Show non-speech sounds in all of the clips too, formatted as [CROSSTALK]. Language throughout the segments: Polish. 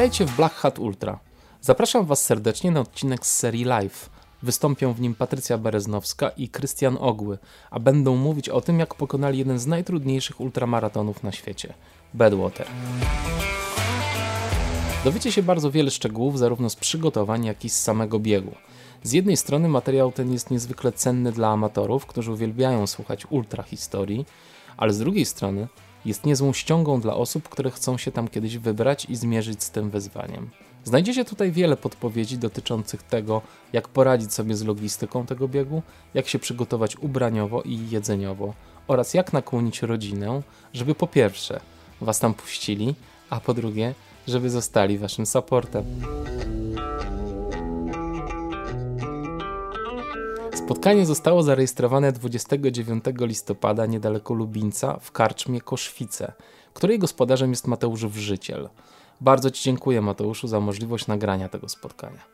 Witajcie w Black Hat Ultra. Zapraszam Was serdecznie na odcinek z serii Live. Wystąpią w nim Patrycja Bereznowska i Krystian Ogły, a będą mówić o tym, jak pokonali jeden z najtrudniejszych ultramaratonów na świecie Badwater. Dowiecie się bardzo wiele szczegółów zarówno z przygotowań, jak i z samego biegu. Z jednej strony materiał ten jest niezwykle cenny dla amatorów, którzy uwielbiają słuchać ultra historii, ale z drugiej strony jest niezłą ściągą dla osób, które chcą się tam kiedyś wybrać i zmierzyć z tym wyzwaniem. Znajdziecie tutaj wiele podpowiedzi dotyczących tego, jak poradzić sobie z logistyką tego biegu, jak się przygotować ubraniowo i jedzeniowo oraz jak nakłonić rodzinę, żeby po pierwsze was tam puścili, a po drugie, żeby zostali waszym supportem. Spotkanie zostało zarejestrowane 29 listopada niedaleko Lubińca w karczmie Koszwice, której gospodarzem jest Mateusz Wrzyciel. Bardzo Ci dziękuję Mateuszu za możliwość nagrania tego spotkania.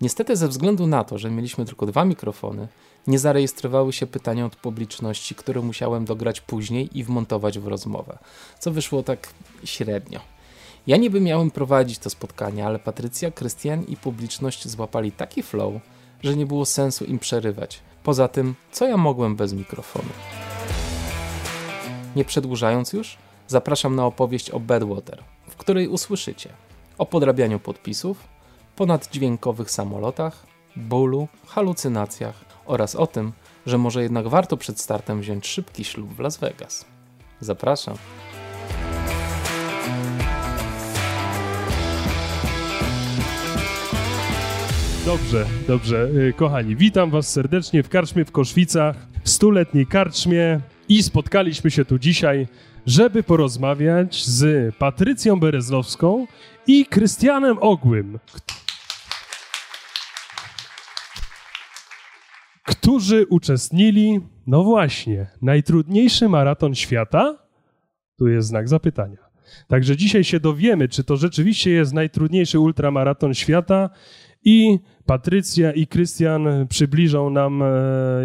Niestety ze względu na to, że mieliśmy tylko dwa mikrofony, nie zarejestrowały się pytania od publiczności, które musiałem dograć później i wmontować w rozmowę, co wyszło tak średnio. Ja niby miałem prowadzić to spotkanie, ale Patrycja, Krystian i publiczność złapali taki flow, że nie było sensu im przerywać. Poza tym, co ja mogłem bez mikrofonu? Nie przedłużając już, zapraszam na opowieść o Badwater, w której usłyszycie o podrabianiu podpisów, ponaddźwiękowych samolotach, bólu, halucynacjach oraz o tym, że może jednak warto przed startem wziąć szybki ślub w Las Vegas. Zapraszam. Dobrze, dobrze. Y, kochani, witam Was serdecznie w karczmie w Koszwicach, stuletniej karczmie i spotkaliśmy się tu dzisiaj, żeby porozmawiać z Patrycją Bereznowską i Krystianem Ogłym, którzy uczestnili, no właśnie, najtrudniejszy maraton świata? Tu jest znak zapytania. Także dzisiaj się dowiemy, czy to rzeczywiście jest najtrudniejszy ultramaraton świata i Patrycja i Krystian przybliżą nam, e,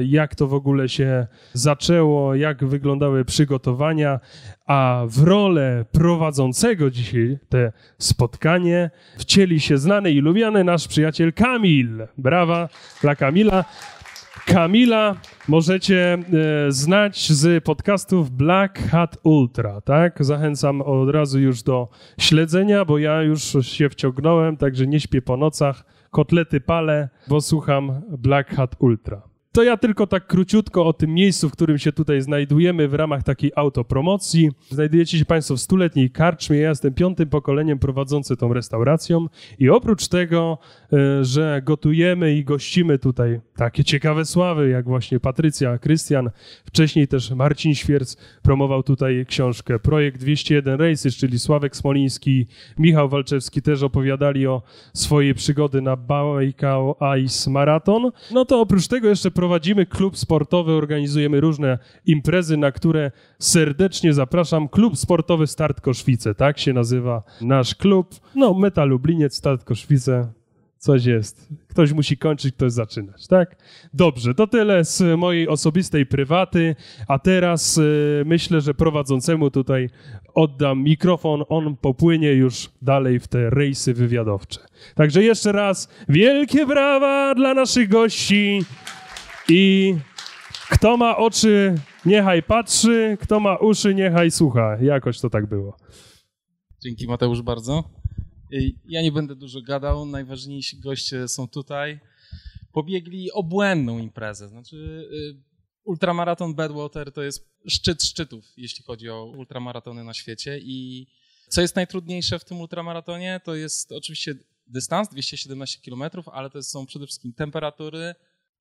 jak to w ogóle się zaczęło, jak wyglądały przygotowania, a w rolę prowadzącego dzisiaj te spotkanie wcieli się znany i lubiany nasz przyjaciel Kamil. Brawa dla Kamila. Kamila możecie e, znać z podcastów Black Hat Ultra, tak? Zachęcam od razu już do śledzenia, bo ja już się wciągnąłem, także nie śpię po nocach kotlety palę, bo słucham Black Hat Ultra. To ja tylko tak króciutko o tym miejscu, w którym się tutaj znajdujemy w ramach takiej autopromocji. Znajdujecie się Państwo w stuletniej karczmie. Ja jestem piątym pokoleniem prowadzący tą restauracją i oprócz tego, e, że gotujemy i gościmy tutaj takie ciekawe sławy, jak właśnie Patrycja, Krystian, wcześniej też Marcin Świerc promował tutaj książkę Projekt 201 Races, czyli Sławek Smoliński, Michał Walczewski też opowiadali o swojej przygody na Baikal Ice Marathon. No to oprócz tego jeszcze prowadzimy klub sportowy, organizujemy różne imprezy, na które serdecznie zapraszam. Klub sportowy Start Koszwice, tak się nazywa nasz klub. No, Meta Lubliniec, Start Koszwice, coś jest. Ktoś musi kończyć, ktoś zaczynać, tak? Dobrze, to tyle z mojej osobistej prywaty, a teraz y, myślę, że prowadzącemu tutaj oddam mikrofon, on popłynie już dalej w te rejsy wywiadowcze. Także jeszcze raz wielkie brawa dla naszych gości. I kto ma oczy, niechaj patrzy, kto ma uszy, niechaj słucha. Jakoś to tak było. Dzięki Mateusz bardzo. Ja nie będę dużo gadał, najważniejsi goście są tutaj. Pobiegli obłędną imprezę. Znaczy, y, ultramaraton Badwater to jest szczyt szczytów, jeśli chodzi o ultramaratony na świecie. I co jest najtrudniejsze w tym ultramaratonie, to jest oczywiście dystans 217 km, ale to są przede wszystkim temperatury,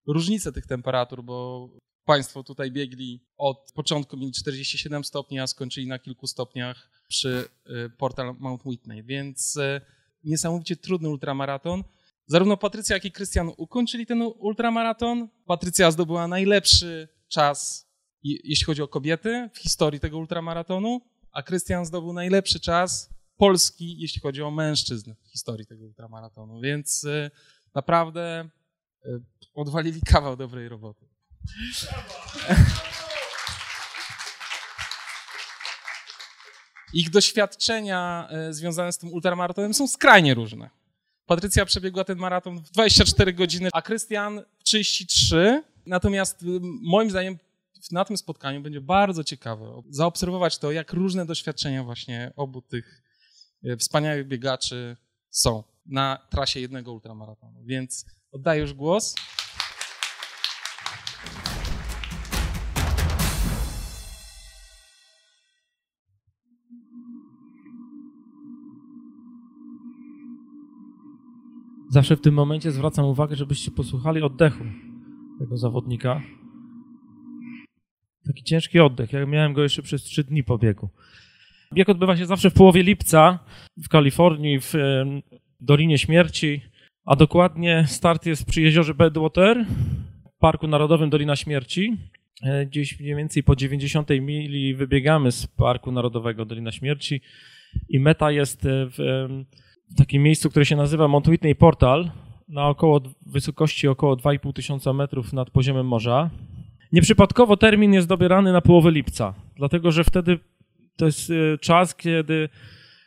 różnice tych temperatur, bo Państwo tutaj biegli od początku mieli 47 stopni, a skończyli na kilku stopniach przy y, portal Mount Whitney, więc y, niesamowicie trudny ultramaraton. Zarówno Patrycja, jak i Krystian ukończyli ten ultramaraton. Patrycja zdobyła najlepszy czas, jeśli chodzi o kobiety, w historii tego ultramaratonu, a Krystian zdobył najlepszy czas polski, jeśli chodzi o mężczyzn w historii tego ultramaratonu. Więc y, naprawdę odwalili kawał dobrej roboty. [LAUGHS] Ich doświadczenia e, związane z tym ultramaratonem są skrajnie różne. Patrycja przebiegła ten maraton w 24 godziny, a Krystian w 33. Natomiast moim zdaniem na tym spotkaniu będzie bardzo ciekawe zaobserwować to, jak różne doświadczenia właśnie obu tych e, wspaniałych biegaczy są na trasie jednego ultramaratonu. Więc oddaję już głos. Zawsze w tym momencie zwracam uwagę, żebyście posłuchali oddechu tego zawodnika. Taki ciężki oddech. Ja miałem go jeszcze przez trzy dni po biegu. Bieg odbywa się zawsze w połowie lipca w Kalifornii, w Dolinie Śmierci, a dokładnie start jest przy jeziorze Badwater, w Parku Narodowym Dolina Śmierci. E, gdzieś mniej więcej po 90 mili wybiegamy z Parku Narodowego Dolina Śmierci i meta jest w, w takim miejscu, które się nazywa Mount Whitney Portal na około wysokości około 2,5 tysiąca metrów nad poziomem morza. Nieprzypadkowo termin jest dobierany na połowę lipca, dlatego że wtedy to jest e, czas, kiedy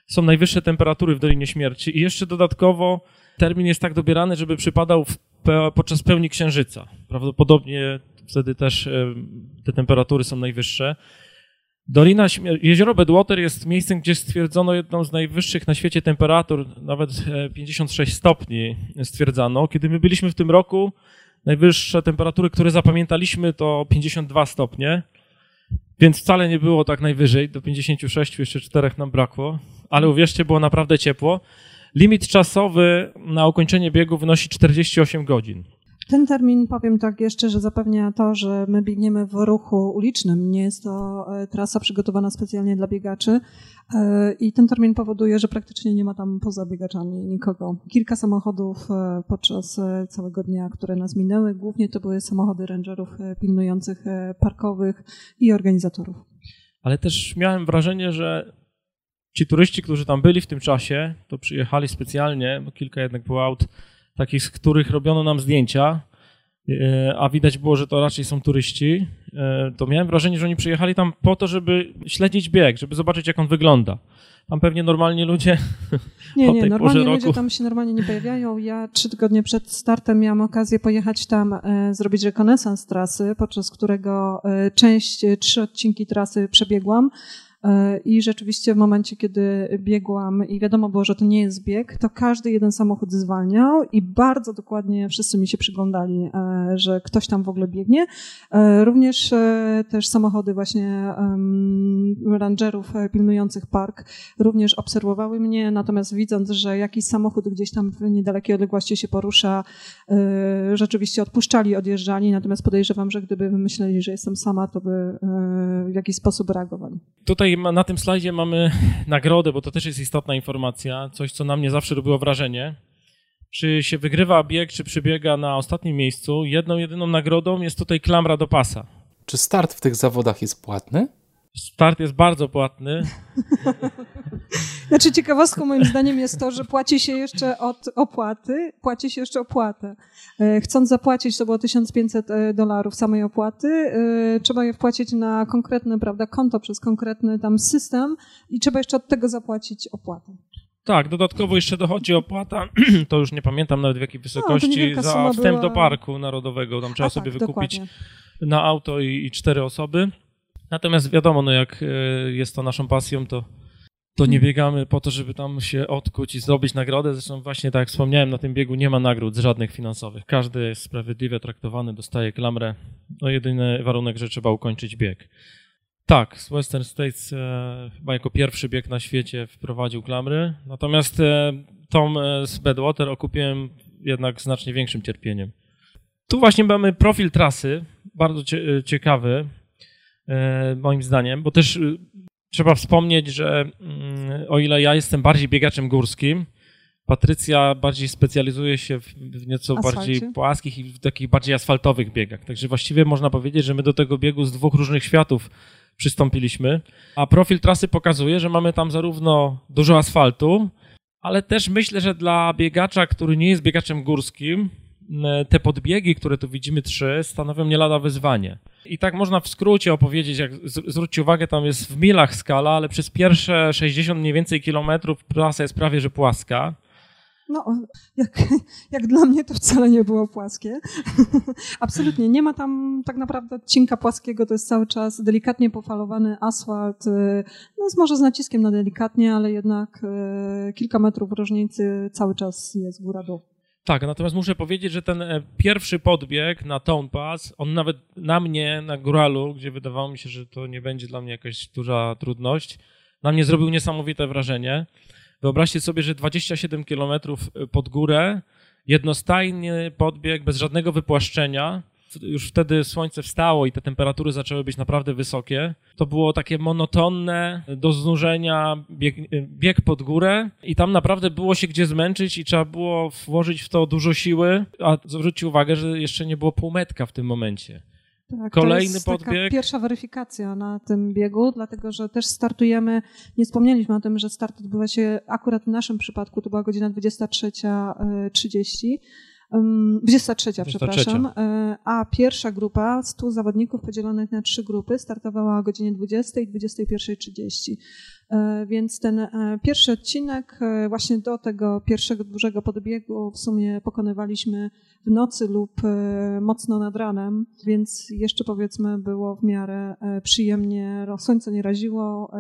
są najwyższe temperatury w Dolinie Śmierci i jeszcze dodatkowo termin jest tak dobierany, żeby przypadał pe podczas pełni księżyca. Prawdopodobnie wtedy też e, te temperatury są najwyższe. Dolina Jezioro Bedwater jest miejscem, gdzie stwierdzono jedną z najwyższych na świecie temperatur, nawet 56 e, stopni stwierdzano. Kiedy my byliśmy w tym roku, najwyższe temperatury, które zapamiętaliśmy, to 52 stopnie, więc wcale nie było tak najwyżej. Do 56 jeszcze czterech nam brakło, ale uwierzcie, było naprawdę ciepło. Limit czasowy na ukończenie biegu wynosi 48 godzin. Ten termin, powiem tak jeszcze, że zapewnia to, że my biegniemy w ruchu ulicznym. Nie jest to e, trasa przygotowana specjalnie dla biegaczy. E, I ten termin powoduje, że praktycznie nie ma tam poza biegaczami nikogo. Kilka samochodów e, podczas całego dnia, które nas minęły, głównie to były samochody rangerów pilnujących parkowych i organizatorów. Ale też miałem wrażenie, że ci turyści, którzy tam byli w tym czasie, to przyjechali specjalnie, bo kilka jednak było aut takich, z których robiono nam zdjęcia, e, a widać było, że to raczej są turyści, e, to miałem wrażenie, że oni przyjechali tam po to, żeby śledzić bieg, żeby zobaczyć, jak on wygląda. Tam pewnie normalnie ludzie. [LAUGHS] Nie, nie, normalnie ludzie tam się normalnie nie pojawiają. Ja trzy tygodnie przed startem miałam okazję pojechać tam, e, zrobić rekonesans trasy, podczas którego e, część, trzy odcinki trasy przebiegłam. E, I rzeczywiście w momencie, kiedy biegłam i wiadomo było, że to nie jest bieg, to każdy jeden samochód zwalniał i bardzo dokładnie wszyscy mi się przyglądali, e, że ktoś tam w ogóle biegnie. E, również też samochody właśnie rangerów pilnujących park również obserwowały mnie, natomiast widząc, że jakiś samochód gdzieś tam w niedalekiej odległości się porusza, rzeczywiście odpuszczali, odjeżdżali, natomiast podejrzewam, że gdyby myśleli, że jestem sama, to by w jakiś sposób reagowali. Tutaj na tym slajdzie mamy [LAUGHS] nagrodę, bo to też jest istotna informacja, coś, co na mnie zawsze robiło wrażenie. Czy się wygrywa bieg, czy przybiega na ostatnim miejscu, jedną, jedyną nagrodą jest tutaj klamra do pasa. Czy start w tych zawodach jest płatny? Start jest bardzo płatny. [LAUGHS] Znaczy ciekawostką moim zdaniem jest to, że płaci się jeszcze od opłaty, płaci się jeszcze opłatę. E, chcąc zapłacić, to było 1500 e, dolarów samej opłaty, e, trzeba je wpłacić na konkretne, prawda, konto przez konkretny tam system i trzeba jeszcze od tego zapłacić opłatę. Tak, dodatkowo jeszcze dochodzi opłata, [CLEARS THROAT] to już nie pamiętam nawet w jakiej no, wysokości, no, za wstęp była... do parku narodowego. Tam trzeba A, sobie tak, wykupić dokładnie. na auto i, i cztery osoby. Natomiast wiadomo, no jak jest to naszą pasją, to to nie biegamy po to, żeby tam się odkuć i zdobyć nagrodę. Zresztą właśnie tak jak wspomniałem, na tym biegu nie ma nagród żadnych finansowych. Każdy jest sprawiedliwie traktowany, dostaje klamrę. No jedyny warunek, że trzeba ukończyć bieg. Tak, Western States e, chyba jako pierwszy bieg na świecie wprowadził klamry, natomiast e, Tom e, z Badwater okupiłem jednak znacznie większym cierpieniem. Tu właśnie mamy profil trasy, bardzo cie, ciekawy e, moim zdaniem, bo też Trzeba wspomnieć, że mm, o ile ja jestem bardziej biegaczem górskim, Patrycja bardziej specjalizuje się w nieco Asfalcie. bardziej płaskich i w takich bardziej asfaltowych biegach. Także właściwie można powiedzieć, że my do tego biegu z dwóch różnych światów przystąpiliśmy. A profil trasy pokazuje, że mamy tam zarówno dużo asfaltu, ale też myślę, że dla biegacza, który nie jest biegaczem górskim, te podbiegi, które tu widzimy trzy, stanowią nie lada wyzwanie. I tak można w skrócie opowiedzieć, jak zwróćcie uwagę, tam jest w milach skala, ale przez pierwsze 60 mniej więcej kilometrów trasa jest prawie że płaska. No, jak, jak dla mnie to wcale nie było płaskie. [LAUGHS] Absolutnie. Nie ma tam tak naprawdę odcinka płaskiego, to jest cały czas delikatnie pofalowany asfalt. Y, no jest może z naciskiem na delikatnie, ale jednak y, kilka metrów różnicy cały czas jest góra-dół. Tak, natomiast muszę powiedzieć, że ten e, pierwszy podbieg na Town Pass, on nawet na mnie, na góralu, gdzie wydawało mi się, że to nie będzie dla mnie jakaś duża trudność, na mnie zrobił niesamowite wrażenie. Wyobraźcie sobie, że 27 km y, pod górę, jednostajny podbieg bez żadnego wypłaszczenia. Już wtedy słońce wstało i te temperatury zaczęły być naprawdę wysokie. To było takie monotonne, do znużenia bieg, bieg pod górę i tam naprawdę było się gdzie zmęczyć i trzeba było włożyć w to dużo siły. A zwróćcie uwagę, że jeszcze nie było półmetka w tym momencie. Tak, Kolejny to jest podbieg. pierwsza weryfikacja na tym biegu, dlatego że też startujemy, nie wspomnieliśmy o tym, że start odbywa się akurat w naszym przypadku, to była godzina 23.30. 23, 23, przepraszam, e, a pierwsza grupa 100 zawodników podzielonych na trzy grupy startowała o godzinie 20 i 21.30. E, więc ten e, pierwszy odcinek, e, właśnie do tego pierwszego dużego podbiegu w sumie pokonywaliśmy w nocy lub mocno nad ranem, więc jeszcze powiedzmy było w miarę przyjemnie, słońce nie raziło,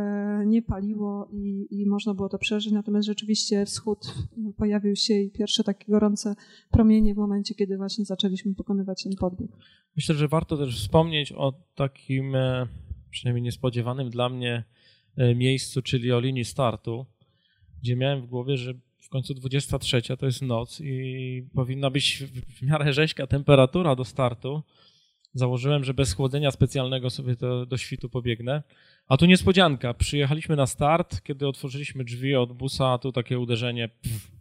nie paliło i, i można było to przeżyć, natomiast rzeczywiście wschód pojawił się i pierwsze takie gorące promienie w momencie, kiedy właśnie zaczęliśmy pokonywać ten podbieg. Myślę, że warto też wspomnieć o takim przynajmniej niespodziewanym dla mnie miejscu, czyli o linii startu, gdzie miałem w głowie, że w końcu 23 to jest noc i powinna być w miarę rzeźka temperatura do startu. Założyłem, że bez chłodzenia specjalnego sobie to do świtu pobiegnę. A tu niespodzianka. Przyjechaliśmy na start, kiedy otworzyliśmy drzwi od busa, tu takie uderzenie. Pff,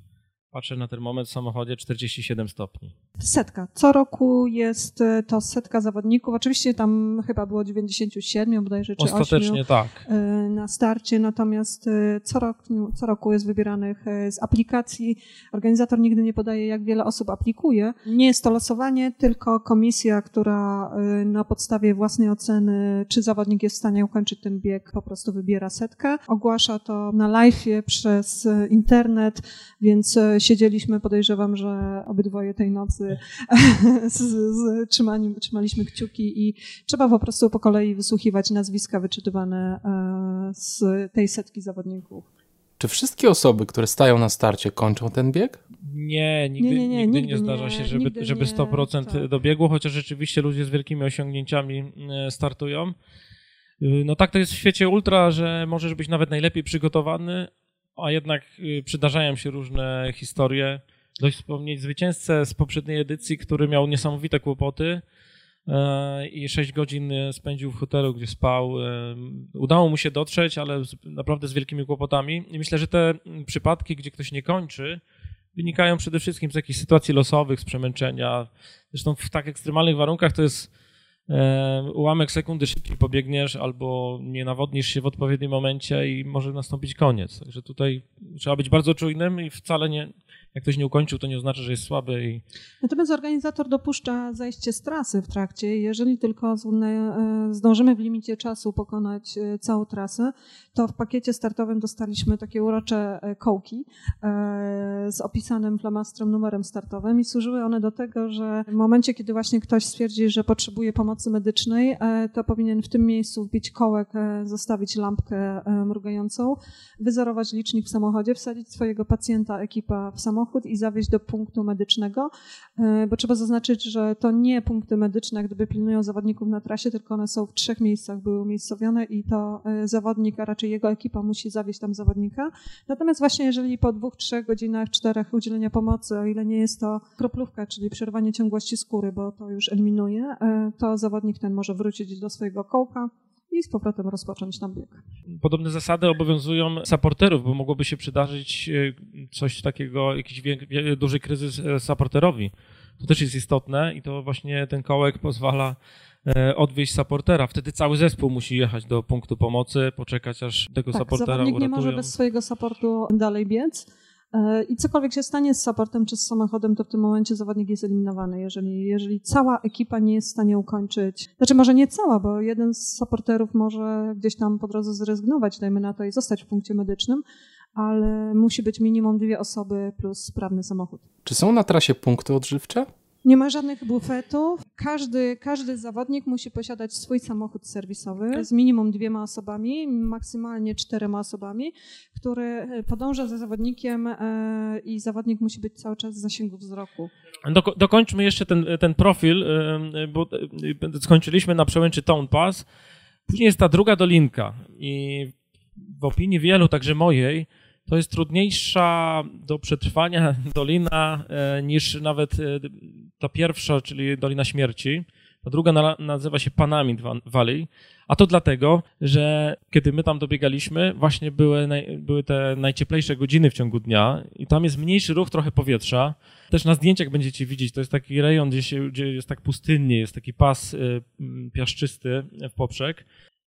Patrzę na ten moment w samochodzie 47 stopni. Setka. Co roku jest e, to setka zawodników. Oczywiście tam chyba było 97 bodajże, czy Ostatecznie 8 tak. E, na starcie, natomiast e, co roku, co roku jest wybieranych z aplikacji. Organizator nigdy nie podaje, jak wiele osób aplikuje. Nie jest to losowanie, tylko komisja, która na podstawie własnej oceny, czy zawodnik jest w stanie ukończyć ten bieg, po prostu wybiera setkę. Ogłasza to na live przez internet, więc siedzieliśmy, podejrzewam, że obydwoje tej nocy [LAUGHS] z, z, trzymali, trzymaliśmy kciuki i trzeba po prostu po kolei wysłuchiwać nazwiska wyczytywane e, z tej setki zawodników. Czy wszystkie osoby, które stają na starcie, kończą ten bieg? Nie, nigdy nie, nie, nie, nigdy nigdy nie zdarza się, żeby, żeby 100% tak. dobiegło, chociaż rzeczywiście ludzie z wielkimi osiągnięciami e, startują. Y, no tak to jest w świecie ultra, że możesz być nawet najlepiej przygotowany, a jednak y, przydarzają się różne historie. Dość wspomnieć zwycięzcę z poprzedniej edycji, który miał niesamowite kłopoty e, i 6 godzin spędził w hotelu, gdzie spał. E, udało mu się dotrzeć, ale naprawdę z wielkimi kłopotami. I myślę, że te przypadki, gdzie ktoś nie kończy, wynikają przede wszystkim z jakichś sytuacji losowych, z przemęczenia. Zresztą w tak ekstremalnych warunkach to jest ułamek sekundy szybciej pobiegniesz albo nie nawodnisz się w odpowiednim momencie i może nastąpić koniec. Także tutaj trzeba być bardzo czujnym i wcale nie, jak ktoś nie ukończył, to nie oznacza, że jest słaby. I... Natomiast organizator dopuszcza zejście z trasy w trakcie. Jeżeli tylko e, zdążymy w limicie czasu pokonać e, całą trasę, to w pakiecie startowym dostaliśmy takie urocze e, kołki z opisanym flamastrem numerem startowym i służyły one do tego, że w momencie, kiedy właśnie ktoś stwierdzi, że potrzebuje pomocy medycznej, to powinien w tym miejscu wbić kołek, zostawić lampkę mrugającą, wyzerować licznik w samochodzie, wsadzić swojego pacjenta, ekipa w samochód, samochód i zawieźć do punktu medycznego, e, bo trzeba zaznaczyć, że to nie punkty medyczne, gdyby pilnują zawodników na trasie, tylko one są w trzech miejscach, były umiejscowione i to e, zawodnik, a raczej jego ekipa musi zawieźć tam zawodnika. Natomiast właśnie jeżeli po dwóch, trzech godzinach, czterech udzielenia pomocy, o ile nie jest to kroplówka, czyli przerwanie ciągłości skóry, bo to już eliminuje, e, to zawodnik ten może wrócić do swojego kołka, i z powrotem rozpocząć tam bieg. Podobne zasady obowiązują supporterów, bo mogłoby się przydarzyć e, coś takiego, jakiś duży kryzys e, supporterowi. To też jest istotne i to właśnie ten kołek pozwala e, odwieźć supportera. Wtedy cały zespół musi jechać do punktu pomocy, poczekać aż tego tak, supportera uratują. nie może bez swojego supportu dalej biec. E, I cokolwiek się stanie z supportem czy z samochodem, to w tym momencie zawodnik jest eliminowany. Jeżeli, jeżeli cała ekipa nie jest w stanie ukończyć, znaczy może nie cała, bo jeden z supporterów może gdzieś tam po drodze zrezygnować, dajmy na to, i zostać w punkcie medycznym, ale musi być minimum dwie osoby plus sprawny samochód. Czy są na trasie punkty odżywcze? Nie ma żadnych bufetów. Każdy, każdy zawodnik musi posiadać swój samochód serwisowy z minimum dwiema osobami, maksymalnie czterema osobami, który podąża za zawodnikiem e, i zawodnik musi być cały czas w zasięgu wzroku. Do, dokończmy jeszcze ten, ten profil, e, bo e, skończyliśmy na przełęczy Town Pass. Później jest ta druga dolinka i w opinii wielu, także mojej, to jest trudniejsza do przetrwania [LAUGHS] dolina e, niż nawet e, ta pierwsza, czyli Dolina Śmierci. Ta druga na, nazywa się Panamint Valley, a to dlatego, że kiedy my tam dobiegaliśmy, właśnie były, naj, były te najcieplejsze godziny w ciągu dnia i tam jest mniejszy ruch trochę powietrza. Też na zdjęciach będziecie widzieć, to jest taki rejon, gdzie, się, gdzie jest tak pustynnie, jest taki pas y, piaszczysty w poprzek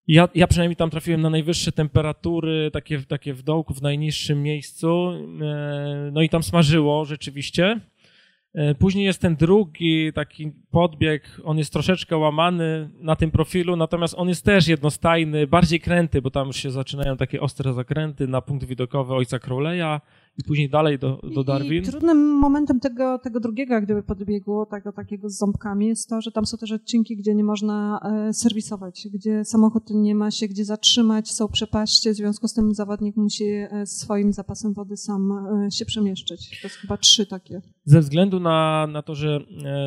ja, ja przynajmniej tam trafiłem na najwyższe temperatury, takie, takie w dołku, w najniższym miejscu. E, no i tam smażyło rzeczywiście. E, później jest ten drugi taki podbieg, on jest troszeczkę łamany na tym profilu, natomiast on jest też jednostajny, bardziej kręty, bo tam się zaczynają takie ostre zakręty na punkt widokowy Ojca Crowley'a i później dalej do, do Darwin. I trudnym momentem tego, tego drugiego, jak gdyby podbiegu, tego takiego z ząbkami, jest to, że tam są też odcinki, gdzie nie można e, serwisować, gdzie samochód nie ma się gdzie zatrzymać, są przepaście, w związku z tym zawodnik musi e, swoim zapasem wody sam e, się przemieszczać. To jest chyba trzy takie. Ze względu na, na to, że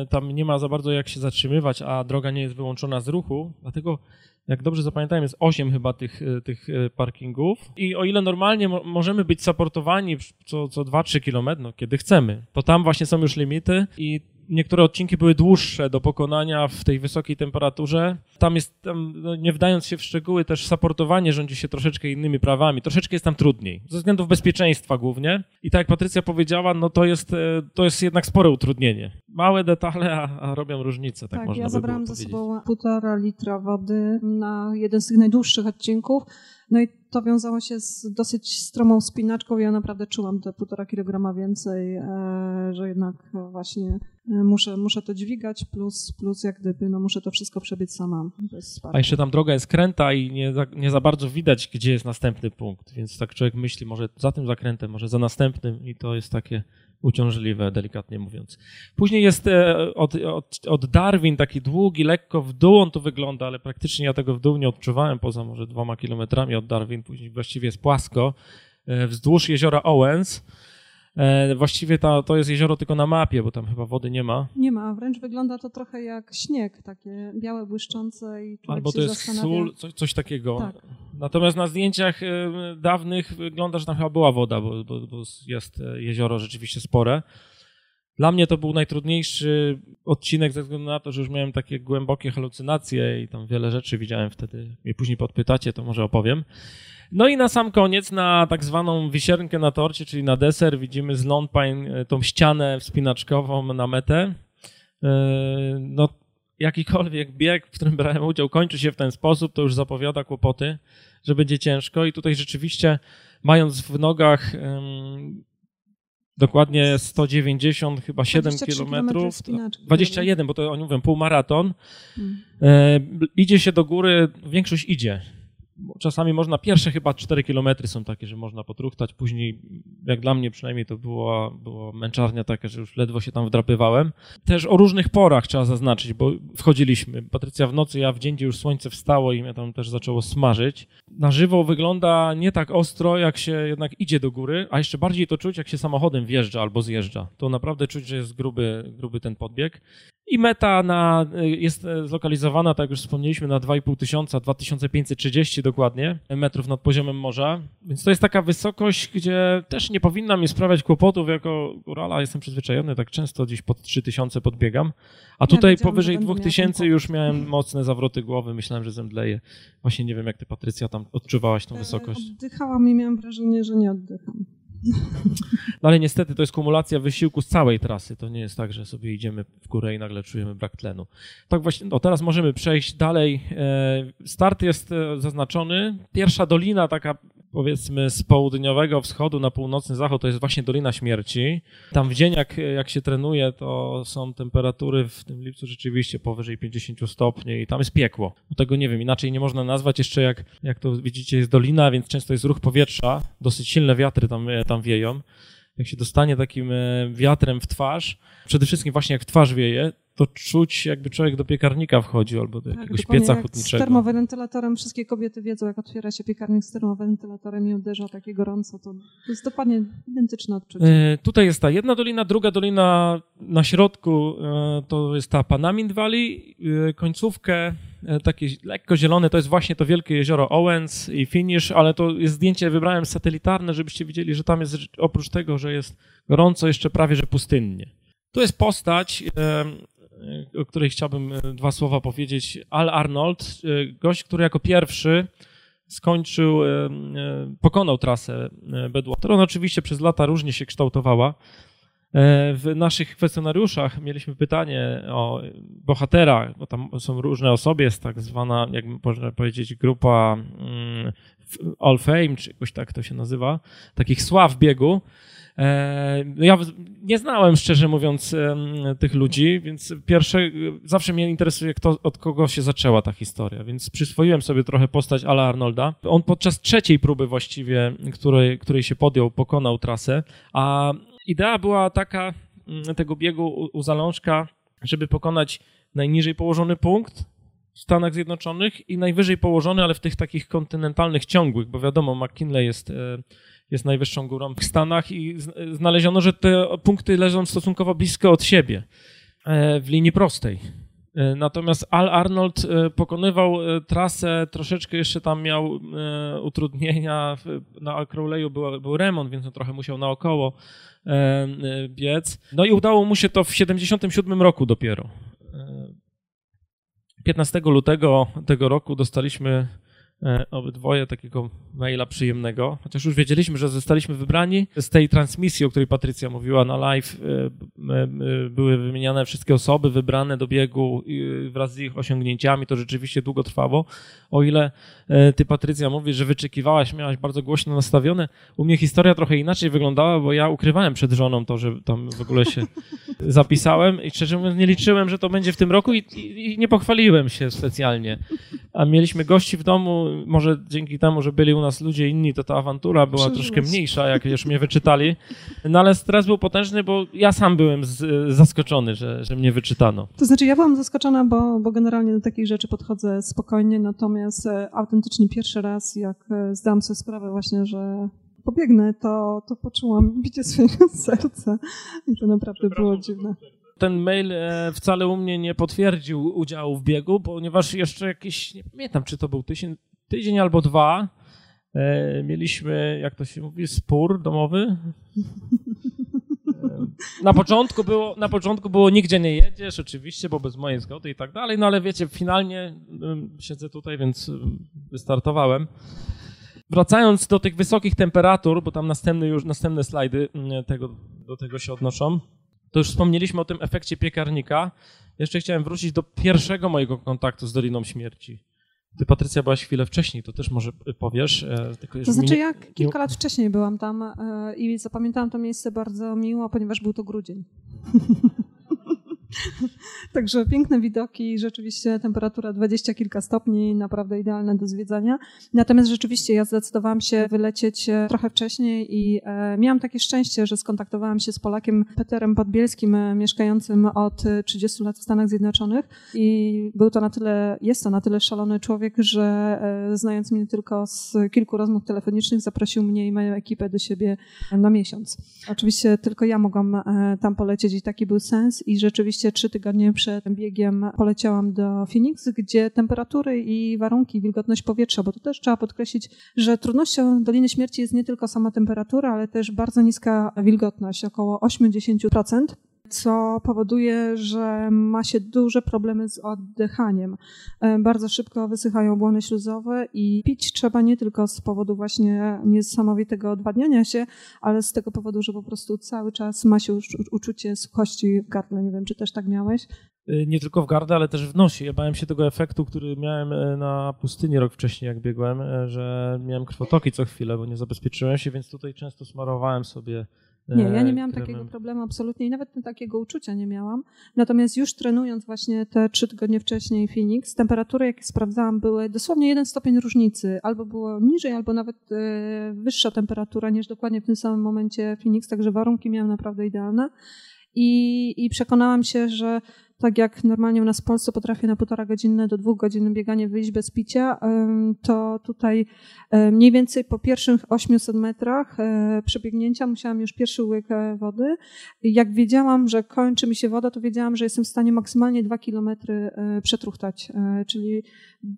tam nie ma za bardzo jak się zatrzymywać, a droga nie jest wyłączona z ruchu, dlatego jak dobrze zapamiętałem, jest 8 chyba tych, e, tych e, parkingów. I o ile normalnie mo możemy być supportowani co, co 2-3 km, no, kiedy chcemy, to tam właśnie są już limity i niektóre odcinki były dłuższe do pokonania w tej wysokiej temperaturze. Tam jest, tam, no nie wdając się w szczegóły, też saportowanie rządzi się troszeczkę innymi prawami. Troszeczkę jest tam trudniej, ze względów bezpieczeństwa głównie. I tak jak Patrycja powiedziała, no to jest, e, to jest jednak spore utrudnienie. Małe detale, a, a robią różnicę, tak, tak można ja by zabrałam ze sobą półtora litra wody na jeden z tych najdłuższych odcinków. No i to wiązało się z dosyć stromą spinaczką. Ja naprawdę czułam te półtora kilograma więcej, e, że jednak właśnie muszę, muszę to dźwigać, plus, plus jak gdyby no muszę to wszystko przebiec sama. A jeszcze tam droga jest kręta i nie za, nie za bardzo widać, gdzie jest następny punkt, więc tak człowiek myśli, może za tym zakrętem, może za następnym i to jest takie uciążliwe, delikatnie mówiąc. Później jest e, od, od, od, Darwin taki długi, lekko w dół on tu wygląda, ale praktycznie ja tego w dół nie odczuwałem, poza może dwoma kilometrami od Darwin, później właściwie jest płasko, e, wzdłuż jeziora Owens. E, właściwie to, to jest jezioro tylko na mapie, bo tam chyba wody nie ma. Nie ma, wręcz wygląda to trochę jak śnieg, takie białe, błyszczące i człowiek Albo to jest zastanawia... sól, coś, coś takiego. Tak. Natomiast na zdjęciach e, dawnych wygląda, że tam chyba była woda, bo, bo, bo jest e, jezioro rzeczywiście spore. Dla mnie to był najtrudniejszy odcinek ze względu na to, że już miałem takie głębokie halucynacje i tam wiele rzeczy widziałem wtedy. I później podpytacie, to może opowiem. No i na sam koniec, na tak zwaną wisiernkę na torcie, czyli na deser, widzimy z Lone Pine e, tą ścianę wspinaczkową na metę. No, jakikolwiek bieg, w którym brałem udział, kończy się w ten sposób, to już zapowiada kłopoty że będzie ciężko i tutaj rzeczywiście mając w nogach um, dokładnie 190, chyba 7 kilometrów, 21, bo to oni mówią półmaraton, hmm. e, idzie się do góry, większość idzie, czasami można, pierwsze chyba 4 kilometry są takie, że można potruchtać, później, jak dla mnie przynajmniej, to była, była męczarnia taka, że już ledwo się tam wdrapywałem. Też o różnych porach trzeba zaznaczyć, bo wchodziliśmy. Patrycja w nocy, ja w dzień, gdzie już słońce wstało i mnie tam też zaczęło smażyć. Na żywo wygląda nie tak ostro, jak się jednak idzie do góry, a jeszcze bardziej to czuć, jak się samochodem wjeżdża albo zjeżdża. To naprawdę czuć, że jest gruby, gruby ten podbieg. I meta na, jest zlokalizowana, tak jak już wspomnieliśmy, na 2,5 tysiąca, 2530 dokładnie metrów nad poziomem morza. Więc to jest taka wysokość, gdzie też nie powinna mi sprawiać kłopotów. Jako górala jestem przyzwyczajony, tak często gdzieś pod 3000 podbiegam. A tutaj ja powyżej 2000 już miałem mocne zawroty głowy, myślałem, że zemdleję. Właśnie nie wiem, jak ty, Patrycja, tam odczuwałaś tą e, wysokość. Oddychałam i miałam wrażenie, że nie oddycham. No ale niestety to jest kumulacja wysiłku z całej trasy. To nie jest tak, że sobie idziemy w górę i nagle czujemy brak tlenu. Tak właśnie, no teraz możemy przejść dalej. E, start jest e, zaznaczony. Pierwsza dolina, taka powiedzmy z południowego wschodu na północny zachód to jest właśnie Dolina Śmierci. Tam w dzień, jak, jak się trenuje, to są temperatury w tym lipcu rzeczywiście powyżej 50 stopni i tam jest piekło. Tego nie wiem, inaczej nie można nazwać. Jeszcze jak, jak to widzicie jest dolina, więc często jest ruch powietrza, dosyć silne wiatry tam, tam wieją. Jak się dostanie takim e, wiatrem w twarz, przede wszystkim właśnie jak w twarz wieje, to czuć, jakby człowiek do piekarnika wchodzi albo do tak, jakiegoś pieca hutniczego. Z termowentylatorem wszystkie kobiety wiedzą, jak otwiera się piekarnik z termowentylatorem i uderza takie gorąco, to, to jest dokładnie identyczne odczucie. E, tutaj jest ta jedna dolina, druga dolina na środku e, to jest ta Panamin Valley. E, końcówkę e, takie lekko zielone to jest właśnie to wielkie jezioro Owens i Finish, ale to jest zdjęcie, wybrałem satelitarne, żebyście widzieli, że tam jest oprócz tego, że jest gorąco, jeszcze prawie, że pustynnie. Tu jest postać, o której chciałbym e, dwa słowa powiedzieć. Al Arnold, e, gość, który jako pierwszy skończył, e, pokonał trasę Bedwater. Ona oczywiście przez lata różnie się kształtowała. W naszych kwestionariuszach mieliśmy pytanie o bohatera, bo tam są różne osoby, jest tak zwana, jak można powiedzieć, grupa mm, All Fame, czy jakoś tak to się nazywa, takich sław biegu. E, no ja nie znałem, szczerze mówiąc, tych ludzi, więc pierwsze, zawsze mnie interesuje, kto, od kogo się zaczęła ta historia, więc przyswoiłem sobie trochę postać Ala Arnolda. On podczas trzeciej próby właściwie, której, której się podjął, pokonał trasę, a idea była taka mm, tego biegu u, u Zalążka, żeby pokonać najniżej położony punkt, w Stanach Zjednoczonych i najwyżej położony, ale w tych takich kontynentalnych ciągłych, bo wiadomo, McKinley jest e, jest najwyższą górą w Stanach i znaleziono, że te punkty leżą stosunkowo blisko od siebie e, w linii prostej. E, natomiast Al Arnold e, pokonywał trasę, troszeczkę jeszcze tam miał utrudnienia. Na Crowleyu był, był remont, więc on trochę musiał naokoło biec. No i udało mu się to w 77 roku dopiero. 15 lutego tego roku dostaliśmy obydwoje takiego maila przyjemnego, chociaż już wiedzieliśmy, że zostaliśmy wybrani. Z tej transmisji, o której Patrycja mówiła na live, e, były wymieniane wszystkie osoby wybrane do biegu wraz z ich osiągnięciami. To rzeczywiście długo trwało. O ile e, ty, Patrycja, mówisz, że wyczekiwałaś, miałaś bardzo głośno nastawione, u mnie historia trochę inaczej wyglądała, bo ja ukrywałem przed żoną to, że tam w ogóle się [LAUGHS] zapisałem i szczerze mówiąc nie liczyłem, że to będzie w tym roku i, i, i nie pochwaliłem się specjalnie. A mieliśmy gości w domu, może dzięki temu, że byli u nas ludzie inni, to ta awantura była troszkę mniejsza, jak już mnie wyczytali. No ale stres był potężny, bo ja sam byłem z, zaskoczony, że, że mnie wyczytano. To znaczy ja byłam zaskoczona, bo, bo generalnie do takich rzeczy podchodzę spokojnie, natomiast e, autentycznie pierwszy raz, jak e, zdałam sobie sprawę właśnie, że pobiegnę, to, to poczułam bicie swojego [LAUGHS] serca i to naprawdę było dziwne ten mail e, wcale u mnie nie potwierdził udziału w biegu, ponieważ jeszcze jakiś, nie pamiętam czy to był tydzień, tydzień albo dwa, e, mieliśmy, jak to się mówi, spór domowy. E, na początku, było, na początku było nigdzie nie jedziesz, oczywiście, bo bez mojej zgody i tak dalej, no ale wiecie, finalnie siedzę tutaj, więc wystartowałem. Wracając do tych wysokich temperatur, bo tam następne już następne slajdy tego, do tego się odnoszą, to już wspomnieliśmy o tym efekcie piekarnika. Jeszcze chciałem wrócić do pierwszego mojego kontaktu z Doliną Śmierci. Ty, Patrycja, byłaś chwilę wcześniej, to też może powiesz. E, to znaczy, ja kilka lat wcześniej byłam tam e, i zapamiętałam to miejsce bardzo miło, ponieważ był to grudzień. [LAUGHS] [LAUGHS] Także piękne widoki, rzeczywiście temperatura dwadzieścia kilka stopni, naprawdę idealne do zwiedzania. Natomiast rzeczywiście ja zdecydowałam się wylecieć e, trochę wcześniej i e, miałam takie szczęście, że skontaktowałam się z Polakiem Peterem Podbielskim, e, mieszkającym od 30 lat w Stanach Zjednoczonych i był to na tyle, jest to na tyle szalony człowiek, że znając mnie tylko z kilku rozmów telefonicznych, zaprosił mnie i moją ekipę do siebie na miesiąc. Oczywiście tylko ja mogłam tam polecieć i taki był sens i rzeczywiście Oczywiście trzy tygodnie przed biegiem poleciałam do Phoenix, gdzie temperatury i warunki, wilgotność powietrza, bo to też trzeba podkreślić, że trudnością Doliny Śmierci jest nie tylko sama temperatura, ale też bardzo niska wilgotność, około 80% co powoduje, że ma się duże problemy z oddychaniem. E, bardzo szybko wysychają błony śluzowe i pić trzeba nie tylko z powodu właśnie niesamowitego odwadniania się, ale z tego powodu, że po prostu cały czas ma się już uczucie suchości w gardle. Nie wiem, czy też tak miałeś? y, nie tylko w gardę, ale też w nosie. Ja bałem się tego efektu, który miałem e, na pustyni rok wcześniej, jak biegłem, e, że miałem krwotoki co chwilę, bo nie zabezpieczyłem się, więc tutaj często smarowałem sobie nie, ja nie miałam takiego problemu absolutnie i nawet takiego uczucia nie miałam. Natomiast już trenując właśnie te trzy tygodnie wcześniej Phoenix, temperatury, jakie sprawdzałam, były dosłownie jeden stopień różnicy. Albo było niżej, albo nawet e, wyższa temperatura niż dokładnie w tym samym momencie Phoenix, także warunki miałam naprawdę idealne. I, I przekonałam się, że tak jak normalnie u nas w Polsce potrafię na półtora godziny do dwóch godzin bieganie wyjść bez picia, to tutaj mniej więcej po pierwszych 800 metrach e, przebiegnięcia musiałam już pierwszy łyk e, wody. Jak wiedziałam, że kończy mi się woda, to wiedziałam, że jestem w stanie maksymalnie dwa kilometry e, przetruchtać. Czyli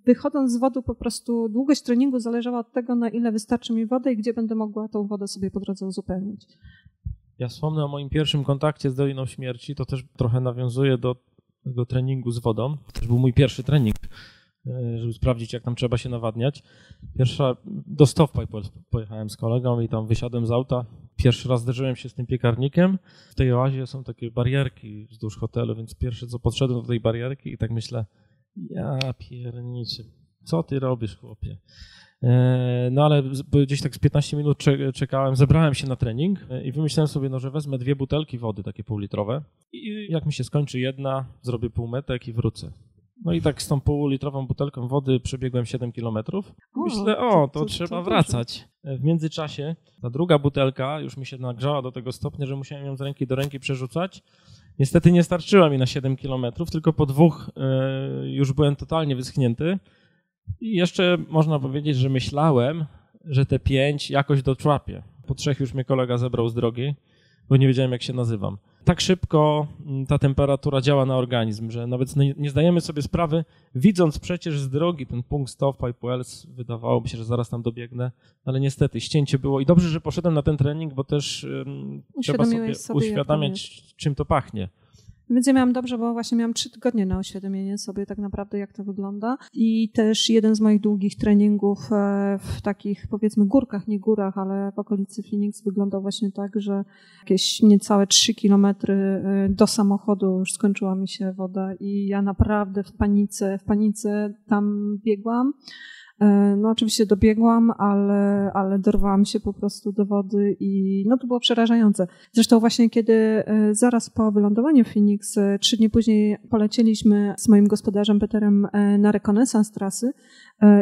wychodząc z wody po prostu długość treningu zależała od tego, na ile wystarczy mi wody i gdzie będę mogła tą wodę sobie po drodze uzupełnić. Ja wspomnę o moim pierwszym kontakcie z Doliną Śmierci, to też trochę nawiązuje do tego treningu z wodą. To był mój pierwszy trening, e, żeby sprawdzić, jak tam trzeba się nawadniać. Pierwsza, do Stowpipe pojechałem z kolegą i tam wysiadłem z auta. Pierwszy raz zderzyłem się z tym piekarnikiem. W tej oazie są takie barierki wzdłuż hotelu, więc pierwsze co podszedłem do tej barierki i tak myślę, ja pierniczy, co ty robisz, chłopie? E, no ale gdzieś tak z 15 minut czekałem, zebrałem się na trening e, i wymyślałem sobie, no, że wezmę dwie butelki wody, takie półlitrowe i jak mi się skończy jedna, zrobię półmetek i wrócę. No i tak z tą półlitrową butelką wody przebiegłem 7 kilometrów. Myślę, o, to, to trzeba to, wracać. E, w międzyczasie ta druga butelka już mi się nagrzała do tego stopnia, że musiałem ją z ręki do ręki przerzucać. Niestety nie starczyła mi na 7 kilometrów, tylko po dwóch już byłem totalnie wyschnięty. I jeszcze można powiedzieć, że myślałem, że te pięć jakoś doczłapię. Po trzech już mnie kolega zebrał z drogi, bo nie wiedziałem, jak się nazywam. Tak szybko mm, ta temperatura działa na organizm, że nawet nie zdajemy sobie sprawy, widząc przecież z drogi ten punkt stop Pipe Wells, wydawałoby się, że zaraz tam dobiegnę, ale niestety ścięcie było. I dobrze, że poszedłem na ten trening, bo też um, trzeba sobie, sobie uświadamiać, czym to pachnie. Ja miałam dobrze, bo właśnie miałam trzy tygodnie na oświadomienie sobie tak naprawdę, jak to wygląda. I też jeden z moich długich treningów e, w takich, powiedzmy, górkach, nie górach, ale w okolicy Phoenix wyglądał właśnie tak, że jakieś niecałe trzy kilometry e, do samochodu już skończyła mi się woda i ja naprawdę w panice, w panice tam biegłam. E, no oczywiście dobiegłam, ale, ale dorwałam się po prostu do wody i no to było przerażające. Zresztą właśnie kiedy e, zaraz po wylądowaniu w Phoenix, e, trzy dni później polecieliśmy z moim gospodarzem Peterem na rekonesans trasy,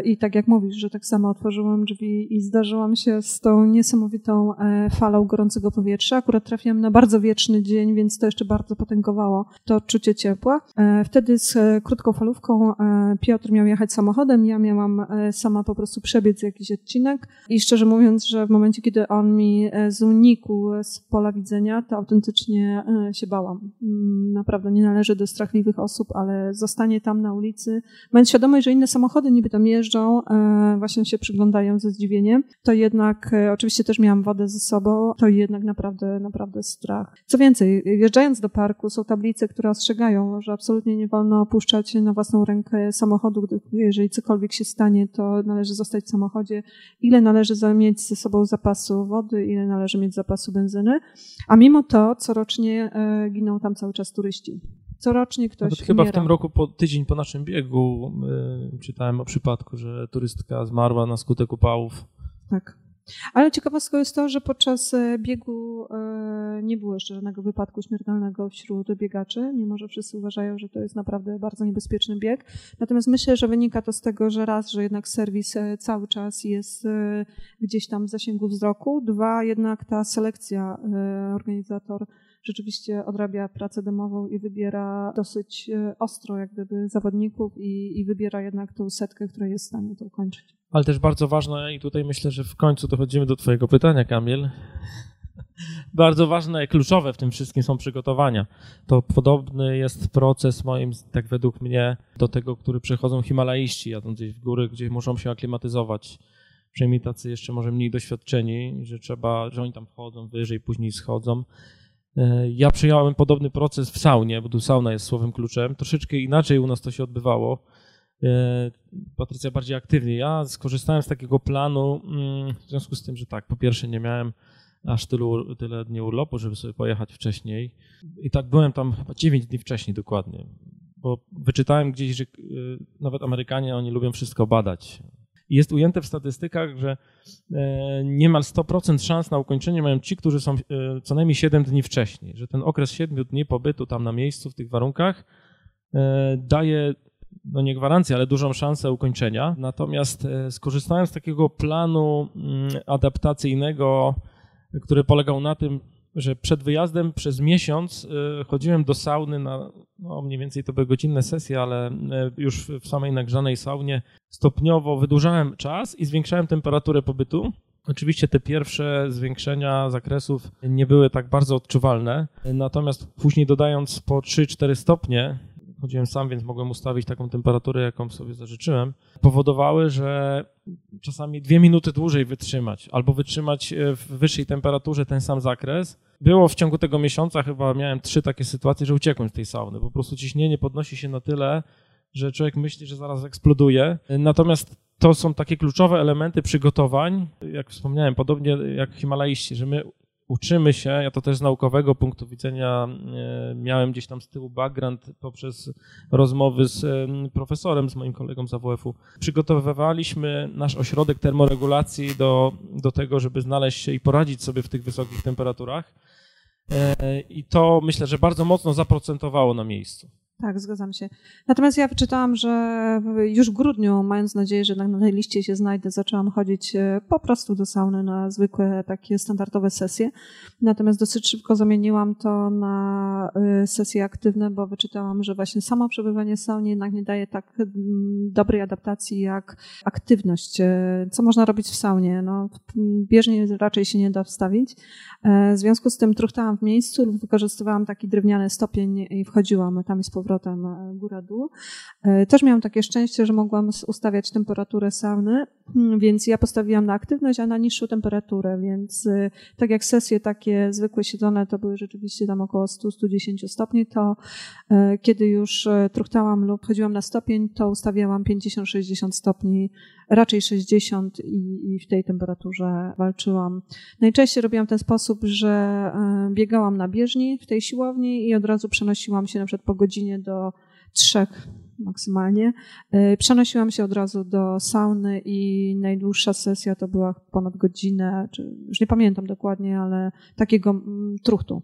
I tak jak mówisz, że tak samo otworzyłam drzwi i zdarzyłam się z tą niesamowitą e, falą gorącego powietrza. Akurat trafiłam na bardzo wieczny dzień, więc to jeszcze bardzo potęgowało to odczucie ciepła. E, wtedy z krótką falówką Piotr miał jechać samochodem, ja miałam sama po prostu przebiec jakiś odcinek i szczerze mówiąc, że w momencie, kiedy on mi znikł z pola widzenia, to autentycznie się bałam. Mm, naprawdę nie należy do strachliwych osób, ale zostanie tam na ulicy, mając świadomość, że inne samochody niby tam jeżdżą, e, właśnie się przyglądają ze zdziwieniem, to jednak e, oczywiście też miałam wodę ze sobą, to jednak naprawdę, naprawdę strach. Co więcej, wjeżdżając do parku są tablice, które ostrzegają, że absolutnie nie wolno opuszczać na własną rękę samochodu, jeżeli cokolwiek się stanie, to należy zostać w samochodzie. Ile należy mieć ze sobą zapasu wody, ile należy mieć zapasu benzyny, a mimo to corocznie e, giną tam cały czas turyści. Corocznie ktoś Nawet chyba w tym roku, po, tydzień po naszym biegu, y, czytałem o przypadku, że turystka zmarła na skutek upałów. Tak. Ale ciekawostką jest to, że podczas e, biegu e, nie było jeszcze żadnego wypadku śmiertelnego wśród biegaczy, mimo że wszyscy uważają, że to jest naprawdę bardzo niebezpieczny bieg. Natomiast myślę, że wynika to z tego, że raz, że jednak serwis e, cały czas jest gdzieś tam w zasięgu wzroku, dwa, jednak ta selekcja organizator rzeczywiście odrabia pracę domową i wybiera dosyć e, ostro jak gdyby zawodników i, i wybiera jednak tą setkę, która jest w stanie to ukończyć. Ale też bardzo ważne i tutaj myślę, że w końcu dochodzimy do twojego pytania, Kamil. [LAUGHS] bardzo ważne, kluczowe w tym wszystkim są przygotowania. To podobny jest proces moim, tak według mnie, do tego, który przechodzą Himalaiści, jadąc gdzieś w góry, gdzie muszą się aklimatyzować. Przynajmniej tacy jeszcze może mniej doświadczeni, że trzeba, że oni tam wchodzą wyżej, później schodzą. E, ja przyjąłem podobny proces w saunie, bo tu sauna jest słowem kluczem. Troszeczkę inaczej u nas to się odbywało. E, Patrycja bardziej aktywnie. Ja skorzystałem z takiego planu mm, w związku z tym, że tak, po pierwsze nie miałem aż tylu, tyle dni urlopu, żeby sobie pojechać wcześniej. I tak byłem tam chyba 9 dni wcześniej dokładnie. bo wyczytałem gdzieś, że nawet Amerykanie, oni lubią wszystko badać. Jest ujęte w statystykach, że niemal 100% szans na ukończenie mają ci, którzy są co najmniej 7 dni wcześniej, że ten okres 7 dni pobytu tam na miejscu w tych warunkach daje no nie gwarancję, ale dużą szansę ukończenia. Natomiast e, skorzystałem z takiego planu mm, adaptacyjnego, który polegał na tym, że przed wyjazdem przez miesiąc e, chodziłem do sauny na, no mniej więcej to były godzinne sesje, ale e, już w samej nagrzanej saunie stopniowo wydłużałem czas i zwiększałem temperaturę pobytu. Oczywiście te pierwsze zwiększenia zakresów nie były tak bardzo odczuwalne, natomiast później dodając po 3-4 stopnie, chodziłem sam, więc mogłem ustawić taką temperaturę, jaką sobie zażyczyłem, powodowały, że czasami dwie minuty dłużej wytrzymać, albo wytrzymać e, w wyższej temperaturze ten sam zakres. Było w ciągu tego miesiąca, chyba miałem trzy takie sytuacje, że uciekłem z tej sauny. Po prostu ciśnienie podnosi się na tyle, że człowiek myśli, że zaraz eksploduje. Natomiast to są takie kluczowe elementy przygotowań, jak wspomniałem, podobnie jak himalaiści, że my uczymy się, ja to też z naukowego punktu widzenia e, miałem gdzieś tam z tyłu background poprzez rozmowy z profesorem, z moim kolegą z AWF-u. Przygotowywaliśmy nasz ośrodek termoregulacji do, do tego, żeby znaleźć się i poradzić sobie w tych wysokich temperaturach. E, I to myślę, że bardzo mocno zaprocentowało na miejscu. Tak, zgadzam się. Natomiast ja wyczytałam, że już w grudniu, mając nadzieję, że na tej liście się znajdę, zaczęłam chodzić e, po prostu do sauny na zwykłe takie standardowe sesje. Natomiast dosyć szybko zamieniłam to na e, sesje aktywne, bo wyczytałam, że właśnie samo przebywanie w saunie jednak nie daje tak dobrej adaptacji jak aktywność. E, co można robić w saunie? No, bieżnie raczej się nie da wstawić. W związku z tym truchtałam w miejscu lub wykorzystywałam taki drewniany stopień i wchodziłam tam i z powrotem e, góra-dół. E, też miałam takie szczęście, że mogłam ustawiać temperaturę sauny, więc ja postawiłam na aktywność, a na niższą temperaturę, więc e, tak jak sesje takie zwykłe siedzone to były rzeczywiście tam około 100-110 stopni, to kiedy już truchtałam lub chodziłam na stopień, to ustawiałam 50-60 stopni, raczej 60 i, i w tej temperaturze walczyłam. Najczęściej robiłam w ten sposób, że biegałam na bieżni w tej siłowni i od razu przenosiłam się na przykład po godzinie do trzech maksymalnie. E, przenosiłam się od razu do sauny i najdłuższa sesja to była ponad godzinę, czy już nie pamiętam dokładnie, ale takiego mm, truchtu.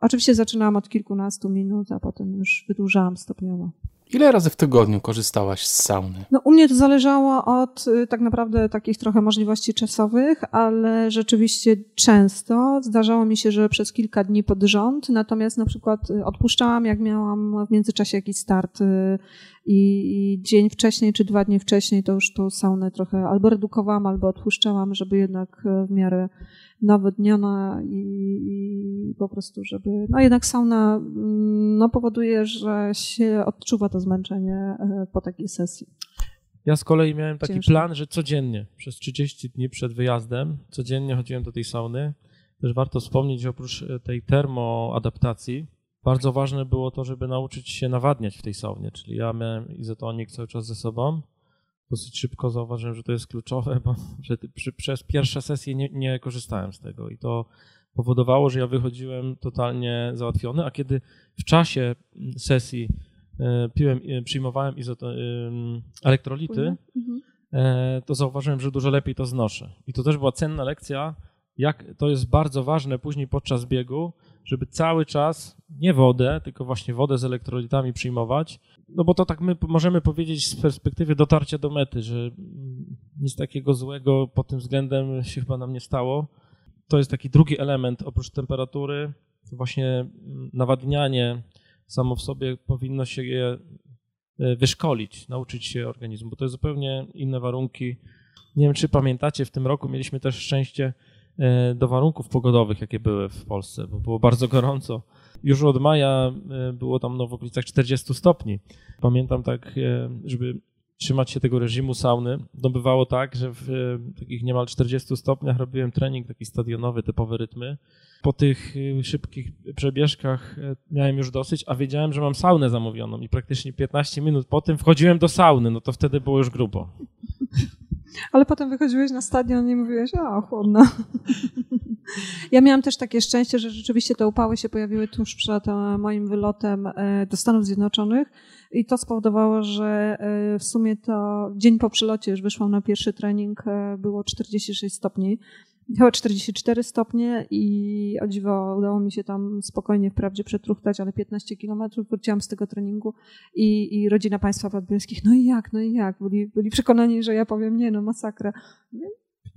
Oczywiście zaczynałam od kilkunastu minut, a potem już wydłużałam stopniowo. Ile razy w tygodniu korzystałaś z sauny? No, u mnie to zależało od y, tak naprawdę takich trochę możliwości czasowych, ale rzeczywiście często zdarzało mi się, że przez kilka dni pod rząd, natomiast na przykład y, odpuszczałam, jak miałam w międzyczasie jakiś start y, i, i dzień wcześniej czy dwa dni wcześniej, to już tą saunę trochę albo redukowałam, albo odpuszczałam, żeby jednak w miarę nawodniona i, i, po prostu, żeby. No jednak sauna mm, no, powoduje, że się odczuwa to zmęczenie e, po takiej sesji. Ja z kolei miałem taki Ciężko. plan, że codziennie, przez 30 dni przed wyjazdem, codziennie chodziłem do tej sauny. Też warto wspomnieć, że oprócz e, tej termoadaptacji, bardzo ważne było to, żeby nauczyć się nawadniać w tej saunie, czyli ja miałem izotonik cały czas ze sobą, dosyć szybko zauważyłem, że to jest kluczowe, bo [LAUGHS] że przy, przez pierwsze sesje nie, nie korzystałem z tego i to powodowało, że ja wychodziłem totalnie załatwiony, a kiedy w czasie sesji e, piłem, e, przyjmowałem izoto, elektrolity, mhm. e, to zauważyłem, że dużo lepiej to znoszę. I to też była cenna lekcja, jak to jest bardzo ważne później podczas biegu, żeby cały czas nie wodę, tylko właśnie wodę z elektrolitami przyjmować, no bo to tak my możemy powiedzieć z perspektywy dotarcia do mety, że nic takiego złego pod tym względem się chyba nam nie stało. To jest taki drugi element, oprócz temperatury, właśnie nawadnianie samo w sobie powinno się je e, wyszkolić, nauczyć się organizmu, bo to jest zupełnie inne warunki. Nie wiem, czy pamiętacie, w tym roku mieliśmy też szczęście do warunków pogodowych, jakie były w Polsce, bo było bardzo gorąco już od maja e, było tam no, w okolicach 40 stopni. Pamiętam tak, e, żeby trzymać się tego reżimu sauny, to bywało tak, że w e, takich niemal 40 stopniach robiłem trening taki stadionowy, typowe rytmy. Po tych szybkich przebieżkach miałem już dosyć, a wiedziałem, że mam saunę zamówioną i praktycznie 15 minut po tym wchodziłem do sauny, no to wtedy było już grubo. Ale potem wychodziłeś na stadion i mówiłeś, a chłodno. Ja miałam też takie szczęście, że rzeczywiście te upały się pojawiły tuż przed e, moim wylotem e, do Stanów Zjednoczonych i to spowodowało, że e, w sumie to dzień po przylocie już wyszłam na pierwszy trening, było 46 stopni chyba 44 stopnie i o dziwo udało mi się tam spokojnie wprawdzie przetruchtać, ale 15 kilometrów wróciłam z tego treningu i, i rodzina państwa podbielskich, no i jak, no i jak? Byli, byli przekonani, że ja powiem, nie no, masakra. Nie,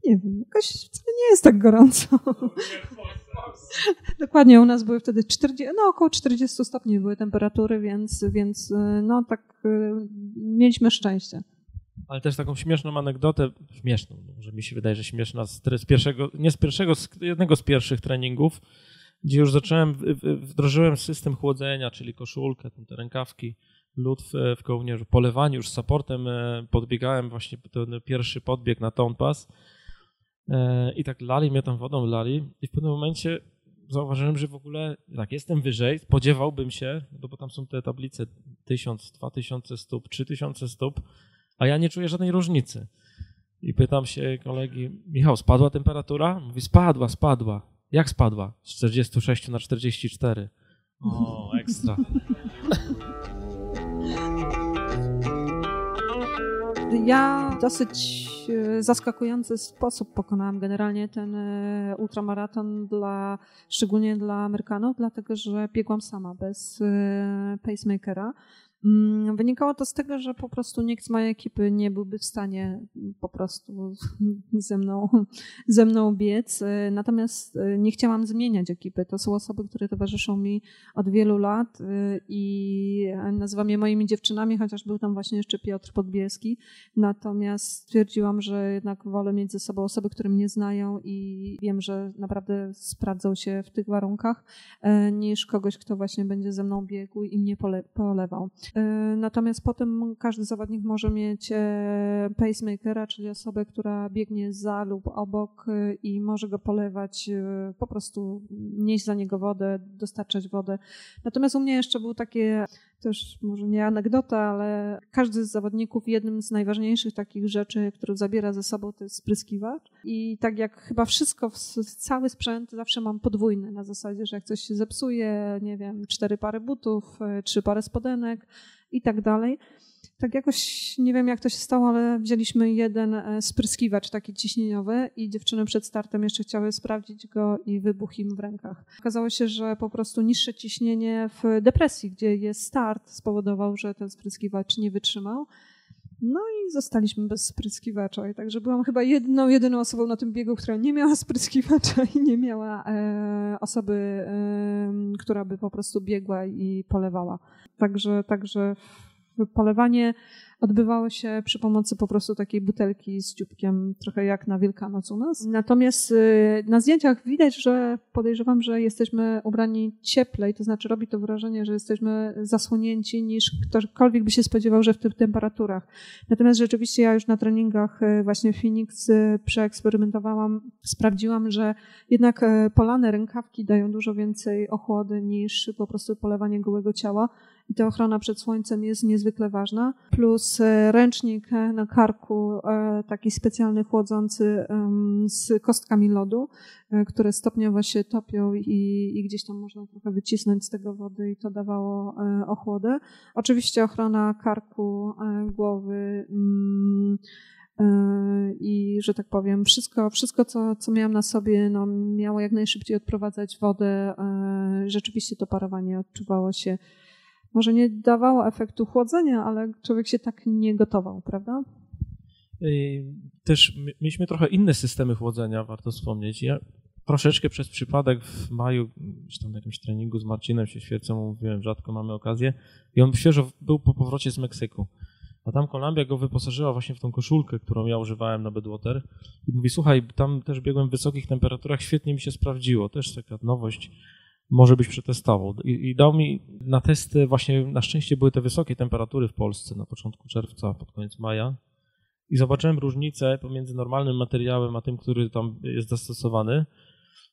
nie wiem, jakoś wcale nie jest tak gorąco. [LAUGHS] Dokładnie, u nas były wtedy 40, no około 40 stopni były temperatury, więc, więc no tak mieliśmy szczęście. Ale też taką śmieszną anegdotę, śmieszną, no, może mi się wydaje, że śmieszna, z, z pierwszego, nie z pierwszego, z jednego z pierwszych treningów, gdzie już zacząłem, wdrożyłem system chłodzenia, czyli koszulkę, te rękawki, lód w, w kołnierzu, polewanie już z supportem, e, podbiegałem właśnie ten pierwszy podbieg na Town Pass e, i tak lali mnie tam wodą, lali i w pewnym momencie zauważyłem, że w ogóle tak, jestem wyżej, spodziewałbym się, no bo tam są te tablice 1000, 2000 stóp, 3000 stóp, a ja nie czuję żadnej różnicy. I pytam się kolegi, Michał, spadła temperatura? Mówi, spadła, spadła. Jak spadła? Z 46 na 44. O, ekstra. Ja dosyć e, zaskakujący sposób pokonałam generalnie ten e, ultramaraton dla, szczególnie dla Amerykanów, dlatego że biegłam sama, bez e, pacemakera. Mm, wynikało to z tego, że po prostu nikt z mojej ekipy nie byłby w stanie po prostu [LAUGHS] ze mną, ze mną biec. Natomiast e, nie chciałam zmieniać ekipy. To są osoby, które towarzyszą mi od wielu lat e, i nazywam je moimi dziewczynami, chociaż był tam właśnie jeszcze Piotr Podbielski. Natomiast stwierdziłam, że jednak wolę mieć ze sobą osoby, które mnie znają i wiem, że naprawdę sprawdzą się w tych warunkach, niż kogoś, kto właśnie będzie ze mną biegł i mnie pole, polewał. E, natomiast potem każdy zawodnik może mieć e, pacemakera, czyli osobę, która biegnie za lub obok e, i może go polewać, po prostu nieść za niego wodę, dostarczać wodę. Natomiast u mnie jeszcze był takie, też może nie anegdota, ale każdy z zawodników jednym z najważniejszych takich rzeczy, które zabiera ze sobą, to jest spryskiwacz. I tak jak chyba wszystko, cały sprzęt zawsze mam podwójny, na zasadzie, że jak coś się zepsuje, nie wiem, cztery pary butów, trzy pary spodenek, i tak dalej. Tak jakoś nie wiem, jak to się stało, ale wzięliśmy jeden e, spryskiwacz taki ciśnieniowy i dziewczyny przed startem jeszcze chciały sprawdzić go i wybuchł im w rękach. Okazało się, że po prostu niższe ciśnienie w depresji, gdzie jest start, spowodował, że ten spryskiwacz nie wytrzymał. No i zostaliśmy bez spryskiwacza. I także byłam chyba jedną, jedyną osobą na tym biegu, która nie miała [LAUGHS] spryskiwacza i nie miała e, osoby, e, która by po prostu biegła i polewała. Także, także polewanie odbywało się przy pomocy po prostu takiej butelki z dzióbkiem, trochę jak na Wielkanoc u nas. Natomiast y, na zdjęciach widać, że podejrzewam, że jesteśmy ubrani cieplej, to znaczy robi to wrażenie, że jesteśmy zasłonięci niż ktokolwiek by się spodziewał, że w tych temperaturach. Natomiast rzeczywiście ja już na treningach y, właśnie Phoenix y, przeeksperymentowałam, sprawdziłam, że jednak polane rękawki dają dużo więcej ochłody niż po prostu polewanie gołego ciała i ta ochrona przed słońcem jest niezwykle ważna. Plus e, ręcznik e, na karku, e, taki specjalny chłodzący z kostkami lodu, które stopniowo się topią i, i gdzieś tam można trochę wycisnąć z tego wody i to dawało ochłodę. Oczywiście ochrona karku, głowy, mm, i że tak powiem, wszystko, wszystko co, co miałam na sobie, no, miało jak najszybciej odprowadzać wodę. Rzeczywiście to parowanie odczuwało się może nie dawało efektu chłodzenia, ale człowiek się tak nie gotował, prawda? Też mieliśmy trochę inne systemy chłodzenia, warto wspomnieć. Ja troszeczkę przez przypadek w maju, czy tam na jakimś treningu z Marcinem się świecą, mówiłem, rzadko mamy okazję, i on świeżo był po powrocie z Meksyku. A tam Kolumbia go wyposażyła właśnie w tą koszulkę, którą ja używałem na Bedwater i mówi, słuchaj, tam też biegłem w wysokich temperaturach, świetnie mi się sprawdziło, też taka nowość może byś przetestował. I, I, dał mi na testy, właśnie na szczęście były te wysokie temperatury w Polsce na początku czerwca, pod koniec maja. I zobaczyłem różnicę pomiędzy normalnym materiałem, a tym, który tam jest zastosowany,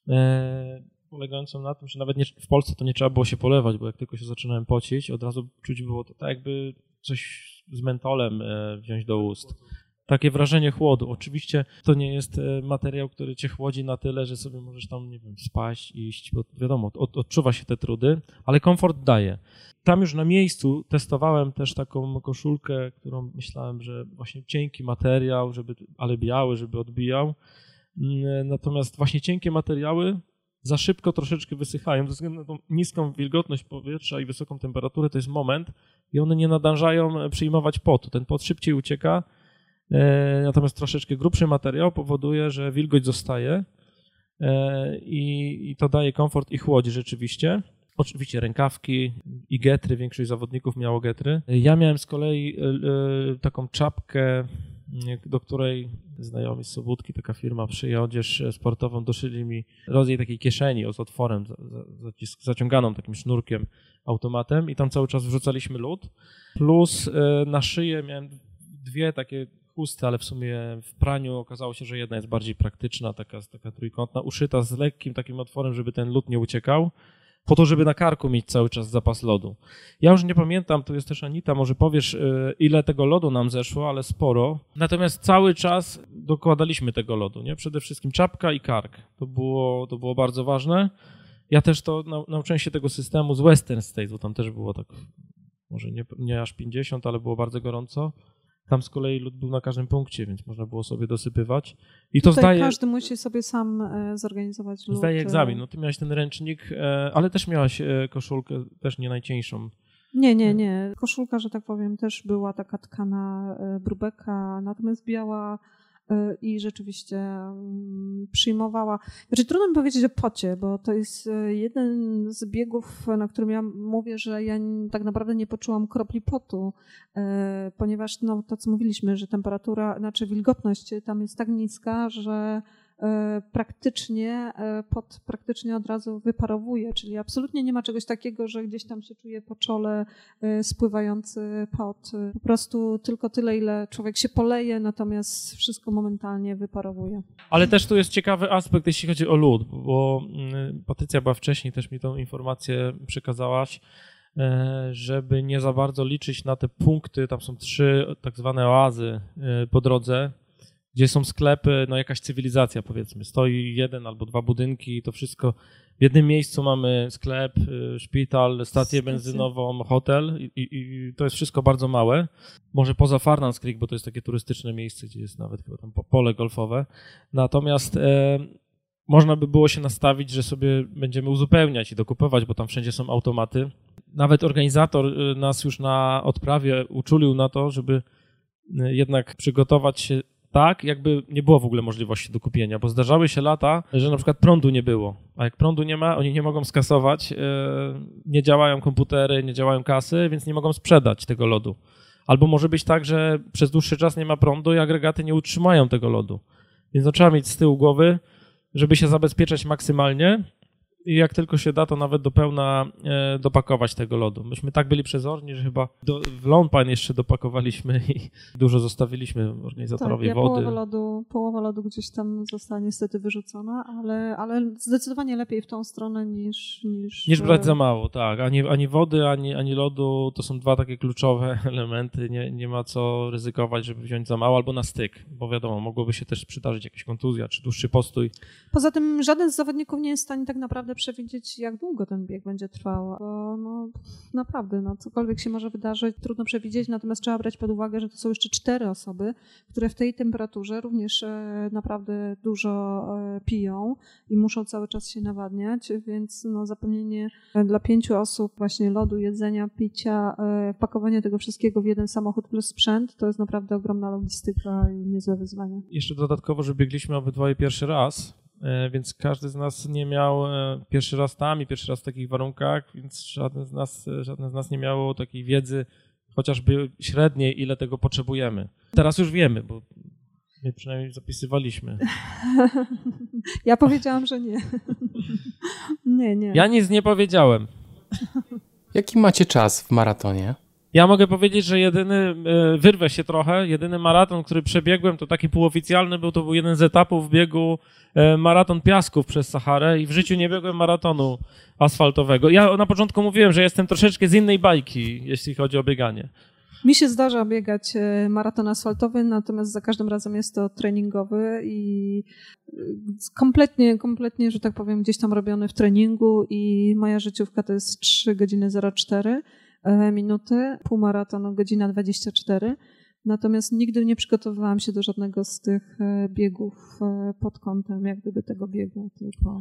e, polegającą na tym, że nawet nie, w Polsce to nie trzeba było się polewać, bo jak tylko się zaczynałem pocić, od razu czuć było to tak, jakby coś z mentolem e, wziąć do ust. Takie wrażenie chłodu. Oczywiście to nie jest e, materiał, który cię chłodzi na tyle, że sobie możesz tam, nie wiem, spaść, iść, bo wiadomo, od, odczuwa się te trudy, ale komfort daje. Tam już na miejscu testowałem też taką koszulkę, którą myślałem, że właśnie cienki materiał, żeby, ale biały, żeby odbijał. Mm, natomiast właśnie cienkie materiały za szybko troszeczkę wysychają. Ze względu na tą niską wilgotność powietrza i wysoką temperaturę, to jest moment i one nie nadążają e, przyjmować potu. Ten pot szybciej ucieka, e, natomiast troszeczkę grubszy materiał powoduje, że wilgoć zostaje e, i, to daje komfort i chłodzi rzeczywiście. Oczywiście rękawki i getry, większość zawodników miało getry. Ja miałem z kolei taką czapkę do której znajomi z Sobótki, taka firma przyje odzież sportową, doszyli mi rodzaj takiej kieszeni z otworem, zaciąganą takim sznurkiem, automatem i tam cały czas wrzucaliśmy lód. Plus e, na szyję miałem dwie takie chusty, ale w sumie w praniu okazało się, że jedna jest bardziej praktyczna, taka, taka trójkątna, uszyta z lekkim takim otworem, żeby ten lód nie uciekał po to, żeby na karku mieć cały czas zapas lodu. Ja już nie pamiętam, tu jest też Anita, może powiesz, y, ile tego lodu nam zeszło, ale sporo. Natomiast cały czas dokładaliśmy tego lodu, nie? Przede wszystkim czapka i kark. To było, to było bardzo ważne. Ja też to nauczyłem się tego systemu z Western States, bo tam też było tak, może nie, nie aż 50, ale było bardzo gorąco. Tam z kolei lód był na każdym punkcie, więc można było sobie dosypywać. I to zdaje. Każdy musi sobie sam e, zorganizować lód. Zdaje e. egzamin. No ty miałeś ten ręcznik, e, ale też miałaś koszulkę, też nie najcieńszą. Nie, nie, nie. Koszulka, że tak powiem, też była taka tkana brubeka, natomiast biała i rzeczywiście mm, przyjmowała. Znaczy, trudno mi powiedzieć o pocie, bo to jest y, jeden z biegów, na którym ja mówię, że ja tak naprawdę nie poczułam kropli potu, y, ponieważ no, to, co mówiliśmy, że temperatura, znaczy wilgotność tam jest tak niska, że praktycznie e, pot praktycznie od razu wyparowuje, czyli absolutnie nie ma czegoś takiego, że gdzieś tam się czuje po czole e, spływający pot. Po prostu tylko tyle, ile człowiek się poleje, natomiast wszystko momentalnie wyparowuje. Ale też tu jest ciekawy aspekt, jeśli chodzi o lód, bo mm, Patrycja była wcześniej, też mi tą informację przekazałaś, żeby nie za bardzo liczyć na te punkty, tam są trzy tak zwane oazy po drodze, gdzie są sklepy, no jakaś cywilizacja powiedzmy, stoi jeden albo dwa budynki i to wszystko w jednym miejscu mamy sklep, y, szpital, stację benzynową, hotel i, i, i to jest wszystko bardzo małe. Może poza Farnans Creek, bo to jest takie turystyczne miejsce, gdzie jest nawet chyba tam pole golfowe. Natomiast e, można by było się nastawić, że sobie będziemy uzupełniać i dokupować, bo tam wszędzie są automaty. Nawet organizator y, nas już na odprawie uczulił na to, żeby y, jednak przygotować się tak, jakby nie było w ogóle możliwości do kupienia, bo zdarzały się lata, że na przykład prądu nie było, a jak prądu nie ma, oni nie mogą skasować, e, nie działają komputery, nie działają kasy, więc nie mogą sprzedać tego lodu. Albo może być tak, że przez dłuższy czas nie ma prądu i agregaty nie utrzymają tego lodu. Więc no, trzeba mieć z tyłu głowy, żeby się zabezpieczać maksymalnie, i jak tylko się da, to nawet do pełna e, dopakować tego lodu. Myśmy tak byli przezorni, że chyba do, w Longpine jeszcze dopakowaliśmy i dużo zostawiliśmy organizatorowi tak, wody. Połowa lodu, połowa lodu gdzieś tam została niestety wyrzucona, ale, ale zdecydowanie lepiej w tą stronę niż... Niż, niż brać za mało, tak. Ani, ani wody, ani, ani lodu to są dwa takie kluczowe [LAUGHS] elementy. Nie, nie ma co ryzykować, żeby wziąć za mało albo na styk, bo wiadomo, mogłoby się też przydarzyć jakaś kontuzja czy dłuższy postój. Poza tym żaden z zawodników nie jest w stanie tak naprawdę naprawdę przewidzieć, jak długo ten bieg będzie trwał, bo no, naprawdę, no, cokolwiek się może wydarzyć, trudno przewidzieć, natomiast trzeba brać pod uwagę, że to są jeszcze cztery osoby, które w tej temperaturze również e, naprawdę dużo e, piją i muszą cały czas się nawadniać, więc no, zapewnienie dla pięciu osób właśnie lodu, jedzenia, picia, e, pakowanie tego wszystkiego w jeden samochód plus sprzęt, to jest naprawdę ogromna logistyka i niezłe wyzwanie. Jeszcze dodatkowo, że biegliśmy obydwoje pierwszy raz, E, więc każdy z nas nie miał e, pierwszy raz tam i pierwszy raz w takich warunkach, więc żaden z nas, e, żaden z nas nie miało takiej wiedzy, chociażby średniej, ile tego potrzebujemy. Teraz już wiemy, bo my przynajmniej zapisywaliśmy. [LAUGHS] Ja powiedziałam, że nie. [LAUGHS] Nie, nie. Ja nic nie powiedziałem. Jaki macie czas w maratonie? Ja mogę powiedzieć, że jedyny, wyrwę się trochę, jedyny maraton, który przebiegłem, to taki półoficjalny był, to był jeden z etapów biegu E, maraton piasków przez Saharę i w życiu nie biegłem maratonu asfaltowego. Ja na początku mówiłem, że jestem troszeczkę z innej bajki, jeśli chodzi o bieganie. Mi się zdarza biegać e, maraton asfaltowy, natomiast za każdym razem jest to treningowy i e, kompletnie, kompletnie, że tak powiem, gdzieś tam robiony w treningu i moja życiówka to jest 3 godziny 04 e, minuty, półmaratonu godzina 24. Natomiast nigdy nie przygotowywałam się do żadnego z tych biegów pod kątem jak gdyby tego biegu, tylko...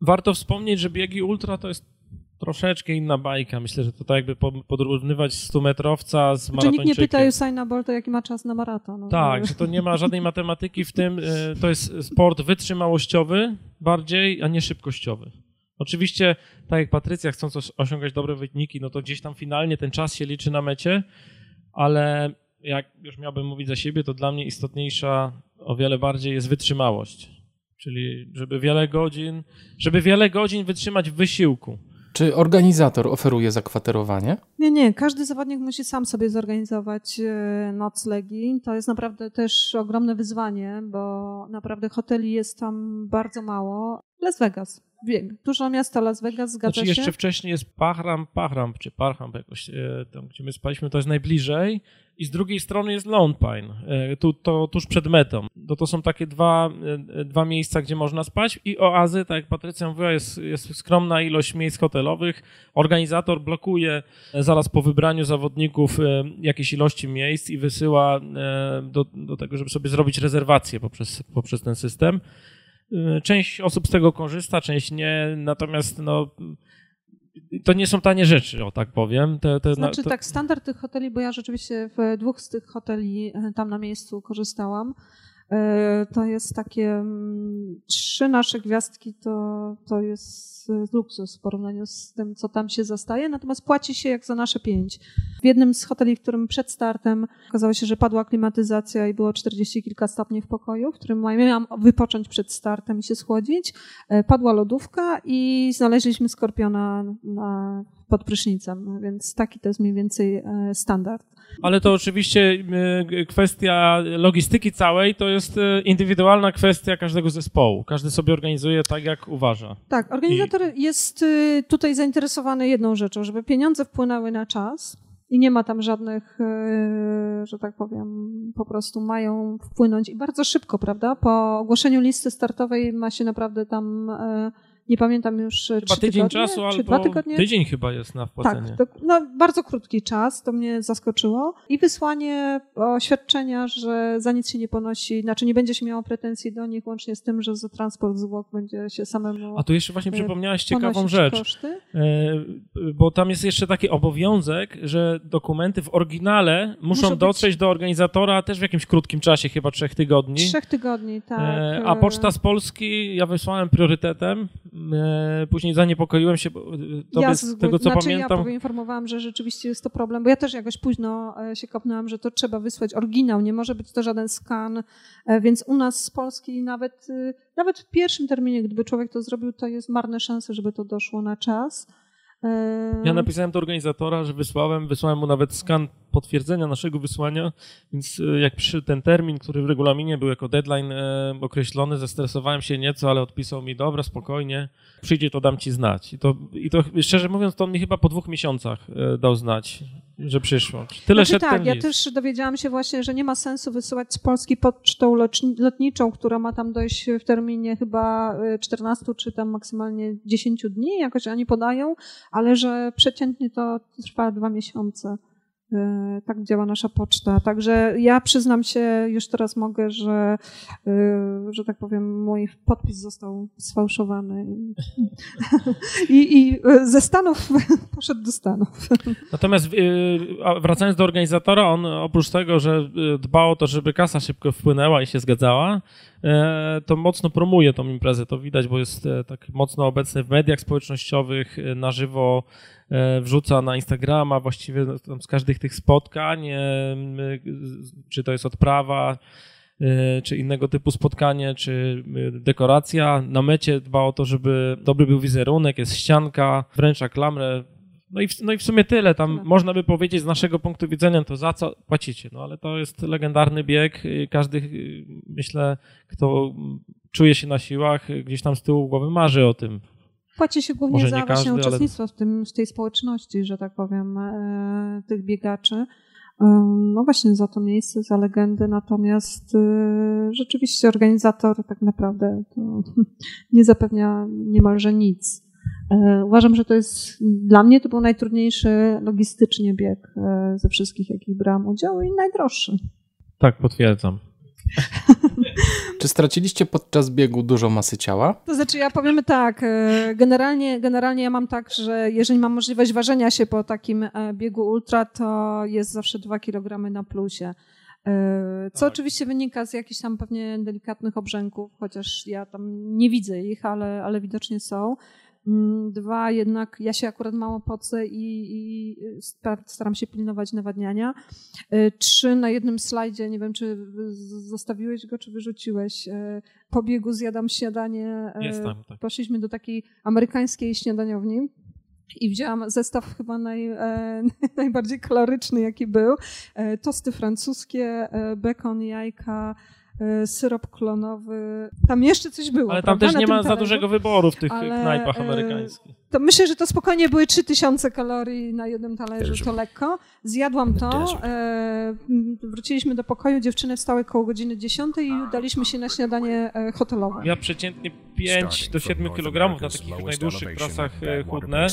Warto wspomnieć, że biegi ultra to jest troszeczkę inna bajka. Myślę, że to tak jakby podróżnywać 100-metrowca z maratonczykiem. Czy nikt nie pyta Usaina Bolta, jaki ma czas na maraton. No. Tak, że to nie ma żadnej matematyki w tym. E, to jest sport wytrzymałościowy bardziej, a nie szybkościowy. Oczywiście, tak jak Patrycja, chcąc osiągać dobre wyniki, no to gdzieś tam finalnie ten czas się liczy na mecie, ale jak już miałbym mówić za siebie, to dla mnie istotniejsza o wiele bardziej jest wytrzymałość. Czyli żeby wiele godzin, żeby wiele godzin wytrzymać w wysiłku. Czy organizator oferuje zakwaterowanie? Nie, nie. Każdy zawodnik musi sam sobie zorganizować e, noclegi. To jest naprawdę też ogromne wyzwanie, bo naprawdę hoteli jest tam bardzo mało. Las Vegas. Dużo miasta Las Vegas, zgadza znaczy, się? jeszcze wcześniej jest Pahram, Pahram, czy Parham, jakoś e, tam, gdzie my spaliśmy, to jest najbliżej i z drugiej strony jest Lone Pine, e, tu, to tuż przed metą. To, to są takie dwa, e, dwa miejsca, gdzie można spać i oazy, tak jak Patrycja mówiła, jest, jest skromna ilość miejsc hotelowych. Organizator blokuje zaraz po wybraniu zawodników jakieś ilości miejsc i wysyła do, do tego, żeby sobie zrobić rezerwację poprzez, poprzez ten system. Y, część osób z tego korzysta, część nie, natomiast no, to nie są tanie rzeczy, o tak powiem. Te, te, znaczy to... tak, standard tych hoteli, bo ja rzeczywiście w dwóch z tych hoteli e, tam na miejscu korzystałam, to jest takie mm, trzy nasze gwiazdki, to, to jest luksus w porównaniu z tym, co tam się zastaje, natomiast płaci się jak za nasze pięć. W jednym z hoteli, w którym przed startem okazało się, że padła klimatyzacja i było 40 kilka stopni w pokoju, w którym miałam wypocząć przed startem i się schłodzić, e, padła lodówka i znaleźliśmy skorpiona na, pod prysznicem, więc taki to jest mniej więcej e, standard. Ale to oczywiście e, kwestia logistyki całej to jest indywidualna kwestia każdego zespołu. Każdy sobie organizuje tak, jak uważa. Tak, organizator jest y, tutaj zainteresowany jedną rzeczą, żeby pieniądze wpłynęły na czas i nie ma tam żadnych, y, że tak powiem, po prostu mają wpłynąć i bardzo szybko, prawda? Po ogłoszeniu listy startowej ma się naprawdę tam nie pamiętam już chyba trzy tydzień tygodnie, czasu albo dwa tygodnie. tydzień chyba jest na wpłacenie. Tak, to, no, bardzo krótki czas, to mnie zaskoczyło. I wysłanie oświadczenia, że za nic się nie ponosi, znaczy nie będzie się miało pretensji do nich, łącznie z tym, że za transport zwłok będzie się samemu A tu jeszcze właśnie e, przypomniałaś ciekawą rzecz, koszty. E, bo tam jest jeszcze taki obowiązek, że dokumenty w oryginale muszą, muszą dotrzeć być... do organizatora też w jakimś krótkim czasie, chyba trzech tygodni. Trzech tygodni, tak. E, a Poczta z Polski ja wysłałem priorytetem, E, później zaniepokoiłem się, bo to ja z tego co znaczy pamiętam. Ja poinformowałam, że rzeczywiście jest to problem, bo ja też jakoś późno e, się kopnęłam, że to trzeba wysłać oryginał, nie może być to żaden skan, e, więc u nas z Polski nawet, nawet w pierwszym terminie, gdyby człowiek to zrobił, to jest marne szanse, żeby to doszło na czas. Ja napisałem do organizatora, że wysłałem, wysłałem mu nawet skan potwierdzenia naszego wysłania, więc e, jak przyszedł ten termin, który w regulaminie był jako deadline e, określony, zestresowałem się nieco, ale odpisał mi, dobra, spokojnie, przyjdzie, to dam ci znać. I to, i to szczerze mówiąc, to on mi chyba po dwóch miesiącach e, dał znać, że przyszło. Tyle znaczy, tak, ja też dowiedziałam się właśnie, że nie ma sensu wysyłać z Polski pocztą lotniczą, która ma tam dojść w terminie chyba 14 czy tam maksymalnie 10 dni, jakoś oni podają, ale że przeciętnie to trwa dwa miesiące. E, tak działa nasza poczta. Także ja przyznam się, już teraz mogę, że, e, że tak powiem, mój podpis został sfałszowany i, [LAUGHS] i ze Stanów [LAUGHS] poszedł do Stanów. Natomiast wracając do organizatora, on oprócz tego, że dba o to, żeby kasa szybko wpłynęła i się zgadzała, to mocno promuje tą imprezę. To widać, bo jest tak mocno obecny w mediach społecznościowych, na żywo E, wrzuca na Instagrama właściwie z każdych tych spotkań, e, czy to jest odprawa, e, czy innego typu spotkanie, czy dekoracja. Na mecie dba o to, żeby dobry był wizerunek, jest ścianka, wręcza klamrę. No i, w, no i w sumie tyle. Tam można by powiedzieć z naszego punktu widzenia to za co płacicie. No ale to jest legendarny bieg. Każdy, myślę, kto czuje się na siłach, gdzieś tam z tyłu głowy marzy o tym. Płaci się głównie za każdy, właśnie uczestnictwo ale... w, tym, w tej społeczności, że tak powiem, e, tych biegaczy. no właśnie za to miejsce, za legendy, natomiast rzeczywiście organizator tak naprawdę [LAUGHS] nie zapewnia niemalże nic. Uważam, że to jest, dla mnie to był najtrudniejszy logistycznie bieg ze wszystkich, jakich brałam udział i najdroższy. Tak, potwierdzam. [LAUGHS] Czy straciliście podczas biegu dużo masy ciała? To znaczy, ja powiemy tak, e, generalnie, generalnie ja mam tak, że jeżeli mam możliwość ważenia się po takim e, biegu ultra, to jest zawsze 2 kg na plusie. E, co tak. oczywiście wynika z jakichś tam pewnie delikatnych obrzęków, chociaż ja tam nie widzę ich, ale, ale widocznie są. Mm, dwa, jednak ja się akurat mało pocę i, i staram się pilnować nawadniania. E, trzy, na jednym slajdzie, nie wiem, czy zostawiłeś go, czy wyrzuciłeś. E, po biegu zjadam śniadanie. E, Jest tam, tak. Poszliśmy do takiej amerykańskiej śniadaniowni. I wzięłam zestaw chyba naj, e, [LAUGHS] najbardziej koloryczny, jaki był. E, tosty francuskie, e, bekon, jajka, syrop klonowy. Tam jeszcze coś było. Ale tam prawda? też nie ma za dużego wyboru w tych Ale, knajpach e, amerykańskich. To myślę, że to spokojnie były 3000 kalorii na jednym talerzu, to lekko. Zjadłam to, e, wróciliśmy do pokoju, dziewczyny wstały koło godziny 10 i udaliśmy się na śniadanie e, hotelowe. Ja przeciętnie 5 do 7 kg na takich najdłuższych trasach chudne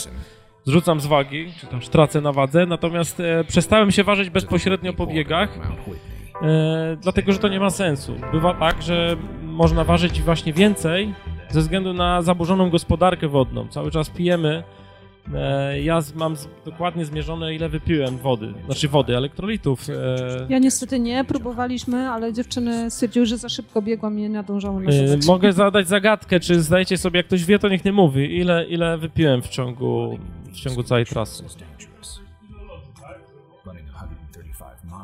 zrzucam z wagi, czy tam tracę na wadze, natomiast e, przestałem się ważyć bezpośrednio po biegach e, dlatego że to nie ma sensu. Bywa tak, że można ważyć właśnie więcej ze względu na zaburzoną gospodarkę wodną. Cały czas pijemy. E, ja mam z, dokładnie zmierzone, ile wypiłem wody, znaczy wody, elektrolitów. E, ja niestety nie, próbowaliśmy, ale dziewczyny stwierdziły, że za szybko biegłam i nie nadążały na e, Mogę zadać zagadkę, czy zdajecie sobie, jak ktoś wie, to niech nie mówi, ile, ile wypiłem w ciągu, w ciągu całej trasy.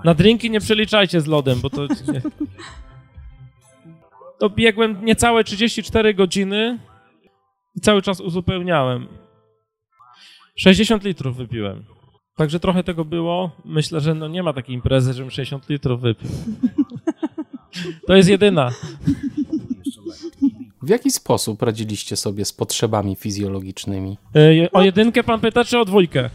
Na drinki nie przeliczajcie z lodem, bo to... Nie. To biegłem niecałe 34 godziny i cały czas uzupełniałem. 60 litrów wypiłem. Także trochę tego było. Myślę, że no nie ma takiej imprezy, żebym 60 litrów wypił. To jest jedyna. W jaki sposób radziliście sobie z potrzebami fizjologicznymi? E, o jedynkę pan pyta, czy o dwójkę?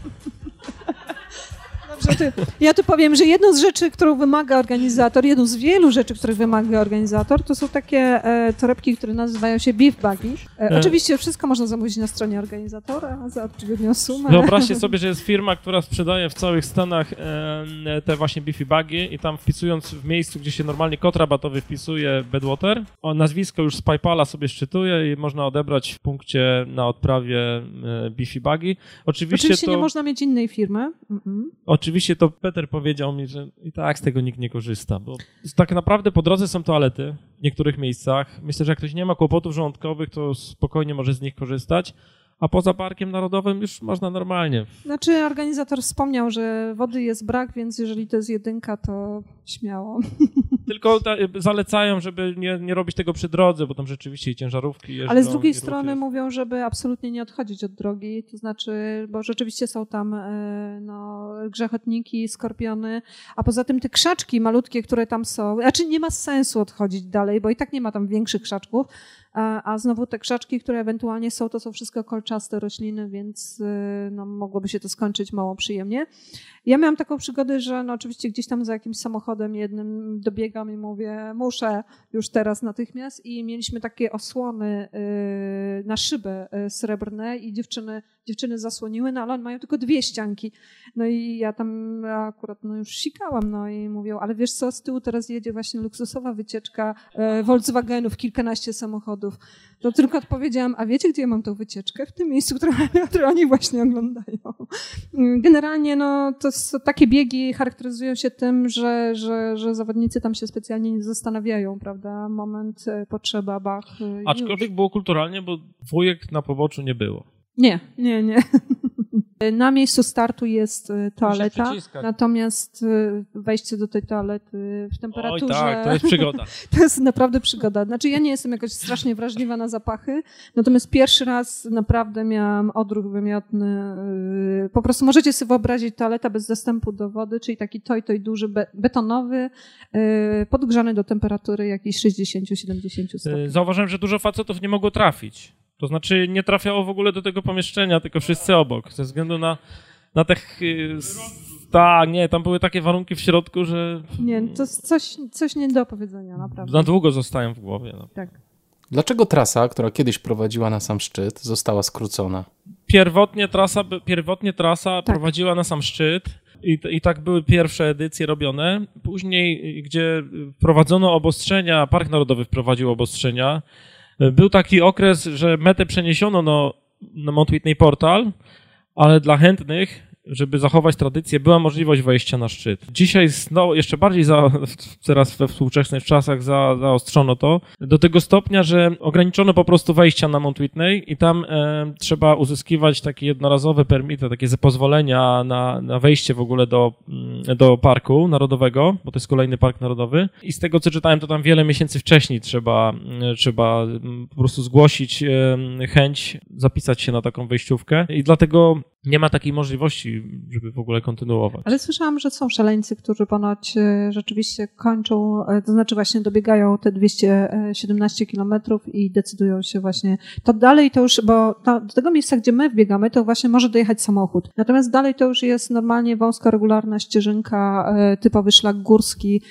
Ja tu powiem, że jedną z rzeczy, którą wymaga organizator, jedną z wielu rzeczy, których wymaga organizator, to są takie e, torebki, które nazywają się beef buggy. E, e. Oczywiście wszystko można zamówić na stronie organizatora za odpowiednią sumę. Wyobraźcie [LAUGHS] sobie, że jest firma, która sprzedaje w całych Stanach e, te właśnie beefy buggy i tam wpisując w miejscu, gdzie się normalnie kod rabatowy wpisuje Bedwater, o, nazwisko już z PayPala sobie szczytuje i można odebrać w punkcie na odprawie e, beefy buggy. Oczywiście, Oczywiście to... nie można mieć innej firmy. Mm -mm. Oczywiście Oczywiście to Peter powiedział mi, że i tak z tego nikt nie korzysta, bo tak naprawdę po drodze są toalety w niektórych miejscach. Myślę, że jak ktoś nie ma kłopotów żołądkowych, to spokojnie może z nich korzystać a poza Parkiem Narodowym już można normalnie. Znaczy organizator wspomniał, że wody jest brak, więc jeżeli to jest jedynka, to śmiało. [LAUGHS] Tylko ta, zalecają, żeby nie, nie robić tego przy drodze, bo tam rzeczywiście i ciężarówki jeżdżą. Ale z drugiej strony mówią, żeby absolutnie nie odchodzić od drogi, to znaczy, bo rzeczywiście są tam e, no, grzechotniki, skorpiony, a poza tym te krzaczki malutkie, które tam są, znaczy nie ma sensu odchodzić dalej, bo i tak nie ma tam większych krzaczków, a, znowu te krzaczki, które ewentualnie są, to są wszystko kolczaste rośliny, więc y, no, mogłoby się to skończyć mało przyjemnie. Ja miałam taką przygodę, że no, oczywiście gdzieś tam za jakimś samochodem jednym dobiegam i mówię, muszę już teraz natychmiast i mieliśmy takie osłony y, na szybę y, srebrne i dziewczyny, dziewczyny zasłoniły, no ale one mają tylko dwie ścianki. No i ja tam akurat no, już sikałam, no i mówią, ale wiesz co, z tyłu teraz jedzie właśnie luksusowa wycieczka Volkswagenów, kilkanaście samochodów. To tylko odpowiedziałam, a wiecie, gdzie ja mam tą wycieczkę? W tym miejscu, które, [LAUGHS] które oni właśnie oglądają. Generalnie no, to takie biegi charakteryzują się tym, że, że, że zawodnicy tam się specjalnie nie zastanawiają, prawda? Moment, e, potrzeba, bach. E, Aczkolwiek już. było kulturalnie, bo dwójek na poboczu nie było. Nie, nie, nie. [LAUGHS] Na miejscu startu jest y, toaleta, natomiast y, wejście do tej toalety w temperaturze... Oj tak, to jest przygoda. [LAUGHS] to jest naprawdę przygoda. Znaczy ja nie jestem jakoś strasznie wrażliwa na zapachy, natomiast pierwszy raz naprawdę miałam odruch wymiotny. Y, po prostu możecie sobie wyobrazić toaleta bez dostępu do wody, czyli taki toj, toj duży, betonowy, podgrzany do temperatury jakiejś 60-70 stopni. Zauważyłem, że dużo facetów nie mogło trafić. To znaczy nie trafiało w ogóle do tego pomieszczenia, tylko wszyscy obok, ze względu na na tych... Tak, nie, tam były takie warunki w środku, że... Nie, to coś, coś nie do powiedzenia, naprawdę. Na długo zostają w głowie. No. Tak. Dlaczego trasa, która kiedyś prowadziła na sam szczyt, została skrócona? Pierwotnie trasa, pierwotnie trasa tak. prowadziła na sam szczyt. I, I tak były pierwsze edycje robione. Później, gdzie wprowadzono obostrzenia, Park Narodowy wprowadził obostrzenia, był taki okres, że metę przeniesiono no, na Mount Whitney Portal, ale dla chętnych żeby zachować tradycję, była możliwość wejścia na szczyt. Dzisiaj no, jeszcze bardziej za, [LAUGHS] teraz we współczesnych czasach za, zaostrzono to, do tego stopnia, że ograniczono po prostu wejścia na Mount Whitney i tam e, trzeba uzyskiwać takie jednorazowe permity, takie pozwolenia na, na wejście w ogóle do, mm, do parku narodowego, bo to jest kolejny park narodowy i z tego co czytałem, to tam wiele miesięcy wcześniej trzeba, e, trzeba mm, po prostu zgłosić e, chęć, zapisać się na taką wejściówkę i dlatego nie ma takiej możliwości, żeby w ogóle kontynuować. Ale słyszałam, że są szaleńcy, którzy ponoć e, rzeczywiście kończą, e, to znaczy właśnie dobiegają te 217 kilometrów i decydują się właśnie, to dalej to już, bo to, do tego miejsca, gdzie my wbiegamy, to właśnie może dojechać samochód. Natomiast dalej to już jest normalnie wąska, regularna ścieżynka, e, typowy szlak górski,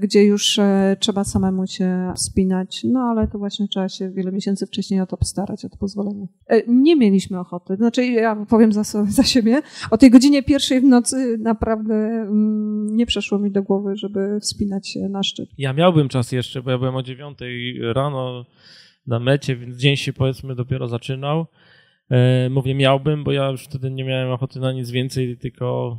gdzie już trzeba samemu się wspinać, no ale to właśnie trzeba się wiele miesięcy wcześniej o to postarać, o to pozwolenie. Nie mieliśmy ochoty, znaczy ja powiem za za siebie. O tej godzinie pierwszej w nocy naprawdę mm, nie przeszło mi do głowy, żeby wspinać się na szczyt. Ja miałbym czas jeszcze, bo ja byłem o dziewiątej rano na mecie, więc dzień się powiedzmy dopiero zaczynał. E, mówię miałbym, bo ja już wtedy nie miałem ochoty na nic więcej, tylko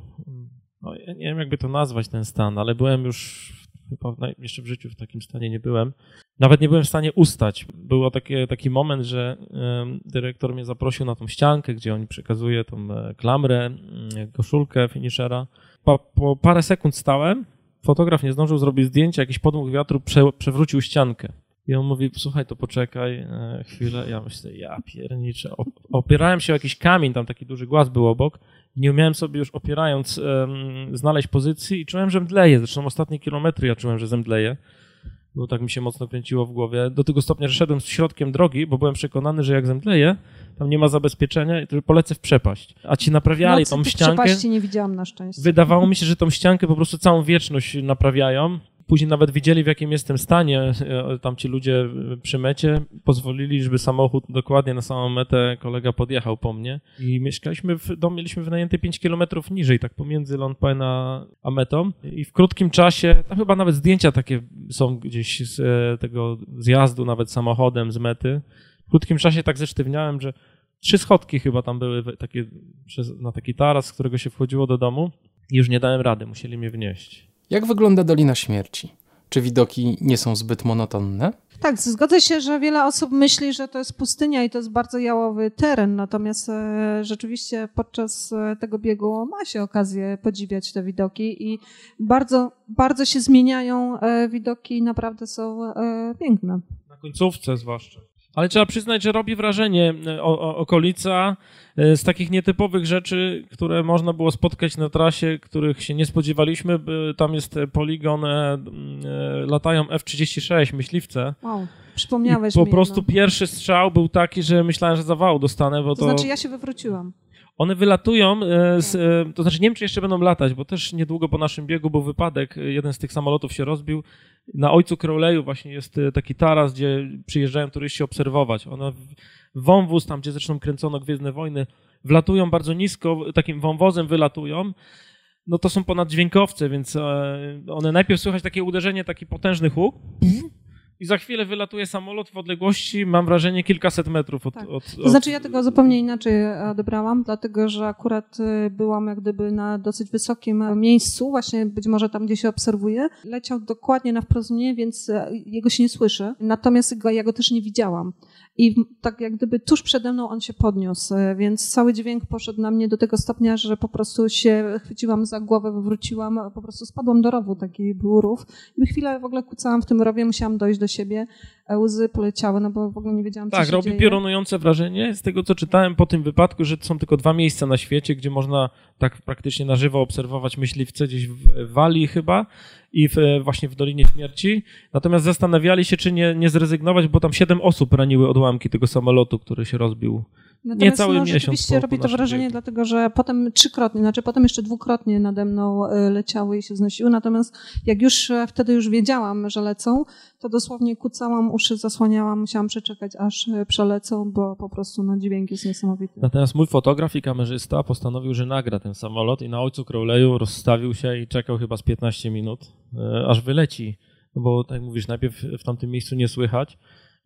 no, ja nie wiem jakby to nazwać ten stan, ale byłem już chyba jeszcze w życiu w takim stanie nie byłem. Nawet nie byłem w stanie ustać. Był taki, taki moment, że dyrektor mnie zaprosił na tą ściankę, gdzie on przekazuje tą e, klamrę, koszulkę finishera. Po, po parę sekund stałem, fotograf nie zdążył zrobić zdjęcia, jakiś podmuch wiatru prze, przewrócił ściankę. I on mówi, słuchaj, to poczekaj e, chwilę. Ja myślę, ja pierniczę. Opierałem się o jakiś kamień, tam taki duży głaz był obok. Nie umiałem sobie już opierając um, znaleźć pozycji i czułem, że mdleję. Zresztą ostatnie kilometry ja czułem, że zemdleję bo tak mi się mocno kręciło w głowie, do tego stopnia, że szedłem z środkiem drogi, bo byłem przekonany, że jak zemdleję, tam nie ma zabezpieczenia i polecę w przepaść. A ci naprawiali tą ściankę. przepaści nie widziałam na szczęście. Wydawało mi się, że tą ściankę po prostu całą wieczność naprawiają Później nawet widzieli, w jakim jestem stanie. E, tam ci ludzie przy mecie pozwolili, żeby samochód dokładnie na samą metę kolega podjechał po mnie. I mieszkaliśmy w domu, mieliśmy wynajęte 5 kilometrów niżej, tak pomiędzy Lone Pine a, a metą. I w krótkim czasie, tam chyba nawet zdjęcia takie są gdzieś z e, tego zjazdu, nawet samochodem z mety. W krótkim czasie tak zesztywniałem, że trzy schodki chyba tam były takie, na taki taras, z którego się wchodziło do domu. I już nie dałem rady, musieli mnie wnieść. Jak wygląda Dolina Śmierci? Czy widoki nie są zbyt monotonne? Tak, zgodzę się, że wiele osób myśli, że to jest pustynia i to jest bardzo jałowy teren, natomiast e, rzeczywiście podczas e, tego biegu ma się okazję podziwiać te widoki i bardzo, bardzo się zmieniają e, widoki i naprawdę są piękne. Na końcówce zwłaszcza. Ale trzeba przyznać, że robi wrażenie e, o, o, okolica e, z takich nietypowych rzeczy, które można było spotkać na trasie, których się nie spodziewaliśmy. Tam jest poligon, e, latają F-36, myśliwce. Wow, przypomniałeś I po mi. prostu no. pierwszy strzał był taki, że myślałem, że zawału dostanę, bo to... To znaczy ja się wywróciłam. One wylatują, e, z, e, to znaczy nie wiem, czy jeszcze będą latać, bo też niedługo po naszym biegu był wypadek, jeden z tych samolotów się rozbił. Na Ojcu Crowleyu właśnie jest e, taki taras, gdzie przyjeżdżają turyści obserwować. One wąwóz, tam gdzie zresztą kręcono Gwiezdne Wojny, wlatują bardzo nisko, takim wąwozem wylatują. No to są ponaddźwiękowce, więc one najpierw słychać takie uderzenie, taki potężny huk, i za chwilę wylatuje samolot w odległości, mam wrażenie, kilkaset metrów od, tak. od, od... To znaczy ja tego zupełnie inaczej odebrałam, dlatego że akurat y, byłam jak gdyby na dosyć wysokim miejscu, właśnie być może tam, gdzie się obserwuje. Leciał dokładnie na wprost mnie, więc jego się nie słyszy. Natomiast ja go też nie widziałam. I tak jak gdyby tuż przede mną on się podniósł, y, więc cały dźwięk poszedł na mnie do tego stopnia, że po prostu się chwyciłam za głowę, wywróciłam, po prostu spadłam do rowu, taki był rów. I chwilę w ogóle kucałam w tym rowie, musiałam dojść do siebie, łzy poleciały, no bo w ogóle nie wiedziałam, co tak, się robi dzieje. piorunujące wrażenie z tego, co czytałem po tym wypadku, że są tylko dwa miejsca na świecie, gdzie można tak praktycznie na żywo obserwować myśliwce, gdzieś w Walii chyba i w, właśnie w Dolinie Śmierci. Natomiast zastanawiali się, czy nie, nie zrezygnować, bo tam siedem osób raniły odłamki tego samolotu, który się rozbił Natomiast Niecały no, miesiąc rzeczywiście po- robi po to wrażenie, biegu. dlatego że potem trzykrotnie, znaczy potem jeszcze dwukrotnie nade mną e, leciały i się znosiły. Natomiast jak już e, wtedy już wiedziałam, że lecą, to dosłownie kucałam, uszy zasłaniałam, musiałam przeczekać, aż e, przelecą, bo po prostu no, dźwięk jest niesamowity. Natomiast mój fotograf i kamerzysta postanowił, że nagra ten samolot i na ojcu Crowley'u rozstawił się i czekał chyba z 15 minut, aż wyleci. No bo tak jak mówisz, najpierw w tamtym miejscu nie słychać.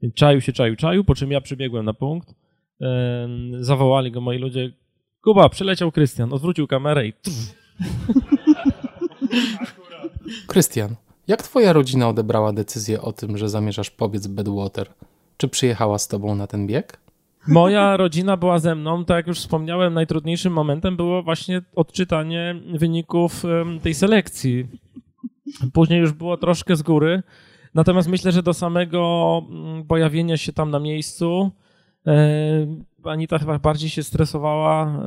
Więc czaił się, czaił, czaił, po czym ja przybiegłem na punkt. Zawołali go moi ludzie. Kuba, przyleciał Krystian, odwrócił kamerę i [LAUGHS] Krystian, jak twoja rodzina odebrała decyzję o tym, że zamierzasz pobiec Badwater? Czy przyjechała z tobą na ten bieg? Moja rodzina była ze mną, tak jak już wspomniałem, najtrudniejszym momentem było właśnie odczytanie wyników tej selekcji. Później już było troszkę z góry, natomiast myślę, że do samego mm, pojawienia się tam na miejscu Anita chyba bardziej się stresowała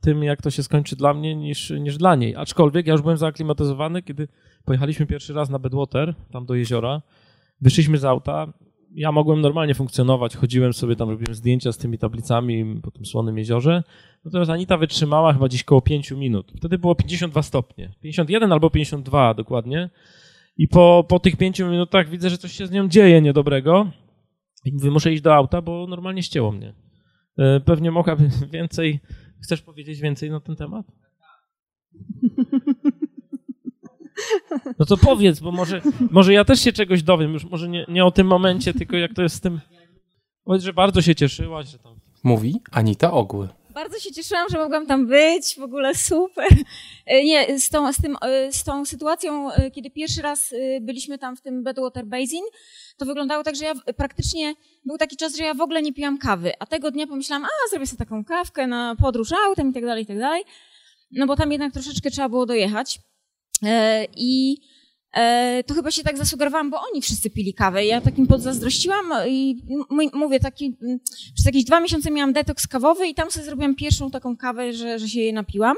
tym, jak to się skończy dla mnie, niż, niż dla niej. Aczkolwiek ja już byłem zaaklimatyzowany, kiedy pojechaliśmy pierwszy raz na Bedwater, tam do jeziora, wyszliśmy z auta, ja mogłem normalnie funkcjonować, chodziłem sobie tam, robiłem zdjęcia z tymi tablicami po tym słonym jeziorze, natomiast Anita wytrzymała chyba gdzieś koło 5 minut. Wtedy było 52 stopnie, 51 albo 52 dokładnie. I po, po tych 5 minutach widzę, że coś się z nią dzieje niedobrego i mówię, muszę iść do auta, bo normalnie ścięło mnie. E, Pewnie mogłaby [LAUGHS] więcej, chcesz powiedzieć więcej na ten temat? [LAUGHS] No to powiedz, bo może, może ja też się czegoś dowiem, już może nie, nie o tym momencie, tylko jak to jest z tym... Powiedz, że bardzo się cieszyłaś, że tam... Mówi Anita Ogły. Bardzo się cieszyłam, że mogłam tam być, w ogóle super. E, Nie, z tą, z, tym, e, z tą sytuacją, e, kiedy pierwszy raz byliśmy tam w tym Badwater Basin, to wyglądało tak, że ja praktycznie, był taki czas, że ja w ogóle nie piłam kawy, a tego dnia pomyślałam, a zrobię sobie taką kawkę na podróż autem i tak dalej, i tak dalej, no bo tam jednak troszeczkę trzeba było dojechać. I to chyba się tak zasugerowałam, bo oni wszyscy pili kawę. Ja takim podzazdrościłam i mówię, taki, przez jakieś dwa miesiące miałam detoks kawowy i tam sobie zrobiłam pierwszą taką kawę, że, że się jej napiłam.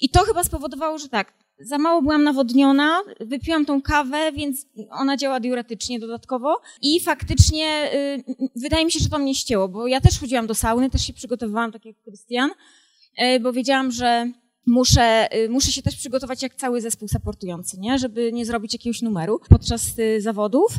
I to chyba spowodowało, że tak, za mało byłam nawodniona, wypiłam tą kawę, więc ona działa diuretycznie dodatkowo i faktycznie y, wydaje mi się, że to mnie ścięło, bo ja też chodziłam do sauny, też się przygotowywałam, tak jak Krystian, y, bo wiedziałam, że muszę, y, muszę się też przygotować jak cały zespół supportujący, nie? żeby nie zrobić jakiegoś numeru podczas y, zawodów.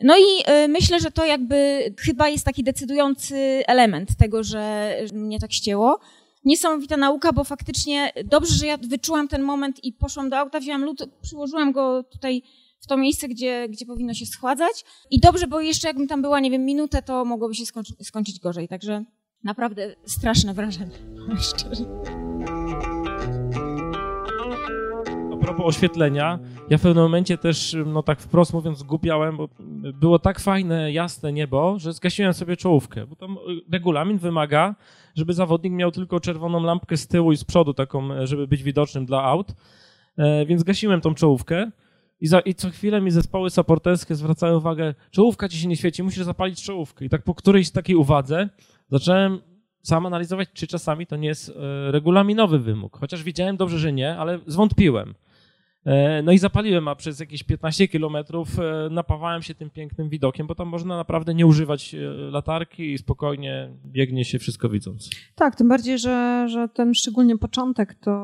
No i y, myślę, że to jakby chyba jest taki decydujący element tego, że mnie tak ścięło. Niesamowita nauka, bo faktycznie dobrze, że ja wyczułam ten moment i poszłam do auta, wzięłam lód, przyłożyłam go tutaj w to miejsce, gdzie, gdzie powinno się schładzać. I dobrze, bo jeszcze jakbym tam była, nie wiem, minutę, to mogłoby się skończy, skończyć gorzej. Także naprawdę straszne wrażenie, [LAUGHS] szczerze. Propos oświetlenia, ja w pewnym momencie też, no tak wprost mówiąc, zgubiałem, bo było tak fajne, jasne niebo, że zgasiłem sobie czołówkę, bo tam y, regulamin wymaga, żeby zawodnik miał tylko czerwoną lampkę z tyłu i z przodu, taką, e, żeby być widocznym dla aut, e, więc gasiłem tą czołówkę i, za, i co chwilę mi zespoły supporterskie zwracały uwagę, czołówka ci się nie świeci, musisz zapalić czołówkę i tak po którejś takiej uwadze zacząłem sam analizować, czy czasami to nie jest e, regulaminowy wymóg. Chociaż wiedziałem dobrze, że nie, ale zwątpiłem. E, No i zapaliłem, a przez jakieś 15 kilometrów e, napawałem się tym pięknym widokiem, bo tam można naprawdę nie używać e, latarki i spokojnie biegnie się wszystko widząc. Tak, tym bardziej, że, że ten szczególnie początek to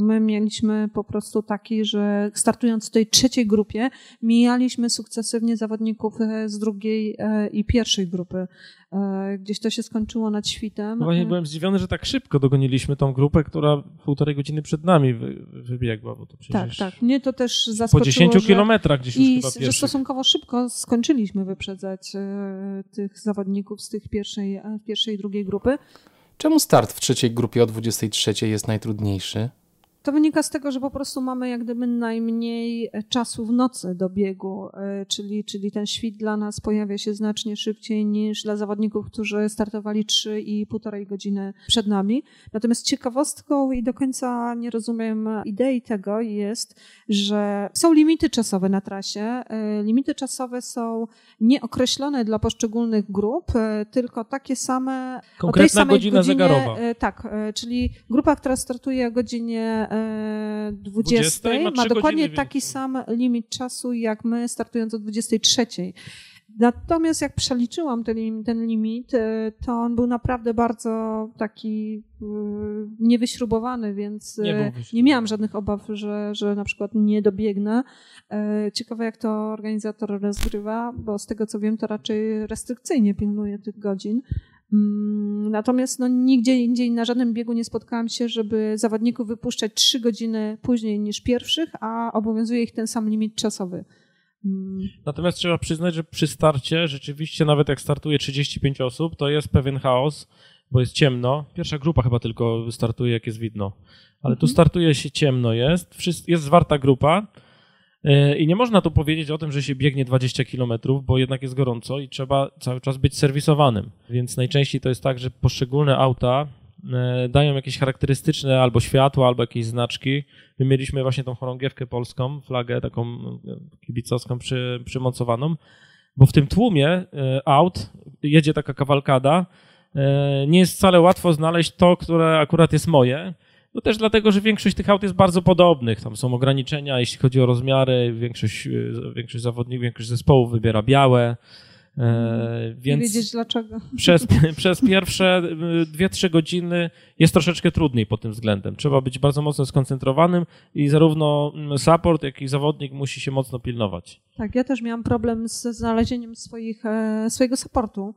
my mieliśmy po prostu taki, że startując w tej trzeciej grupie, mijaliśmy sukcesywnie zawodników z drugiej i pierwszej grupy. E, Gdzieś to się skończyło nad świtem. No właśnie E, byłem zdziwiony, że tak szybko dogoniliśmy tą grupę, która półtorej godziny przed nami wy, wybiegła, bo to Tak, przecież tak. Mnie to też po zaskoczyło, 10 że... kilometrach gdzieś już I chyba że stosunkowo szybko skończyliśmy wyprzedzać e, tych zawodników z tych pierwszej, pierwszej i drugiej grupy. Czemu start w trzeciej grupie o 23 jest najtrudniejszy? To wynika z tego, że po prostu mamy jak gdyby najmniej e, czasu w nocy do biegu, e, czyli, czyli ten świt dla nas pojawia się znacznie szybciej niż dla zawodników, którzy startowali 3,5 godziny przed nami. Natomiast ciekawostką i do końca nie rozumiem idei tego jest, że są limity czasowe na trasie. E, Limity czasowe są nieokreślone dla poszczególnych grup, tylko takie same o tej Konkretna samej godzina godzinie, zegarowa. Tak, czyli grupa, która startuje o godzinie 20, 20 ma ma dokładnie taki sam limit czasu jak my startując o 23. Natomiast jak przeliczyłam ten, ten limit, e, to on był naprawdę bardzo taki e, niewyśrubowany, więc nie, nie miałam żadnych obaw, że, że na przykład nie dobiegnę. Ciekawe, jak to organizator rozgrywa, bo z tego co wiem, to raczej restrykcyjnie pilnuje tych godzin. Mm, natomiast no, nigdzie indziej na żadnym biegu nie spotkałam się, żeby zawodników wypuszczać trzy godziny później niż pierwszych, a obowiązuje ich ten sam limit czasowy. Mm. Natomiast trzeba przyznać, że przy starcie rzeczywiście nawet jak startuje 35 osób, to jest pewien chaos, bo jest ciemno. Pierwsza grupa chyba tylko startuje, jak jest widno. Ale tu mhm. startuje się ciemno jest, jest zwarta grupa I nie można tu powiedzieć o tym, że się biegnie 20 km, bo jednak jest gorąco i trzeba cały czas być serwisowanym. Więc najczęściej to jest tak, że poszczególne auta e, dają jakieś charakterystyczne albo światła, albo jakieś znaczki. My mieliśmy właśnie tą chorągiewkę polską, flagę taką e, kibicowską przy, przymocowaną, bo w tym tłumie aut jedzie taka kawalkada. Nie jest wcale łatwo znaleźć to, które akurat jest moje no też dlatego, że większość tych aut jest bardzo podobnych. Tam są ograniczenia, jeśli chodzi o rozmiary. Większość, e, większość zawodników, większość zespołów wybiera białe. E, więc Nie wiedzieć dlaczego. Przez, [LAUGHS] [LAUGHS] przez pierwsze 2-3 e, godziny jest troszeczkę trudniej pod tym względem. Trzeba być bardzo mocno skoncentrowanym i zarówno support, jak i zawodnik musi się mocno pilnować. Tak, ja też miałam problem z znalezieniem swoich, swojego supportu.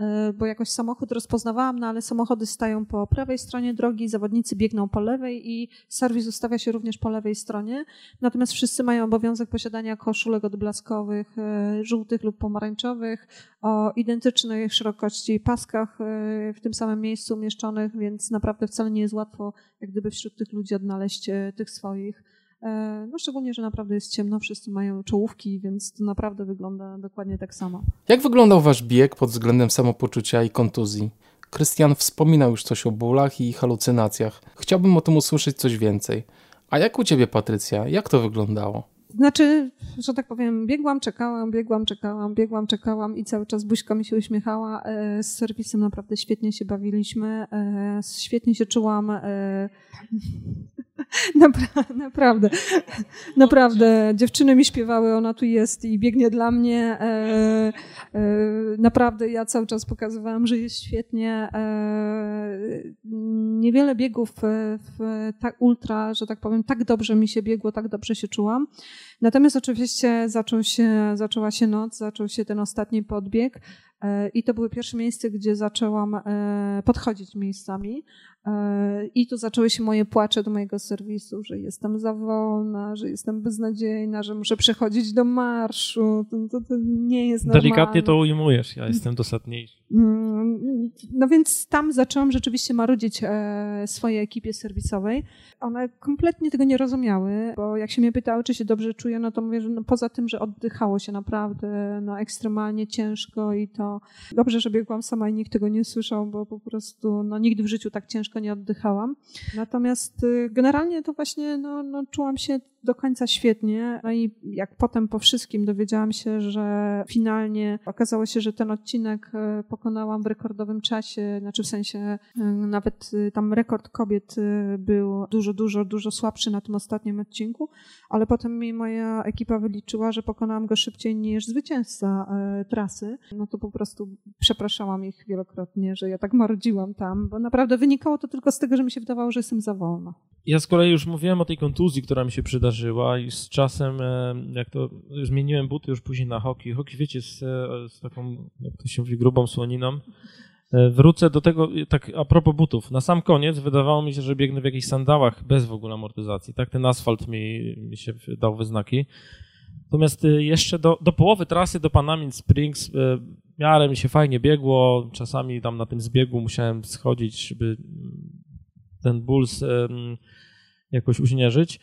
E, bo jakoś samochód rozpoznawałam, no ale samochody stają po prawej stronie drogi, zawodnicy biegną po lewej i serwis ustawia się również po lewej stronie. Natomiast wszyscy mają obowiązek posiadania koszulek odblaskowych, e, żółtych lub pomarańczowych, o identycznej szerokości paskach e, w tym samym miejscu umieszczonych, więc naprawdę wcale nie jest łatwo jak gdyby wśród tych ludzi odnaleźć tych swoich. E, no szczególnie, że naprawdę jest ciemno, wszyscy mają czołówki, więc to naprawdę wygląda dokładnie tak samo. Jak wyglądał wasz bieg pod względem samopoczucia i kontuzji? Krystian wspominał już coś o bólach i halucynacjach. Chciałbym o tym usłyszeć coś więcej. A jak u ciebie, Patrycja? Jak to wyglądało? Znaczy, że tak powiem, biegłam, czekałam, biegłam, czekałam, biegłam, czekałam i cały czas buźka mi się uśmiechała. E, z serwisem naprawdę świetnie się bawiliśmy, e, świetnie się czułam. [LAUGHS] Napra naprawdę, [LAUGHS] naprawdę. Dziewczyny mi śpiewały, ona tu jest i biegnie dla mnie. E, e, naprawdę ja cały czas pokazywałam, że jest świetnie. E, niewiele biegów w tak ultra, że tak powiem, tak dobrze mi się biegło, tak dobrze się czułam. Natomiast oczywiście zaczął się, zaczęła się noc, zaczął się ten ostatni podbieg. E, I to były pierwsze miejsce, gdzie zaczęłam e, podchodzić miejscami. E, I tu zaczęły się moje płacze do mojego serwisu, że jestem za wolna, że jestem beznadziejna, że muszę przechodzić do marszu. To, to, to nie jest normalne. Delikatnie to ujmujesz, ja jestem dosadniejszy. Mm, no więc tam zaczęłam rzeczywiście marudzić swojej ekipie serwisowej. One kompletnie tego nie rozumiały, bo jak się mnie pytały, czy się dobrze czuję, no to mówię, że no poza tym, że oddychało się naprawdę no, ekstremalnie ciężko i to dobrze, że biegłam sama i nikt tego nie słyszał, bo po prostu no, nigdy w życiu tak ciężko nie oddychałam. Natomiast y, generalnie to właśnie no, no, czułam się do końca świetnie. No i jak potem po wszystkim dowiedziałam się, że finalnie okazało się, że ten odcinek y, pokonałam w rekordowym czasie, znaczy w sensie y, nawet tam rekord kobiet był dużo, dużo, dużo słabszy na tym ostatnim odcinku, ale potem mi moja ekipa wyliczyła, że pokonałam go szybciej niż zwycięzca trasy. No to po prostu przepraszałam ich wielokrotnie, że ja tak marudziłam tam, bo naprawdę wynikało to tylko z tego, że mi się wydawało, że jestem za wolna. Ja z kolei już mówiłem o tej kontuzji, która mi się przydarzyła i z czasem, e, jak to, zmieniłem buty już później na hoki. Hoki, wiecie, z, e, z taką, jak to się mówi, grubą słoniną. E, wrócę do tego, tak a propos butów. Na sam koniec wydawało mi się, że biegnę w jakichś sandałach bez w ogóle amortyzacji. Tak, ten asfalt mi, mi się dał wyznaki. Natomiast jeszcze do, do połowy trasy do Panamin Springs w miarę mi się fajnie biegło, czasami tam na tym zbiegu musiałem schodzić, żeby ten ból jakoś uśmierzyć.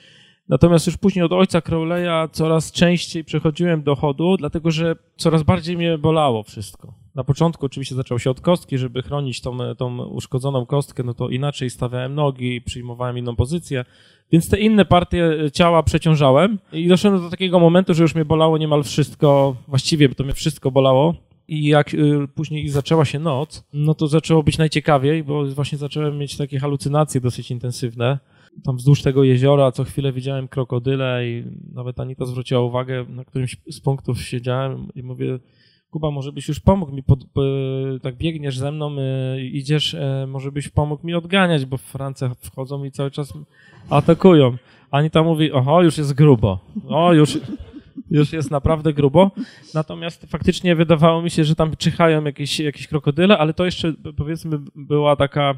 Natomiast już później od ojca Crowley'a coraz częściej przechodziłem do chodu, dlatego że coraz bardziej mnie bolało wszystko. Na początku oczywiście zaczął się od kostki, żeby chronić tą, tą uszkodzoną kostkę, no to inaczej stawiałem nogi, przyjmowałem inną pozycję, więc te inne partie ciała przeciążałem i doszedłem do takiego momentu, że już mnie bolało niemal wszystko, właściwie to mnie wszystko bolało. I jak y, później zaczęła się noc, no to zaczęło być najciekawiej, bo właśnie zacząłem mieć takie halucynacje dosyć intensywne. Tam wzdłuż tego jeziora co chwilę widziałem krokodyle i nawet Anita zwróciła uwagę, na którymś z punktów siedziałem i mówię, Kuba, może byś już pomógł mi, pod, tak biegniesz ze mną, idziesz, może byś pomógł mi odganiać, bo w Francjach wchodzą i cały czas atakują. Anita mówi, oho, już jest grubo. O, już, już jest naprawdę grubo. Natomiast faktycznie wydawało mi się, że tam czyhają jakieś, jakieś krokodyle, ale to jeszcze powiedzmy była taka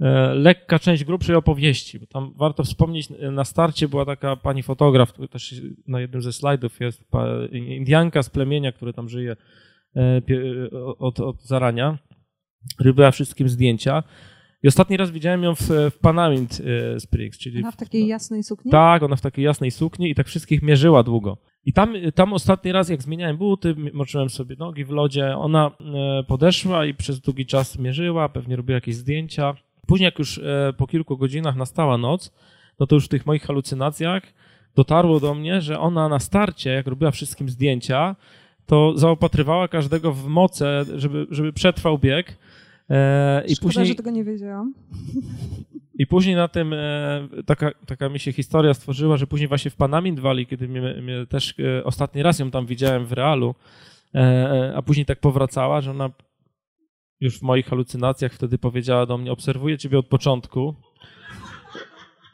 e, lekka część grubszej opowieści. Tam warto wspomnieć, na starcie była taka pani fotograf, też na jednym ze slajdów jest, Indianka z plemienia, które tam żyje e, od, od zarania. Robiła wszystkim zdjęcia. I ostatni raz widziałem ją w, w Panamint e, Springs, czyli... Ona w takiej jasnej sukni? Tak, ona w takiej jasnej sukni i tak wszystkich mierzyła długo. I tam, tam ostatni raz, jak zmieniałem buty, moczyłem sobie nogi w lodzie, ona e, podeszła i przez długi czas mierzyła, pewnie robiła jakieś zdjęcia. Później, jak już e, po kilku godzinach nastała noc, no to już w tych moich halucynacjach dotarło do mnie, że ona na starcie, jak robiła wszystkim zdjęcia, to zaopatrywała każdego w moce, żeby, żeby przetrwał bieg. E, I Szkoda, później, że tego nie wiedziałam. I później na tym e, taka, taka mi się historia stworzyła, że później właśnie w Panamint Valley, kiedy mnie, mnie też e, ostatni raz ją tam widziałem w realu, a później tak powracała, że ona już w moich halucynacjach wtedy powiedziała do mnie, obserwuję ciebie od początku.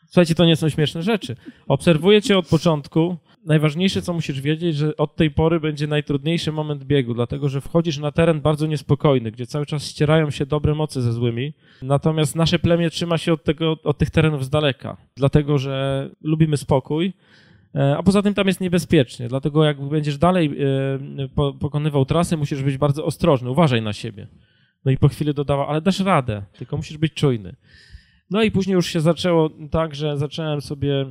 Słuchajcie, to nie są śmieszne rzeczy. Obserwuję cię od początku najważniejsze, co musisz wiedzieć, że od tej pory będzie najtrudniejszy moment biegu, dlatego że wchodzisz na teren bardzo niespokojny, gdzie cały czas ścierają się dobre mocy ze złymi. Natomiast nasze plemię trzyma się od, tego, od tych terenów z daleka, dlatego że lubimy spokój. E, a poza tym tam jest niebezpiecznie, dlatego jak będziesz dalej e, pokonywał trasę, musisz być bardzo ostrożny, uważaj na siebie. No i po chwili dodała, ale dasz radę, tylko musisz być czujny. No i później już się zaczęło tak, że zacząłem sobie e,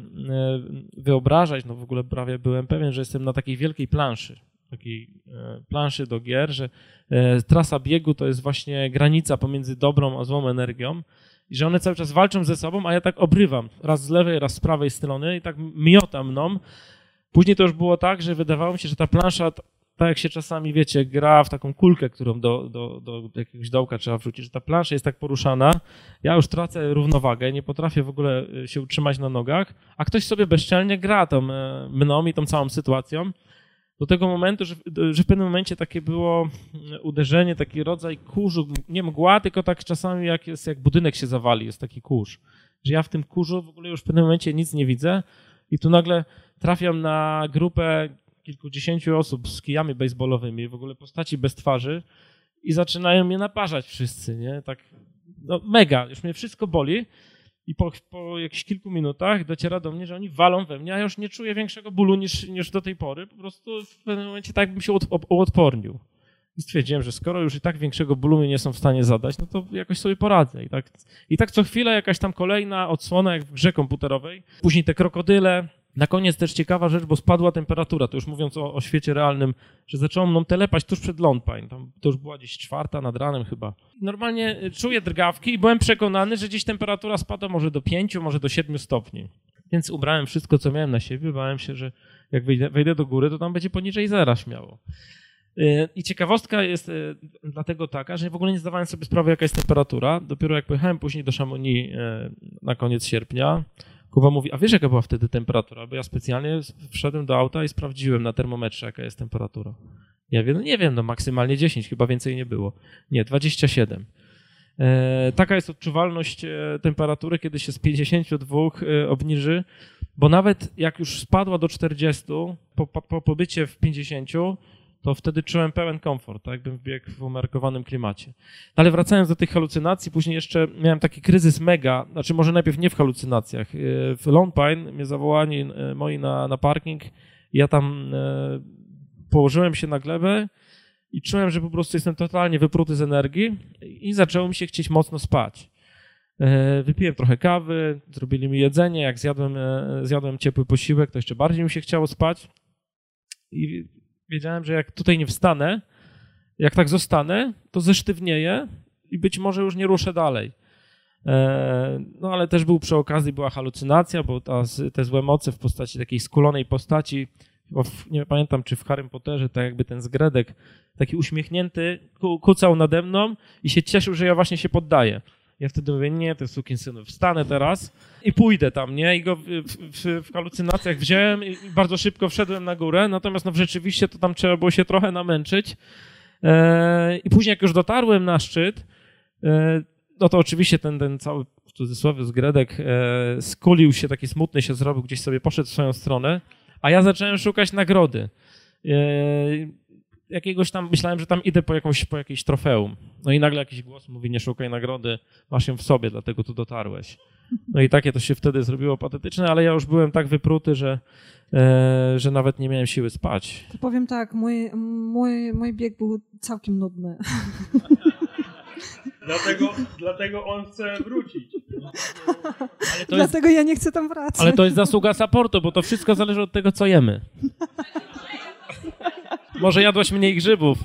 wyobrażać, no w ogóle prawie byłem pewien, że jestem na takiej wielkiej planszy, takiej e, planszy do gier, że e, trasa biegu to jest właśnie granica pomiędzy dobrą a złą energią i że one cały czas walczą ze sobą, a ja tak obrywam, raz z lewej, raz z prawej strony i tak miota mną. Później to już było tak, że wydawało mi się, że ta plansza tak jak się czasami, wiecie, gra w taką kulkę, którą do, do, do jakiegoś dołka trzeba wrzucić, że ta plansza jest tak poruszana, ja już tracę równowagę, nie potrafię w ogóle y, się utrzymać na nogach, a ktoś sobie bezczelnie gra tą e, mną i tą całą sytuacją, do tego momentu, że, że w pewnym momencie takie było mm, uderzenie, taki rodzaj kurzu, nie mgła, tylko tak czasami jak, jest, jak budynek się zawali, jest taki kurz, że ja w tym kurzu w ogóle już w pewnym momencie nic nie widzę i tu nagle trafiam na grupę kilkudziesięciu osób z kijami baseballowymi, w ogóle postaci bez twarzy i zaczynają mnie naparzać wszyscy, nie? Tak, no mega, już mnie wszystko boli i po, po jakichś kilku minutach dociera do mnie, że oni walą we mnie, a ja już nie czuję większego bólu niż, niż do tej pory, po prostu w pewnym momencie tak bym się uodpornił. I stwierdziłem, że skoro już i tak większego bólu mi nie są w stanie zadać, no to jakoś sobie poradzę. I tak, I tak co chwilę jakaś tam kolejna odsłona, jak w grze komputerowej. Później te krokodyle, na koniec też ciekawa rzecz, bo spadła temperatura, to już mówiąc o, o świecie realnym, że zaczęło mną telepać tuż przed Lone Tam, to już była gdzieś czwarta nad ranem chyba. Normalnie y, czuję drgawki i byłem przekonany, że gdzieś temperatura spada może do pięciu, może do siedmiu stopni. Więc ubrałem wszystko, co miałem na siebie. Bałem się, że jak wejdę, wejdę do góry, to tam będzie poniżej zera śmiało. Y, I ciekawostka jest y, dlatego taka, że w ogóle nie zdawałem sobie sprawy, jaka jest temperatura. Dopiero jak pojechałem później do Chamonix na koniec sierpnia, Kuba mówi, a wiesz jaka była wtedy temperatura? Bo ja specjalnie wszedłem do auta i sprawdziłem na termometrze, jaka jest temperatura. Ja wiem, no nie wiem, no maksymalnie 10, chyba więcej nie było. Nie, 27. E, taka jest odczuwalność e, temperatury, kiedy się z 52 e, obniży, bo nawet jak już spadła do 40, po, po, po pobycie w 50, to wtedy czułem pełen komfort, tak jakbym biegł w umiarkowanym klimacie. No ale wracając do tych halucynacji, później jeszcze miałem taki kryzys mega, znaczy może najpierw nie w halucynacjach. E, w Lone Pine mnie zawołani e, moi na, na parking ja tam e, położyłem się na glebę i czułem, że po prostu jestem totalnie wypruty z energii i zaczęło mi się chcieć mocno spać. Wypiłem trochę kawy, zrobili mi jedzenie, jak zjadłem, zjadłem ciepły posiłek, to jeszcze bardziej mi się chciało spać. I wiedziałem, że jak tutaj nie wstanę, jak tak zostanę, to zesztywnieję i być może już nie ruszę dalej. E, no ale też był przy okazji, była halucynacja, bo ta, te złe moce w postaci takiej skulonej postaci, w, nie pamiętam czy w Harry Potterze, tak jakby ten zgredek, taki uśmiechnięty, kucał nade mną i się cieszył, że ja właśnie się poddaję. Ja wtedy mówię, nie, to jest syn, wstanę teraz i pójdę tam, nie? I go w, w, w, halucynacjach wziąłem i bardzo szybko wszedłem na górę, natomiast no rzeczywiście to tam trzeba było się trochę namęczyć. I później jak już dotarłem na szczyt, no to oczywiście ten, ten cały w cudzysłowie zgredek skulił się, taki smutny się zrobił, gdzieś sobie poszedł w swoją stronę, a ja zacząłem szukać nagrody jakiegoś tam, myślałem, że tam idę po, jakąś, po jakieś trofeum. No i nagle jakiś głos mówi, nie szukaj nagrody, masz ją w sobie, dlatego tu dotarłeś. No i takie to się wtedy zrobiło patetyczne, ale ja już byłem tak wypruty, że, e, że nawet nie miałem siły spać. To powiem tak, mój, mój, mój bieg był całkiem nudny. [LAUGHS] Dlatego, dlatego on chce wrócić. dlatego jest, ja nie chcę tam wracać. Ale to jest zasługa supportu, bo to wszystko zależy od tego, co jemy. [LAUGHS] Może jadłaś mniej grzybów.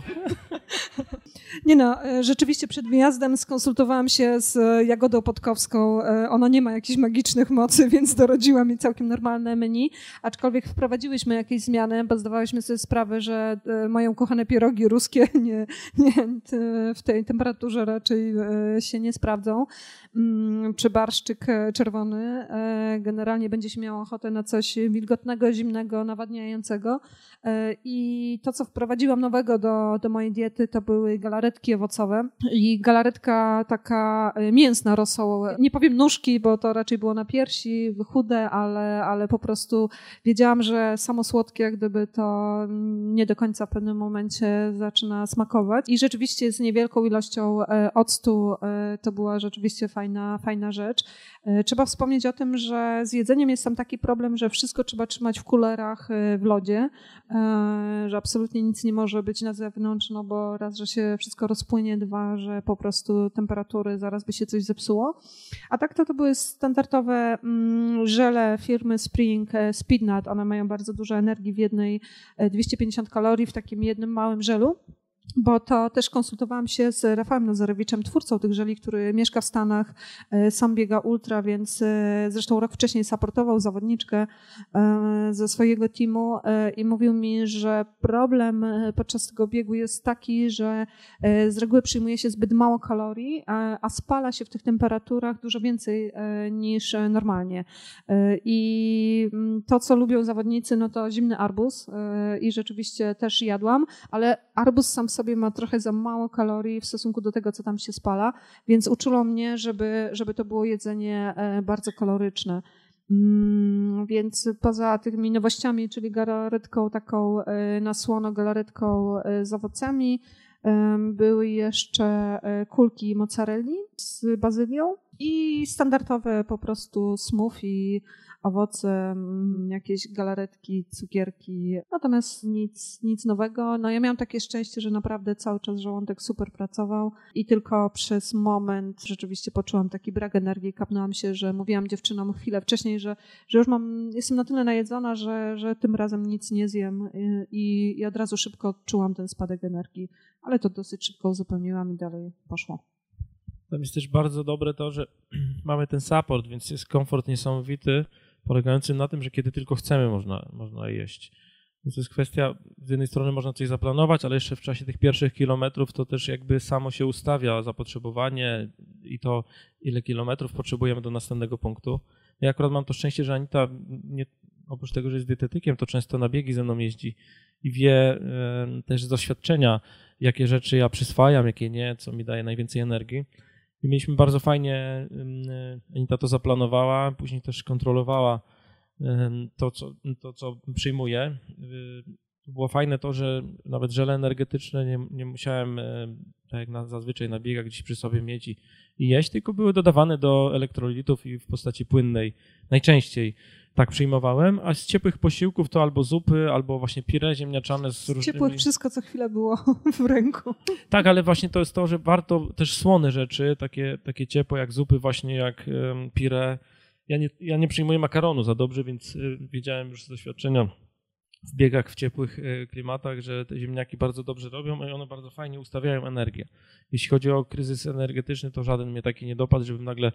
Nie no, e, rzeczywiście przed wyjazdem skonsultowałam się z e, Jagodą Podkowską. E, ona nie ma jakichś magicznych mocy, [LAUGHS] więc dorodziła mi całkiem normalne menu, aczkolwiek wprowadziłyśmy jakieś zmiany, bo zdawałyśmy sobie sprawę, że moje kochane pierogi ruskie [LAUGHS] nie, nie, w tej temperaturze raczej się nie sprawdzą. Mm, czy barszczyk czerwony generalnie będzie się ochotę na coś wilgotnego, zimnego, nawadniającego. I to, co wprowadziłam nowego do, do mojej diety, to były galaretki owocowe i galaretka taka e, mięsna rosołowe. Nie powiem nóżki, bo to raczej było na piersi, chude, ale, ale po prostu wiedziałam, że samo słodkie, gdyby to nie do końca w pewnym momencie zaczyna smakować. I rzeczywiście z niewielką ilością e, octu e, to była rzeczywiście fajna, fajna rzecz. Trzeba wspomnieć o tym, że z jedzeniem jest tam taki problem, że wszystko trzeba trzymać w kulerach w lodzie, że absolutnie nic nie może być na zewnątrz, no bo raz, że się wszystko rozpłynie, dwa, że po prostu temperatury zaraz by się coś zepsuło. A tak to to były standardowe mm, żele firmy Spring e, Speednut. One mają bardzo dużo energii w jednej, 250 e, kalorii w takim jednym małym żelu bo to też konsultowałam się z Rafałem Nazarewiczem, twórcą tych żeli, który mieszka w Stanach, e, sam biega ultra, więc e, zresztą rok wcześniej supportował zawodniczkę e, ze swojego teamu i mówił mi, że problem podczas tego biegu jest taki, że z reguły przyjmuje się zbyt mało kalorii, a spala się w tych temperaturach dużo więcej niż normalnie. I mm, to, co lubią zawodnicy, no to zimny arbuz i rzeczywiście też jadłam, ale arbuz sam w sobie ma trochę za mało kalorii w stosunku do tego, co tam się spala, więc uczulo mnie, żeby, żeby to było jedzenie e, bardzo kaloryczne. Mm, więc poza tymi nowościami, czyli galaretką taką e, na słono, galaretką e, z owocami, były jeszcze kulki mozzarelli z bazylią i standardowe po prostu smoothie owoce, mm, jakieś galaretki, cukierki, natomiast nic, nic nowego. No ja miałam takie szczęście, że naprawdę cały czas żołądek super pracował i tylko przez moment rzeczywiście poczułam taki brak energii, kapnęłam się, że mówiłam dziewczynom chwilę wcześniej, że, że już mam, jestem na tyle najedzona, że, że tym razem nic nie zjem i, i od razu szybko odczułam ten spadek energii, ale to dosyć szybko uzupełniłam i dalej poszło. Tam jest też bardzo dobre to, że [CLEARS THROAT] mamy ten support, więc jest komfort niesamowity polegającym na tym, że kiedy tylko chcemy, można, można jeść. Więc to jest kwestia, z jednej strony można coś zaplanować, ale jeszcze w czasie tych pierwszych kilometrów to też jakby samo się ustawia zapotrzebowanie i to, ile kilometrów potrzebujemy do następnego punktu. Ja akurat mam to szczęście, że Anita nie, oprócz tego, że jest dietetykiem, to często na biegi ze mną jeździ i wie też z doświadczenia, jakie rzeczy ja przyswajam, jakie nie, co mi daje najwięcej energii. I mieliśmy bardzo fajnie, Anita to zaplanowała, później też kontrolowała to, co, to, co przyjmuję. Było fajne to, że nawet żele energetyczne nie, nie musiałem, tak jak na, zazwyczaj na biegach, gdzieś przy sobie mieć i, i jeść, tylko były dodawane do elektrolitów i w postaci płynnej najczęściej tak przyjmowałem, a z ciepłych posiłków to albo zupy, albo właśnie pire ziemniaczane z, z różnymi... ciepłych wszystko, co chwilę było [LAUGHS] w ręku. Tak, ale właśnie to jest to, że warto też słone rzeczy, takie, takie ciepłe jak zupy, właśnie jak pire. Ja nie, ja nie przyjmuję makaronu za dobrze, więc y, wiedziałem już z doświadczenia w biegach w ciepłych e, klimatach, że te ziemniaki bardzo dobrze robią i one bardzo fajnie ustawiają energię. Jeśli chodzi o kryzys energetyczny, to żaden mnie taki nie dopadł, żebym nagle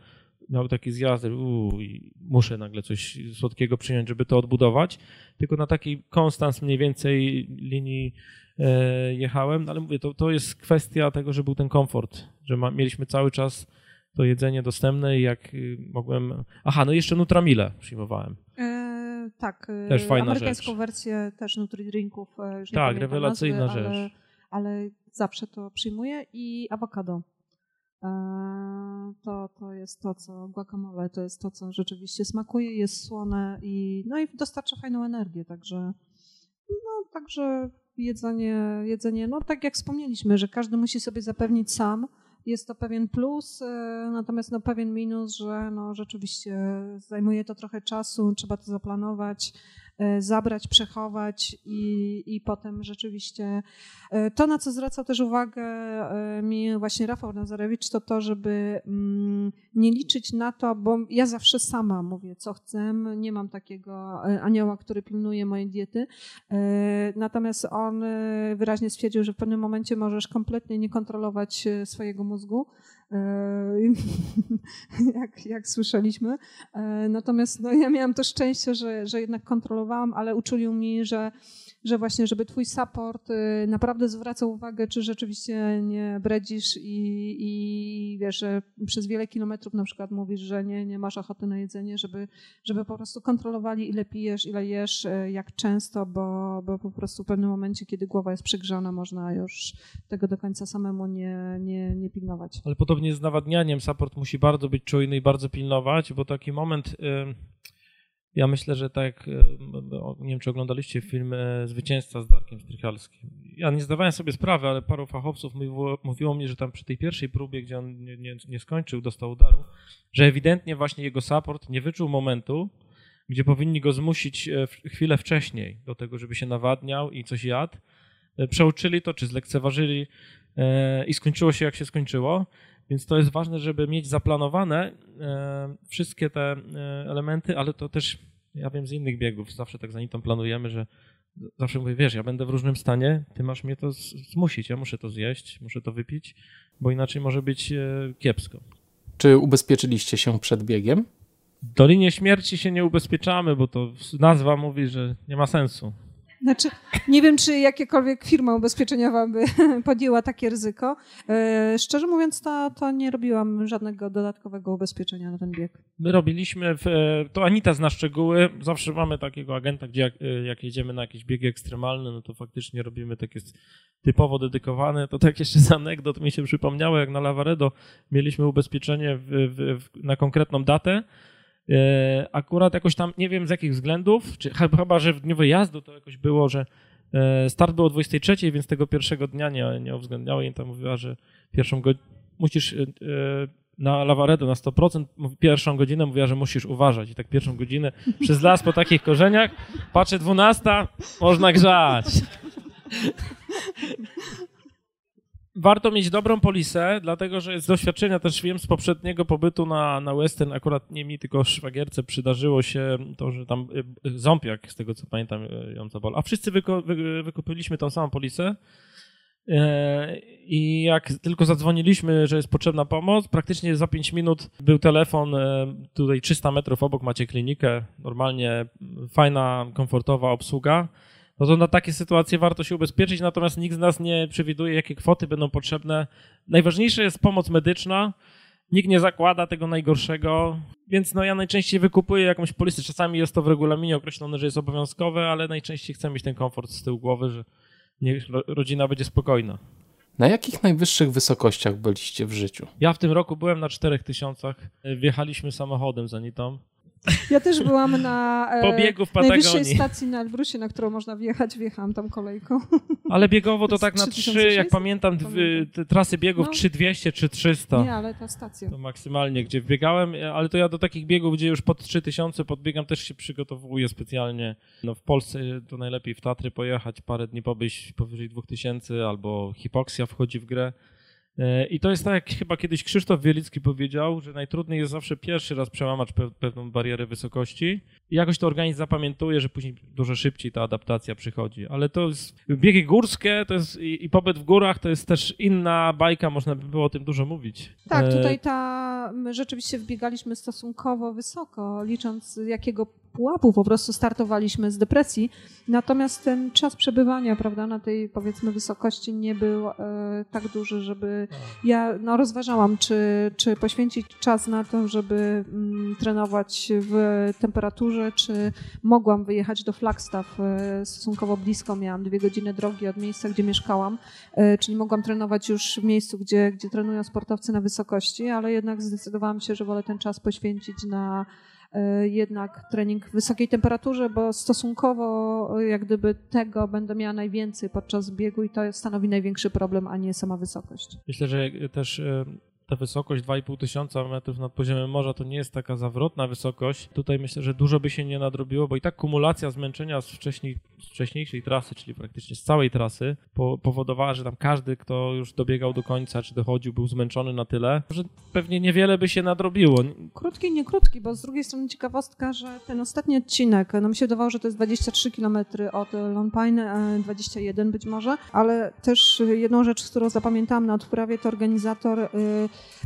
miał taki zjazd, uu, i muszę nagle coś słodkiego przyjąć, żeby to odbudować, tylko na takiej konstans mniej więcej linii e, jechałem, ale mówię, to, to jest kwestia tego, że był ten komfort, że ma, mieliśmy cały czas to jedzenie dostępne i jak y, mogłem... Aha, no jeszcze Nutramile przyjmowałem. E tak, też fajna amerykańską rzecz. wersję też Nutri-Drinków. tak, rewelacyjna nazwy, rzecz. Ale, ale zawsze to przyjmuję i awokado. E, to, to jest to, co guacamole, to jest to, co rzeczywiście smakuje, jest słone i, no i dostarcza fajną energię, także, no, także jedzenie, jedzenie, no tak jak wspomnieliśmy, że każdy musi sobie zapewnić sam, jest to pewien plus, e, natomiast no pewien minus, że no rzeczywiście zajmuje to trochę czasu, trzeba to zaplanować, zabrać, przechować i, i potem rzeczywiście e, to, na co zwraca też uwagę e, mi właśnie Rafał Nazarewicz, to to, żeby mm, nie liczyć na to, bo ja zawsze sama mówię, co chcę, nie mam takiego anioła, który pilnuje mojej diety, natomiast on wyraźnie stwierdził, że w pewnym momencie możesz kompletnie nie kontrolować swojego mózgu, [LAUGHS] jak, jak słyszeliśmy. Natomiast no, ja miałam to szczęście, że, że jednak kontrolowałam, ale uczulił mi, że że właśnie, żeby twój support y, naprawdę zwracał uwagę, czy rzeczywiście nie bredzisz i, i wiesz, że przez wiele kilometrów na przykład mówisz, że nie, nie masz ochoty na jedzenie, żeby, żeby po prostu kontrolowali ile pijesz, ile jesz, y, jak często, bo, bo po prostu w pewnym momencie, kiedy głowa jest przygrzana, można już tego do końca samemu nie, nie, nie pilnować. Ale podobnie z nawadnianiem, support musi bardzo być czujny i bardzo pilnować, bo taki moment... ja myślę, że tak, e, nie wiem czy oglądaliście film e, Zwycięzca z Darkiem Strychalskim. Ja nie zdawałem sobie sprawy, ale paru fachowców mówiło, mówiło mi, że tam przy tej pierwszej próbie, gdzie on nie, nie, nie skończył, dostał udaru, że ewidentnie właśnie jego support nie wyczuł momentu, gdzie powinni go zmusić e, chwilę wcześniej do tego, żeby się nawadniał i coś jadł. Przeuczyli to, czy zlekceważyli i skończyło się jak się skończyło. Więc to jest ważne, żeby mieć zaplanowane e, wszystkie te e, elementy, ale to też ja wiem z innych biegów, zawsze tak za nitą planujemy, że zawsze mówię, wiesz, ja będę w różnym stanie, ty masz mnie to zmusić, ja muszę to zjeść, muszę to wypić, bo inaczej może być e, kiepsko. Czy ubezpieczyliście się przed biegiem? Dolinie Śmierci się nie ubezpieczamy, bo to nazwa mówi, że nie ma sensu. Znaczy, nie wiem, czy jakiekolwiek firma ubezpieczeniowa by [LAUGHS] podjęła takie ryzyko. E, szczerze mówiąc, to, to nie robiłam żadnego dodatkowego ubezpieczenia na ten bieg. My robiliśmy, w, e, to Anita zna szczegóły, zawsze mamy takiego agenta, gdzie jak, e, jak jedziemy na jakieś biegi ekstremalne, no to faktycznie robimy takie typowo dedykowane. To tak jeszcze z anegdot mi się przypomniało, jak na Lavaredo mieliśmy ubezpieczenie w, w, na konkretną datę, akurat jakoś tam, nie wiem z jakich względów, czy chyba, że w dniu wyjazdu to jakoś było, że e, start był o 23, więc tego pierwszego dnia nie, nie uwzględniała i tam mówiła, że pierwszą godzinę musisz e, na Lavaredo na 100%, pierwszą godzinę mówiła, że musisz uważać. I tak pierwszą godzinę przez las po takich korzeniach, patrzę 12, można grzać [LAUGHS] warto mieć dobrą polisę, dlatego że z doświadczenia też wiem z poprzedniego pobytu na, na Western, akurat nie mi, tylko szwagierce przydarzyło się to, że tam y, ząbjak, z tego co pamiętam, y, ją zabol. A wszyscy wyko, wy, wykupiliśmy tą samą polisę. E, i jak tylko zadzwoniliśmy, że jest potrzebna pomoc, praktycznie za 5 minut był telefon, e, tutaj 300 metrów obok macie klinikę, normalnie fajna, komfortowa obsługa no to na takie sytuacje warto się ubezpieczyć, natomiast nikt z nas nie przewiduje, jakie kwoty będą potrzebne. Najważniejsza jest pomoc medyczna. Nikt nie zakłada tego najgorszego, więc no ja najczęściej wykupuję jakąś polisę. Czasami jest to w regulaminie określone, że jest obowiązkowe, ale najczęściej chcę mieć ten komfort z tyłu głowy, że niech rodzina będzie spokojna. Na jakich najwyższych wysokościach byliście w życiu? Ja w tym roku byłem na 4000. Wjechaliśmy samochodem za Nitą. Ja też byłam na Pobiegu w najwyższej stacji na Elbrusie, na którą można wjechać. Wjechałam tam kolejką. Ale biegowo to tak na 3, jak pamiętam, trasy biegów no. 3200 czy 300. Nie, ale ta stacja. To maksymalnie, gdzie wbiegałem, ale to ja do takich biegów, gdzie już pod 3000 podbiegam, też się przygotowuję specjalnie. No w Polsce to najlepiej w Tatry pojechać, parę dni pobyć powyżej 2000 albo hipoksja wchodzi w grę. E, I to jest tak, jak chyba kiedyś Krzysztof Wielicki powiedział, że najtrudniej jest zawsze pierwszy raz przełamać pe pewną barierę wysokości. I jakoś to organizm zapamiętuje, że później dużo szybciej ta adaptacja przychodzi. Ale to jest biegi górskie to jest, i, i pobyt w górach to jest też inna bajka, można by było o tym dużo mówić. Tak, e, tutaj ta, my rzeczywiście wbiegaliśmy stosunkowo wysoko, licząc jakiego pułapu, po prostu startowaliśmy z depresji. Natomiast ten czas przebywania, prawda, na tej powiedzmy wysokości nie był e, tak duży, żeby ja no, rozważałam, czy, czy poświęcić czas na to, żeby mm, trenować w temperaturze, czy mogłam wyjechać do Flagstaff e, stosunkowo blisko, miałam dwie godziny drogi od miejsca, gdzie mieszkałam, e, czyli mogłam trenować już w miejscu, gdzie, gdzie trenują sportowcy na wysokości, ale jednak zdecydowałam się, że wolę ten czas poświęcić na jednak trening w wysokiej temperaturze, bo stosunkowo e, jak gdyby tego będę miała najwięcej podczas biegu i to stanowi największy problem, a nie sama wysokość. Myślę, że też e, ta wysokość 2,5 tysiąca metrów nad poziomem morza to nie jest taka zawrotna wysokość. Tutaj myślę, że dużo by się nie nadrobiło, bo i tak kumulacja zmęczenia z, wcześniej, z wcześniejszej trasy, czyli praktycznie z całej trasy, po, powodowała, że tam każdy, kto już dobiegał do końca, czy dochodził, był zmęczony na tyle, że pewnie niewiele by się nadrobiło. Krótki, nie krótki, bo z drugiej strony ciekawostka, że ten ostatni odcinek, no mi się wydawało, że to jest 23 km od Lone Pine, 21 być może, ale też jedną rzecz, którą zapamiętałam na odprawie, to organizator y,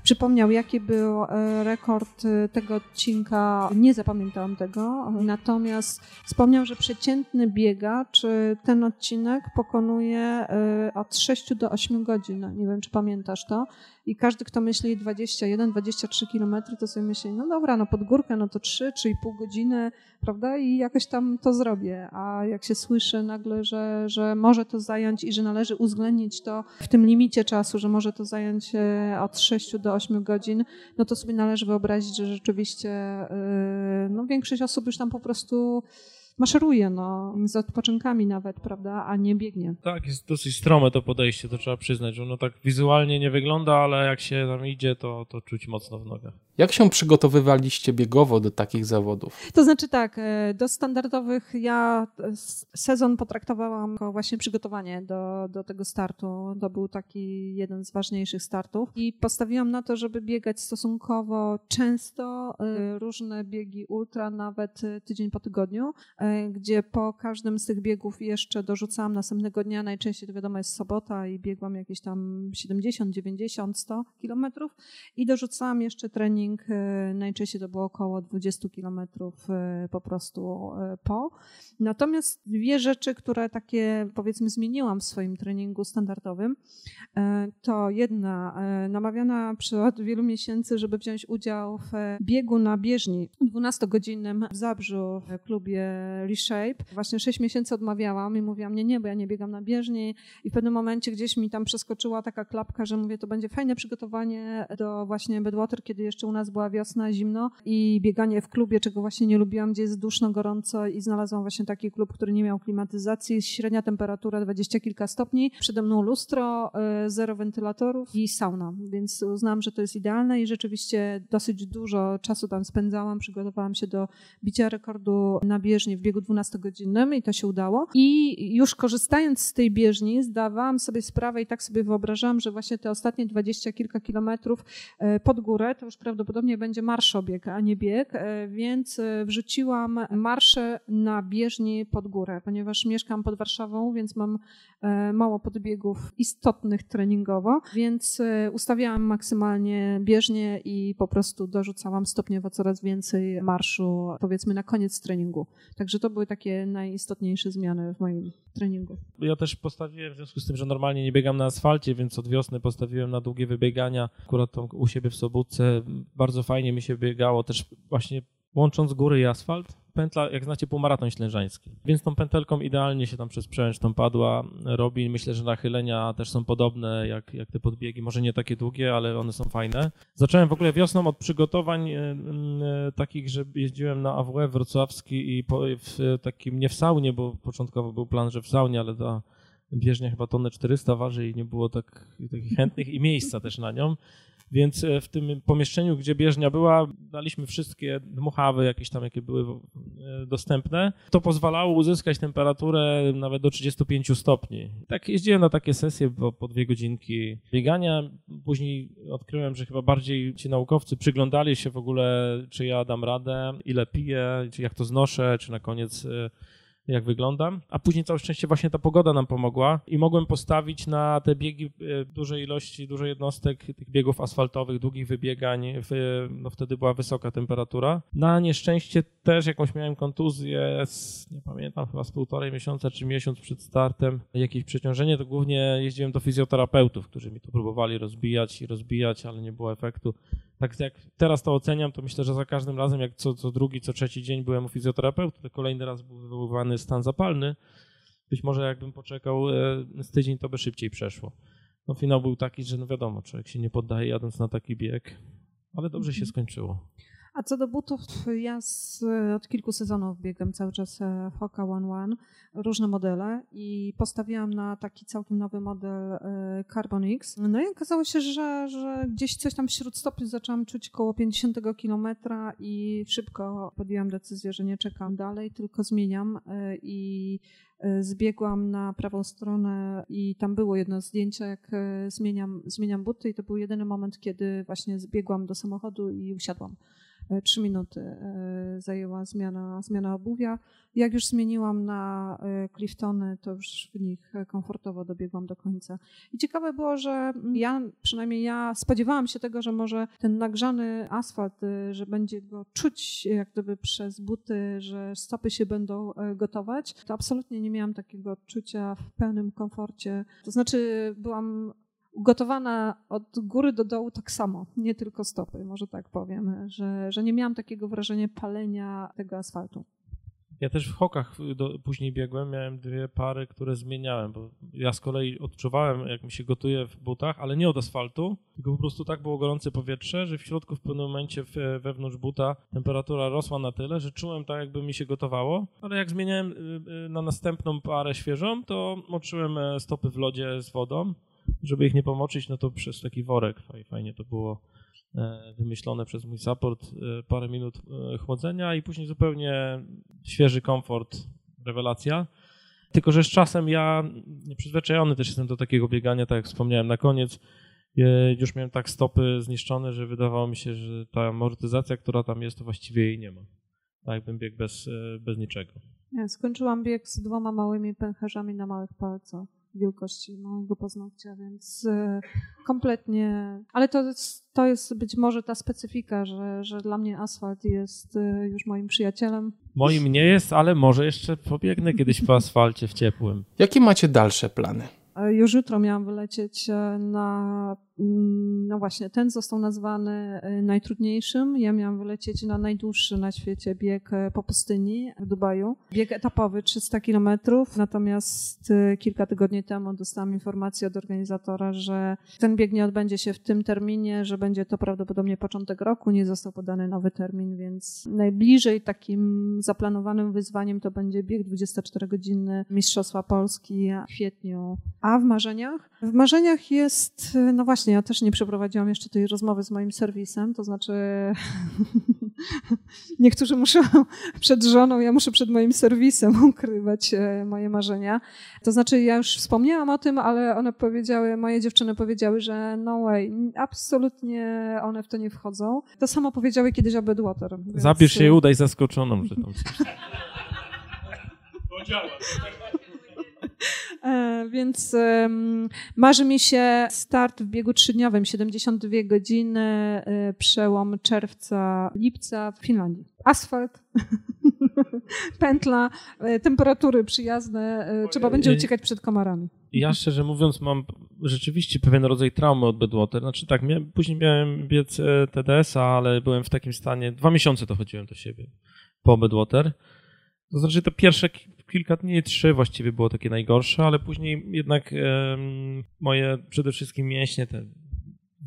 przypomniał, jaki był e, rekord e, tego odcinka. Nie zapamiętałam tego, natomiast wspomniał, że przeciętny biegacz ten odcinek pokonuje e, od 6 do 8 godzin. Nie wiem, czy pamiętasz to i każdy, kto myśli 21, 23 kilometry, to sobie myśli, no dobra, no pod górkę, no to 3, 3,5 godziny, prawda, i jakoś tam to zrobię. A jak się słyszy nagle, że, że może to zająć i że należy uwzględnić to w tym limicie czasu, że może to zająć e, od 6 do 8 godzin, no to sobie należy wyobrazić, że rzeczywiście e, no, większość osób już tam po prostu maszeruje, no, z odpoczynkami nawet, prawda, a nie biegnie. Tak, jest dosyć strome to podejście, to trzeba przyznać, że ono tak wizualnie nie wygląda, ale jak się tam idzie, to, to czuć mocno w nogach. Jak się przygotowywaliście biegowo do takich zawodów? To znaczy tak, e, do standardowych ja sezon potraktowałam jako właśnie przygotowanie do, do tego startu. To był taki jeden z ważniejszych startów i postawiłam na to, żeby biegać stosunkowo często, e, różne biegi ultra, nawet tydzień po tygodniu. E, gdzie po każdym z tych biegów jeszcze dorzucałam następnego dnia, najczęściej to wiadomo jest sobota i biegłam jakieś tam 70, 90, 100 kilometrów i dorzucałam jeszcze trening, e, najczęściej to było około 20 kilometrów e, po prostu po. Natomiast dwie rzeczy, które takie powiedzmy zmieniłam w swoim treningu standardowym, to jedna namawiana od wielu miesięcy, żeby wziąć udział w biegu na bieżni 12-godzinnym w Zabrzu w klubie Reshape. Właśnie 6 miesięcy odmawiałam i mówiłam, nie, nie, bo ja nie biegam na bieżni i w pewnym momencie gdzieś mi tam przeskoczyła taka klapka, że mówię, to będzie fajne przygotowanie do właśnie Bedwater, kiedy jeszcze u nas była wiosna, zimno i bieganie w klubie, czego właśnie nie lubiłam, gdzie jest duszno, gorąco i znalazłam właśnie taki klub, który nie miał klimatyzacji, średnia temperatura dwadzieścia kilka stopni, przede mną lustro, e, zero wentylatorów i sauna, więc uznałam, że to jest idealne i rzeczywiście dosyć dużo czasu tam spędzałam, przygotowałam się do bicia rekordu na bieżni w biegu 12-godzinnym i to się udało. I już korzystając z tej bieżni, zdawałam sobie sprawę i tak sobie wyobrażałam, że właśnie te ostatnie dwadzieścia kilka kilometrów e, pod górę to już prawdopodobnie będzie marszobieg, a nie bieg, e, więc e, wrzuciłam marsze na bieżni pod górę, ponieważ mieszkam pod Warszawą, więc mam mało podbiegów istotnych treningowo, więc ustawiałam maksymalnie bieżnie i po prostu dorzucałam stopniowo coraz więcej marszu, powiedzmy na koniec treningu. Także to były takie najistotniejsze zmiany w moim treningu. Ja też postawiłem, w związku z tym, że normalnie nie biegam na asfalcie, więc od wiosny postawiłem na długie wybiegania. Akurat u siebie w Sobótce bardzo fajnie mi się biegało, też właśnie łącząc góry i asfalt pętla, jak znacie, półmaraton ślężański. Więc tą pętelką idealnie się tam przez przełęcz tą padła robi. Myślę, że nachylenia też są podobne jak, jak te podbiegi. Może nie takie długie, ale one są fajne. Zacząłem w ogóle wiosną od przygotowań e, e, takich, że jeździłem na AWF wrocławski i po, w takim, nie w saunie, bo początkowo był plan, że w saunie, ale ta bieżnia chyba tonę 400 waży i nie było tak, takich chętnych i miejsca też na nią. Więc e, w tym pomieszczeniu, gdzie bieżnia była, daliśmy wszystkie dmuchawy jakieś tam, jakie były e, dostępne. To pozwalało uzyskać temperaturę nawet do 35 stopni. Tak jeździłem na takie sesje po, po dwie godzinki biegania. Później odkryłem, że chyba bardziej ci naukowcy przyglądali się w ogóle, czy ja dam radę, ile piję, czy jak to znoszę, czy na koniec e, jak wyglądam. A później całe szczęście właśnie ta pogoda nam pomogła i mogłem postawić na te biegi e, dużej ilości, dużej jednostek tych biegów asfaltowych, długich wybiegań. No wtedy była wysoka temperatura. Na nieszczęście też jakąś miałem kontuzję, z, nie pamiętam, chyba z półtorej miesiąca czy miesiąc przed startem. Jakieś przeciążenie, to głównie jeździłem do fizjoterapeutów, którzy mi to próbowali rozbijać i rozbijać, ale nie było efektu. Tak jak teraz to oceniam, to myślę, że za każdym razem, jak co, co drugi, co trzeci dzień byłem u fizjoterapeuty, to kolejny raz był wywoływany stan zapalny. Być może jakbym poczekał e, z tydzień, to by szybciej przeszło. No finał był taki, że no wiadomo, człowiek się nie poddaje jadąc na taki bieg, ale dobrze się mhm. skończyło. A co do butów, ja z, od kilku sezonów biegam cały czas e, Hoka One One, różne modele i postawiłam na taki całkiem nowy model e, Carbon X. No i okazało się, że, że gdzieś coś tam wśród stopy zaczęłam czuć koło 50 kilometra i szybko podjęłam decyzję, że nie czekam dalej, tylko zmieniam e, i zbiegłam na prawą stronę i tam było jedno zdjęcie, jak zmieniam, zmieniam buty i to był jedyny moment, kiedy właśnie zbiegłam do samochodu i usiadłam. E, trzy minuty e, zajęła zmiana, zmiana obuwia. Jak już zmieniłam na e, Cliftony, to już w nich komfortowo dobiegłam do końca. I ciekawe było, że ja, przynajmniej ja spodziewałam się tego, że może ten nagrzany asfalt, że będzie go czuć jak gdyby przez buty, że stopy się będą gotować. To absolutnie nie miałam takiego odczucia w pełnym komforcie. To znaczy byłam ugotowana od góry do dołu tak samo, nie tylko stopy, może tak powiem, że, że nie miałam takiego wrażenia palenia tego asfaltu. Ja też w hokach do, później biegłem, miałem dwie pary, które zmieniałem, bo ja z kolei odczuwałem, jak mi się gotuje w butach, ale nie od asfaltu, tylko po prostu tak było gorące powietrze, że w środku w pewnym momencie wewnątrz buta temperatura rosła na tyle, że czułem tak, jakby mi się gotowało, ale jak zmieniałem y, y, na następną parę świeżą, to moczyłem e, stopy w lodzie z wodą żeby ich nie pomoczyć, no to przez taki worek fajnie to było e, wymyślone przez mój support, e, parę minut e, chłodzenia i później zupełnie świeży komfort, rewelacja. Tylko, że z czasem ja przyzwyczajony też jestem do takiego biegania, tak jak wspomniałem na koniec, już miałem tak stopy zniszczone, że wydawało mi się, że ta amortyzacja, która tam jest, to właściwie jej nie ma. Tak jakbym biegł bez, bez niczego. Ja skończyłam bieg z dwoma małymi pęcherzami na małych palcach wielkości mojego paznokcia, więc e, kompletnie. Ale to jest, to jest być może ta specyfika, że, że dla mnie asfalt jest e, już moim przyjacielem. Moim nie jest, ale może jeszcze pobiegnę kiedyś po asfalcie w ciepłym. Jakie macie dalsze plany? E, już jutro miałam wylecieć na no właśnie, ten został nazwany e, najtrudniejszym. Ja miałam wylecieć na najdłuższy na świecie bieg e, po pustyni w Dubaju. Bieg etapowy 300 kilometrów, natomiast e, kilka tygodni temu dostałam informację od organizatora, że ten bieg nie odbędzie się w tym terminie, że będzie to prawdopodobnie początek roku, nie został podany nowy termin, więc najbliżej takim zaplanowanym wyzwaniem to będzie bieg 24-godzinny Mistrzostwa Polski w kwietniu. A w marzeniach? W marzeniach jest, no właśnie, właśnie, ja też nie przeprowadziłam jeszcze tej rozmowy z moim serwisem, to znaczy [LAUGHS] niektórzy muszą [LAUGHS] przed żoną, ja muszę przed moim serwisem [LAUGHS] ukrywać e, moje marzenia. To znaczy ja już wspomniałam o tym, ale one powiedziały, moje dziewczyny powiedziały, że no way, absolutnie one w to nie wchodzą. To samo powiedziały kiedyś o Bedwater. Więc... Zabierz się i udaj zaskoczoną, że tam coś. Podziała. E, więc marzy mi się start w biegu trzydniowym, 72 godziny, e, przełom czerwca, lipca w Finlandii. Asfalt, [LAUGHS] pętla, e, temperatury przyjazne, trzeba będzie uciekać przed komarami. Ja szczerze mówiąc mam rzeczywiście pewien rodzaj traumy od Bedwater. Znaczy tak, miałem, później miałem biec TDS-a, ale byłem w takim stanie, dwa miesiące to chodziłem do siebie po Bedwater. To znaczy to pierwsze kilka dni, trzy właściwie było takie najgorsze, ale później jednak moje przede wszystkim mięśnie te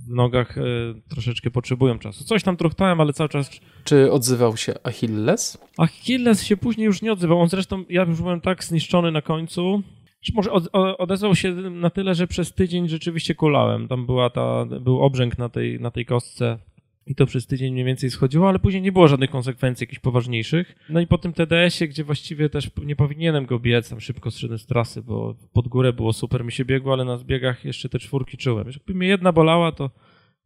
w nogach e, troszeczkę potrzebują czasu. Coś tam truchtałem, ale cały czas... Czy odzywał się Achilles? Achilles się później już nie odzywał. On zresztą, ja już byłem tak zniszczony na końcu, czy może od, odezwał się na tyle, że przez tydzień rzeczywiście kulałem. Tam była ta, był obrzęk na tej, na tej kostce i to przez tydzień mniej więcej schodziło, ale później nie było żadnych konsekwencji jakichś poważniejszych. No i po tym TDS-ie, gdzie właściwie też nie powinienem go biec, tam szybko zszedłem z trasy, bo pod górę było super, mi się biegło, ale na zbiegach jeszcze te czwórki czułem. Jakby mnie jedna bolała, to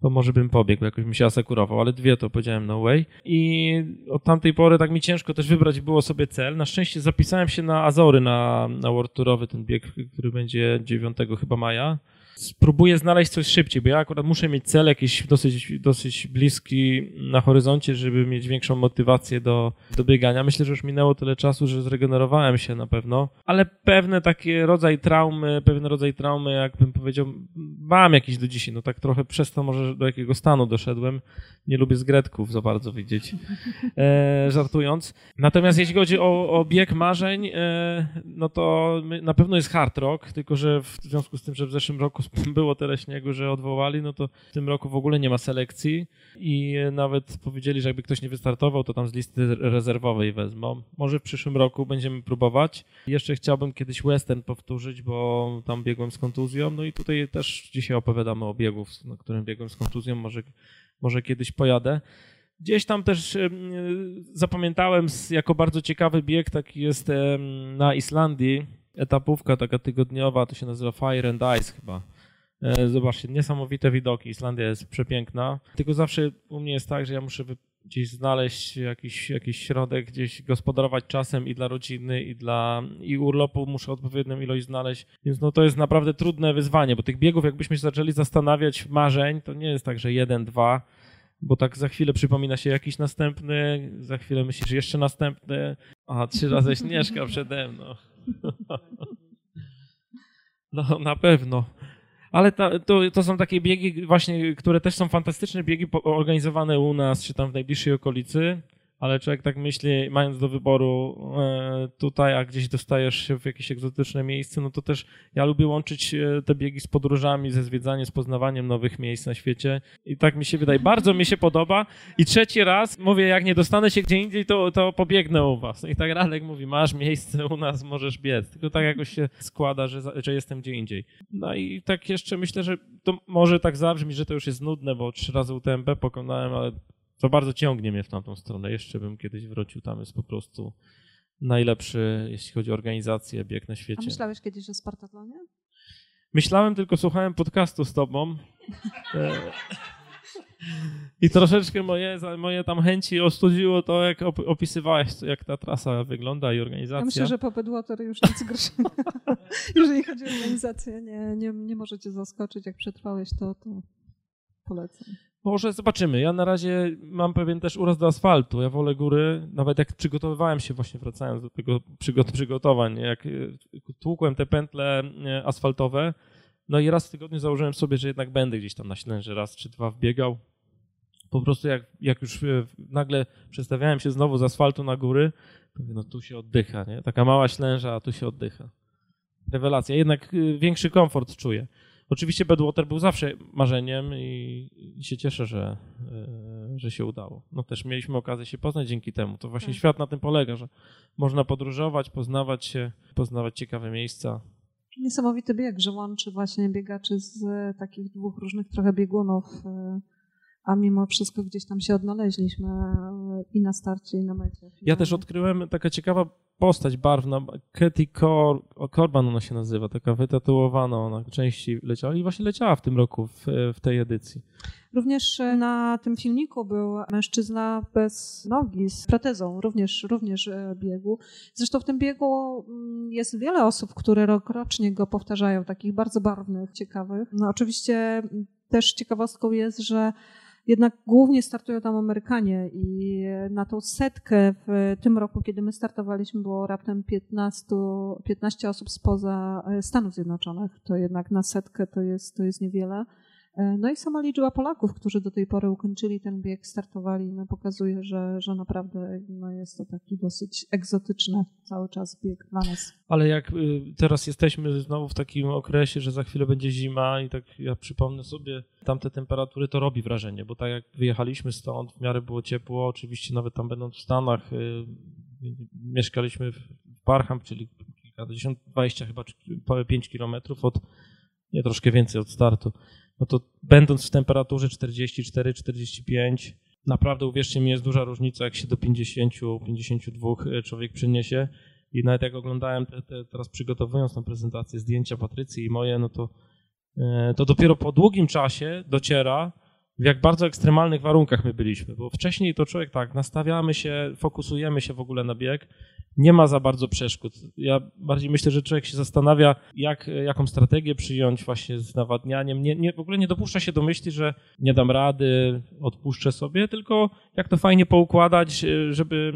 to może bym pobiegł, jakoś mi się asekurował, ale dwie to powiedziałem no way. I od tamtej pory tak mi ciężko też wybrać było sobie cel. Na szczęście zapisałem się na Azory, na, na World Tourowy, ten bieg, który będzie 9 chyba maja spróbuję znaleźć coś szybciej, bo ja akurat muszę mieć cel jakiś dosyć, dosyć bliski na horyzoncie, żeby mieć większą motywację do, do biegania. Myślę, że już minęło tyle czasu, że zregenerowałem się na pewno, ale pewne takie rodzaj traumy, pewien rodzaj traumy, jakbym powiedział, mam jakiś do dzisiaj, no tak trochę przez to może do jakiego stanu doszedłem. Nie lubię zgredków za bardzo widzieć, e, żartując. Natomiast jeśli chodzi o, o bieg marzeń, e, no to na pewno jest hard rock, tylko że w związku z tym, że w zeszłym roku [LAUGHS] było tyle śniegu, że odwołali, no to w tym roku w ogóle nie ma selekcji i nawet powiedzieli, że jakby ktoś nie wystartował, to tam z listy rezerwowej wezmą. Może w przyszłym roku będziemy próbować. Jeszcze chciałbym kiedyś western powtórzyć, bo tam biegłem z kontuzją, no i tutaj też dzisiaj opowiadamy o biegu, na którym biegłem z kontuzją, może, może kiedyś pojadę. Gdzieś tam też zapamiętałem jako bardzo ciekawy bieg, taki jest na Islandii, etapówka taka tygodniowa, to się nazywa Fire and Ice chyba. E, zobaczcie, niesamowite widoki. Islandia jest przepiękna. Tylko zawsze u mnie jest tak, że ja muszę gdzieś znaleźć jakiś, jakiś środek, gdzieś gospodarować czasem i dla rodziny, i dla i urlopu muszę odpowiednią ilość znaleźć. Więc no to jest naprawdę trudne wyzwanie, bo tych biegów, jakbyśmy się zaczęli zastanawiać marzeń, to nie jest tak, że jeden, dwa, bo tak za chwilę przypomina się jakiś następny, za chwilę myślisz jeszcze następny, a trzy razy Śnieżka przede mną. [LAUGHS] No na pewno. Ale to, to, to, są takie biegi właśnie, które też są fantastyczne biegi organizowane u nas, czy tam w najbliższej okolicy ale człowiek tak myśli, mając do wyboru e, tutaj, a gdzieś dostajesz się w jakieś egzotyczne miejsce, no to też ja lubię łączyć e, te biegi z podróżami, ze zwiedzaniem, z poznawaniem nowych miejsc na świecie i tak mi się wydaje, bardzo mi się podoba i trzeci raz mówię, jak nie dostanę się gdzie indziej, to, to pobiegnę u was. I tak Radek mówi, masz miejsce u nas, możesz biec, tylko tak jakoś się składa, że, że jestem gdzie indziej. No i tak jeszcze myślę, że to może tak zabrzmi, że to już jest nudne, bo trzy razy UTMB pokonałem, ale to bardzo ciągnie mnie w tamtą stronę. Jeszcze bym kiedyś wrócił. Tam jest po prostu najlepszy, jeśli chodzi o organizację, bieg na świecie. A myślałeś kiedyś o Spartatlonie? Myślałem, tylko słuchałem podcastu z tobą. E, I troszeczkę moje, moje tam chęci ostudziło to, jak opisywałeś, jak ta trasa wygląda i organizacja. Ja myślę, że po Bedwater już nic gorszego. [LAUGHS] Jeżeli chodzi o organizację, nie, nie, nie możecie zaskoczyć. Jak przetrwałeś to, to polecam. Może zobaczymy. Ja na razie mam pewien też uraz do asfaltu. Ja wolę góry. Nawet jak przygotowywałem się, właśnie wracając do tego przygotowań, jak e, tłukłem te pętle e, asfaltowe, no i raz w tygodniu założyłem sobie, że jednak będę gdzieś tam na ślęży raz czy dwa wbiegał. Po prostu jak, jak już e, nagle przestawiałem się znowu z asfaltu na góry, to mówię, no tu się oddycha, nie? Taka mała ślęża, a tu się oddycha. Rewelacja. Jednak większy komfort czuję. Oczywiście Bedwater był zawsze marzeniem i, i się cieszę, że, e, że się udało. No też mieliśmy okazję się poznać dzięki temu. To właśnie tak. świat na tym polega, że można podróżować, poznawać się, poznawać ciekawe miejsca. Niesamowity bieg, że łączy właśnie biegaczy z takich dwóch różnych trochę biegunów, e, a mimo wszystko gdzieś tam się odnaleźliśmy e, i na starcie, i na mecie. Ja też odkryłem taka ciekawa postać barwna, Katy Cor Corban ona się nazywa, taka wytatuowana, ona częściej leciała i właśnie leciała w tym roku w, w tej edycji. Również e, na tym filmiku był mężczyzna bez nogi, z protezą, również, również e, biegu. Zresztą w tym biegu mm, jest wiele osób, które rokrocznie go powtarzają, takich bardzo barwnych, ciekawych. No oczywiście mm, też ciekawostką jest, że jednak głównie startują tam Amerykanie i na tą setkę w tym roku, kiedy my startowaliśmy, było raptem 15, 15 osób spoza e, Stanów Zjednoczonych. To jednak na setkę to jest, to jest niewiele. E, no i sama liczba Polaków, którzy do tej pory ukończyli ten bieg, startowali, no pokazuje, że, że naprawdę no jest to taki dosyć egzotyczny cały czas bieg dla nas. Ale jak y, teraz jesteśmy znowu w takim okresie, że za chwilę będzie zima i tak ja przypomnę sobie tamte temperatury, to robi wrażenie, bo tak jak wyjechaliśmy stąd, w miarę było ciepło, oczywiście nawet tam będąc w Stanach, y, mieszkaliśmy w Parham, czyli kilkadziesiąt, dwadzieścia chyba, pięć kilometrów od, nie troszkę więcej od startu no to będąc w temperaturze 44-45, naprawdę uwierzcie mi, jest duża różnica, jak się do 50-52 e, człowiek przyniesie. I nawet jak oglądałem te, te, teraz przygotowując tą prezentację zdjęcia Patrycji i moje, no to, e, to dopiero po długim czasie dociera, w jak bardzo ekstremalnych warunkach my byliśmy, bo wcześniej to człowiek tak, nastawiamy się, fokusujemy się w ogóle na bieg, nie ma za bardzo przeszkód. Ja bardziej myślę, że człowiek się zastanawia, jak, jaką strategię przyjąć właśnie z nawadnianiem. Nie, nie, w ogóle nie dopuszcza się do myśli, że nie dam rady, odpuszczę sobie, tylko jak to fajnie poukładać, żeby,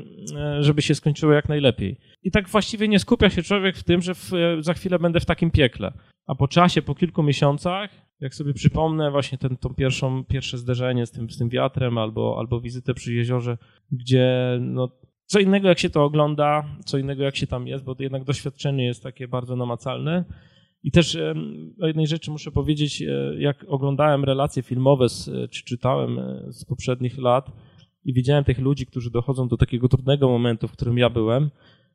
żeby się skończyło jak najlepiej. I tak właściwie nie skupia się człowiek w tym, że w, za chwilę będę w takim piekle. A po czasie, po kilku miesiącach, jak sobie przypomnę właśnie ten, tą pierwszą, pierwsze zderzenie z tym, z tym wiatrem albo, albo wizytę przy jeziorze, gdzie no, co innego jak się to ogląda, co innego jak się tam jest, bo jednak doświadczenie jest takie bardzo namacalne. I też o jednej rzeczy muszę powiedzieć, e, jak oglądałem relacje filmowe z, czy czytałem e, z poprzednich lat i widziałem tych ludzi, którzy dochodzą do takiego trudnego momentu, w którym ja byłem,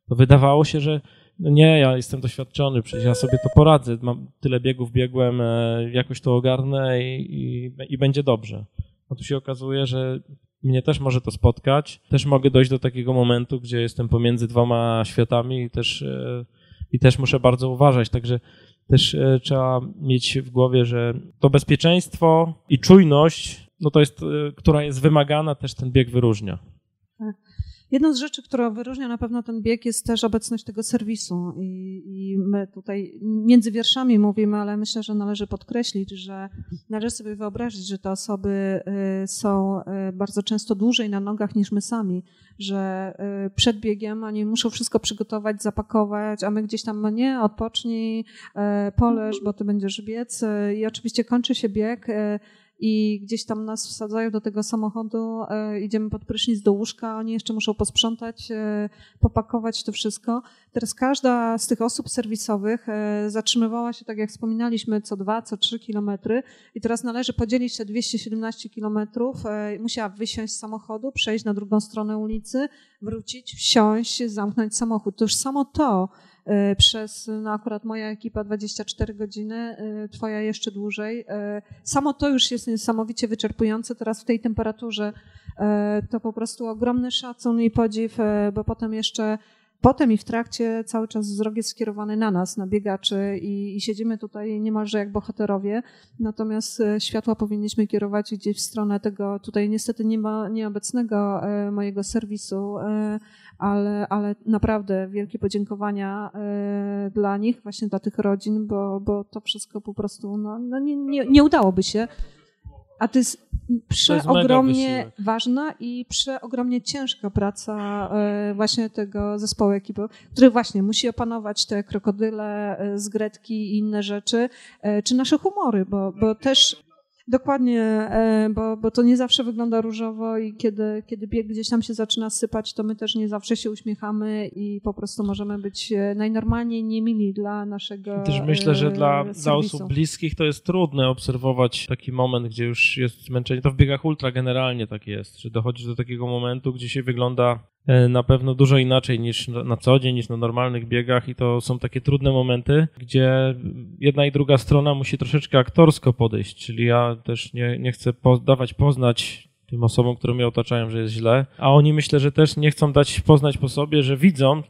to wydawało się, że no nie, ja jestem doświadczony, przecież ja sobie to poradzę, mam tyle biegów biegłem, e, jakoś to ogarnę i, i, i będzie dobrze. A tu się okazuje, że mnie też może to spotkać. Też mogę dojść do takiego momentu, gdzie jestem pomiędzy dwoma światami i też, e, i też muszę bardzo uważać. Także też e, trzeba mieć w głowie, że to bezpieczeństwo i czujność, no to jest, która jest wymagana, też ten bieg wyróżnia. Jedną z rzeczy, która wyróżnia na pewno ten bieg, jest też obecność tego serwisu. I, I, my tutaj między wierszami mówimy, ale myślę, że należy podkreślić, że należy sobie wyobrazić, że te osoby y, są y, bardzo często dłużej na nogach niż my sami, że y, przed biegiem oni muszą wszystko przygotować, zapakować, a my gdzieś tam, no nie, odpocznij, poleż, bo ty będziesz biec. I oczywiście kończy się bieg i gdzieś tam nas wsadzają do tego samochodu, e, idziemy pod prysznic do łóżka, oni jeszcze muszą posprzątać, e, popakować to wszystko. Teraz każda z tych osób serwisowych e, zatrzymywała się, tak jak wspominaliśmy, co dwa, co trzy kilometry i teraz należy podzielić te 217 kilometrów. Musiała wysiąść z samochodu, przejść na drugą stronę ulicy, wrócić, wsiąść, zamknąć samochód. To już samo to przez, no akurat moja ekipa 24 godziny, y, twoja jeszcze dłużej. Y, samo to już jest niesamowicie wyczerpujące teraz w tej temperaturze. To po prostu ogromny szacun i podziw, bo potem jeszcze Potem i w trakcie cały czas wzrok jest skierowany na nas, na biegaczy i, i, siedzimy tutaj niemalże jak bohaterowie, natomiast światła powinniśmy kierować gdzieś w stronę tego, tutaj niestety nie ma nieobecnego mojego serwisu, ale, ale naprawdę wielkie podziękowania e, dla nich, właśnie dla tych rodzin, bo, bo to wszystko po prostu no, no nie, nie, nie udałoby się. A to jest przeogromnie ważna i przeogromnie ciężka praca e, właśnie tego zespołu ekipy, który właśnie musi opanować te krokodyle e, z Gretki i inne rzeczy, czy nasze humory, bo, bo też Dokładnie, e, bo, bo to nie zawsze wygląda różowo i kiedy, kiedy bieg gdzieś tam się zaczyna sypać, to my też nie zawsze się uśmiechamy i po prostu możemy być e, najnormalniej niemili dla naszego Też myślę, że dla, e, dla osób bliskich to jest trudne obserwować taki moment, gdzie już jest zmęczenie. To w biegach ultra generalnie tak jest, że dochodzi do takiego momentu, gdzie się wygląda na pewno dużo inaczej niż na co dzień, niż na normalnych biegach i to są takie trudne momenty, gdzie jedna i druga strona musi troszeczkę aktorsko podejść, czyli ja też nie, nie chcę dawać poznać tym osobom, które mnie otaczają, że jest źle, a oni myślę, że też nie chcą dać poznać po sobie, że widzą